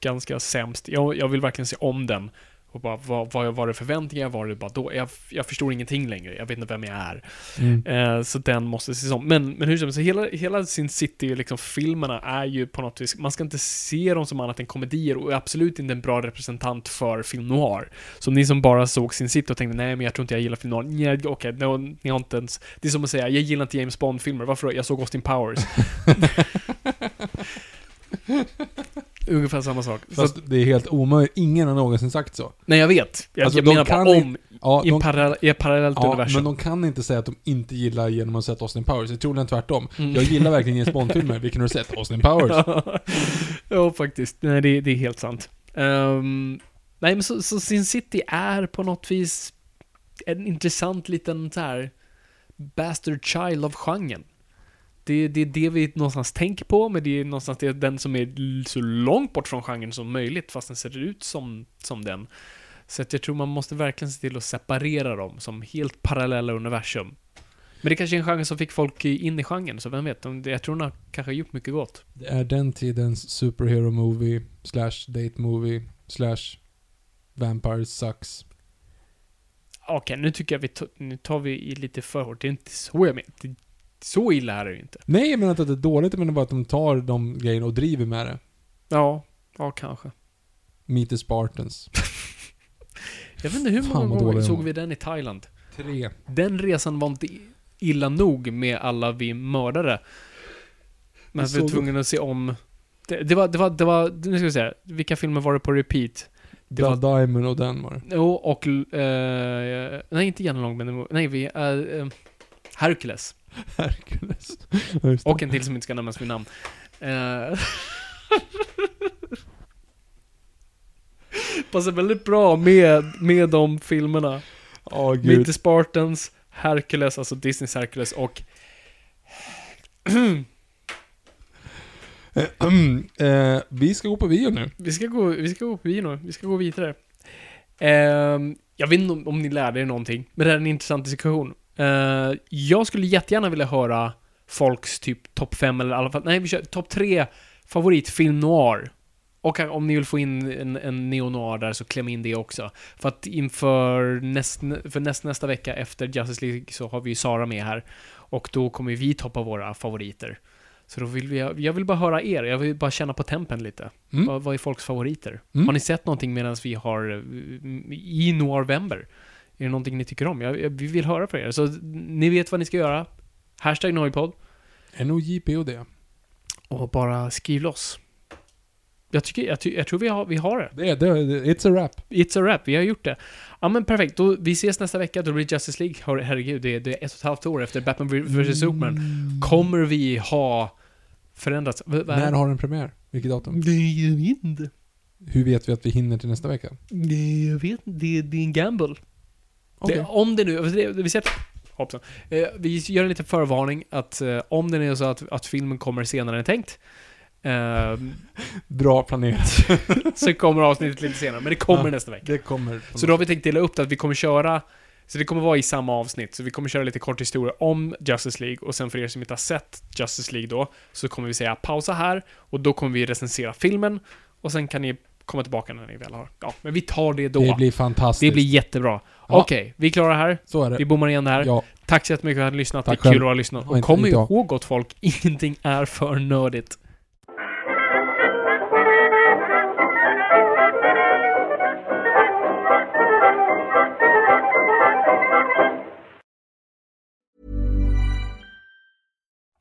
ganska sämst. Jag, jag vill verkligen se om den. Och bara, vad, vad var det förväntningar? Var det bara då? Jag, jag förstår ingenting längre. Jag vet inte vem jag är. Mm. Eh, så den måste ses om. Men, men hur som helst, hela, hela Sin City, liksom filmerna är ju på något vis, man ska inte se dem som annat än komedier och är absolut inte en bra representant för film noir. Så ni som bara såg Sin City och tänkte nej men jag tror inte jag gillar film noir. Nej, okej, no, ni har inte ens, det är som att säga, jag gillar inte James Bond-filmer. Varför då? Jag såg Austin Powers. Ungefär samma sak. Så, Fast det är helt omöjligt, ingen har någonsin sagt så. nej, jag vet. Jag, Alltså, jag menar kan bara om, Ja, i, de, parallell, i ett parallellt ja universum. men de kan inte säga att de inte gillar genom att sett Austin Powers. Jag tror den tvärtom. Mm. Jag gillar verkligen James Bond-filmer. Vilken har du sett? Austin Powers. ja, faktiskt. Nej, det, det är helt sant. Ehm, nej, men så, så Sin City är på något vis en intressant liten så här bastard child av genren. Det, det är det vi någonstans tänker på, men det är någonstans det, den som är så långt bort från genren som möjligt, fast den ser ut som, som den. Så att jag tror man måste verkligen se till att separera dem som helt parallella universum. Men det kanske är en genre som fick folk in i genren, så vem vet? Jag tror de har kanske gjort mycket gott. Det är den tidens superhero movie, slash date movie, slash vampires sucks. Okej, nu tycker jag vi nu tar vi i lite för hårt. Det är inte så jag menar. Det- Så illa är det ju inte. Nej, jag menar inte att det är dåligt, jag menar bara att de tar de grejerna och driver med det. Ja, ja kanske. Meet the Spartans. Jag vet inte hur Fan, många gånger såg vi den i Thailand. Tre. Den resan var inte illa nog med alla vi mördade. Men Vi var tvungna att se om... Det, det var, det var, det var, nu ska vi se. Vilka filmer var det på repeat? Det Blood Diamond och den var det. Jo, och... eh, nej, inte Janne men det var- Nej, vi... eh, eh, Hercules. Hercules. Ja. Och en till som inte ska nämnas vid namn. Eh, Passar väldigt bra med, med de filmerna. Åh Meet gud. the Spartans, Hercules, alltså Disneys Hercules och... eh, vi ska gå på bio nu. Vi ska gå, vi ska gå på bio nu. Vi ska gå vidare. Ehm, jag vet inte om, om ni lärde er någonting, men det här är en intressant diskussion. Eh, jag skulle jättegärna vilja höra folks typ topp 5 eller i alla fall, nej vi kör topp 3 favoritfilm noir. Och om ni vill få in en, en neo-noir där så kläm in det också. För att inför näst, för näst, nästa vecka efter Justice League så har vi ju Sara med här. Och då kommer vi toppa våra favoriter. Så då vill vi, jag vill bara höra er, jag vill bara känna på tempen lite. Mm. Vad, vad är folks favoriter? Mm. Har ni sett någonting medan vi har eh, i Noirvember? Är det någonting ni tycker om? Jag, jag, vi vill höra från er. Så ni vet vad ni ska göra. Hashtag Noipod. NOJPOD. Och bara skriv loss. Jag, tycker, jag, ty, jag tror vi har, vi har det. Det är, det, är- it's a wrap. It's a wrap, vi har gjort det. Ja men perfekt, då, vi ses nästa vecka, då blir det Justice League. Hör- Herregud, det är, det är ett och ett halvt år efter Batman vs Superman. Kommer vi ha förändrats? V- är När har den premiär? Vilket datum? Det jag vet inte. Hur vet vi att vi hinner till nästa vecka? Det jag vet inte, det, det är en gamble. Okej. Det, om det nu, det, vi sätter... Hoppsan. Eh, vi gör en liten förvarning att eh, om det nu är så att, att filmen kommer senare än tänkt, eh, Bra planerat. så kommer avsnittet lite senare, men det kommer Ja. nästa vecka. Det kommer. Så då har vi tänkt dela upp det att vi kommer köra så det kommer vara i samma avsnitt, så vi kommer köra lite kort historia om Justice League och sen för er som inte har sett Justice League då, så kommer vi säga pausa här och då kommer vi recensera filmen och sen kan ni komma tillbaka när ni väl har... Ja, men vi tar det då. Det blir fantastiskt. Det blir jättebra. Ja. Okej, vi klarar det här. Så är det. Vi bommar igen det här. Ja. Tack så jättemycket för att ni har lyssnat. Tack det är kul att ha lyssnat. Och kom ihåg gott folk, ingenting är för nördigt.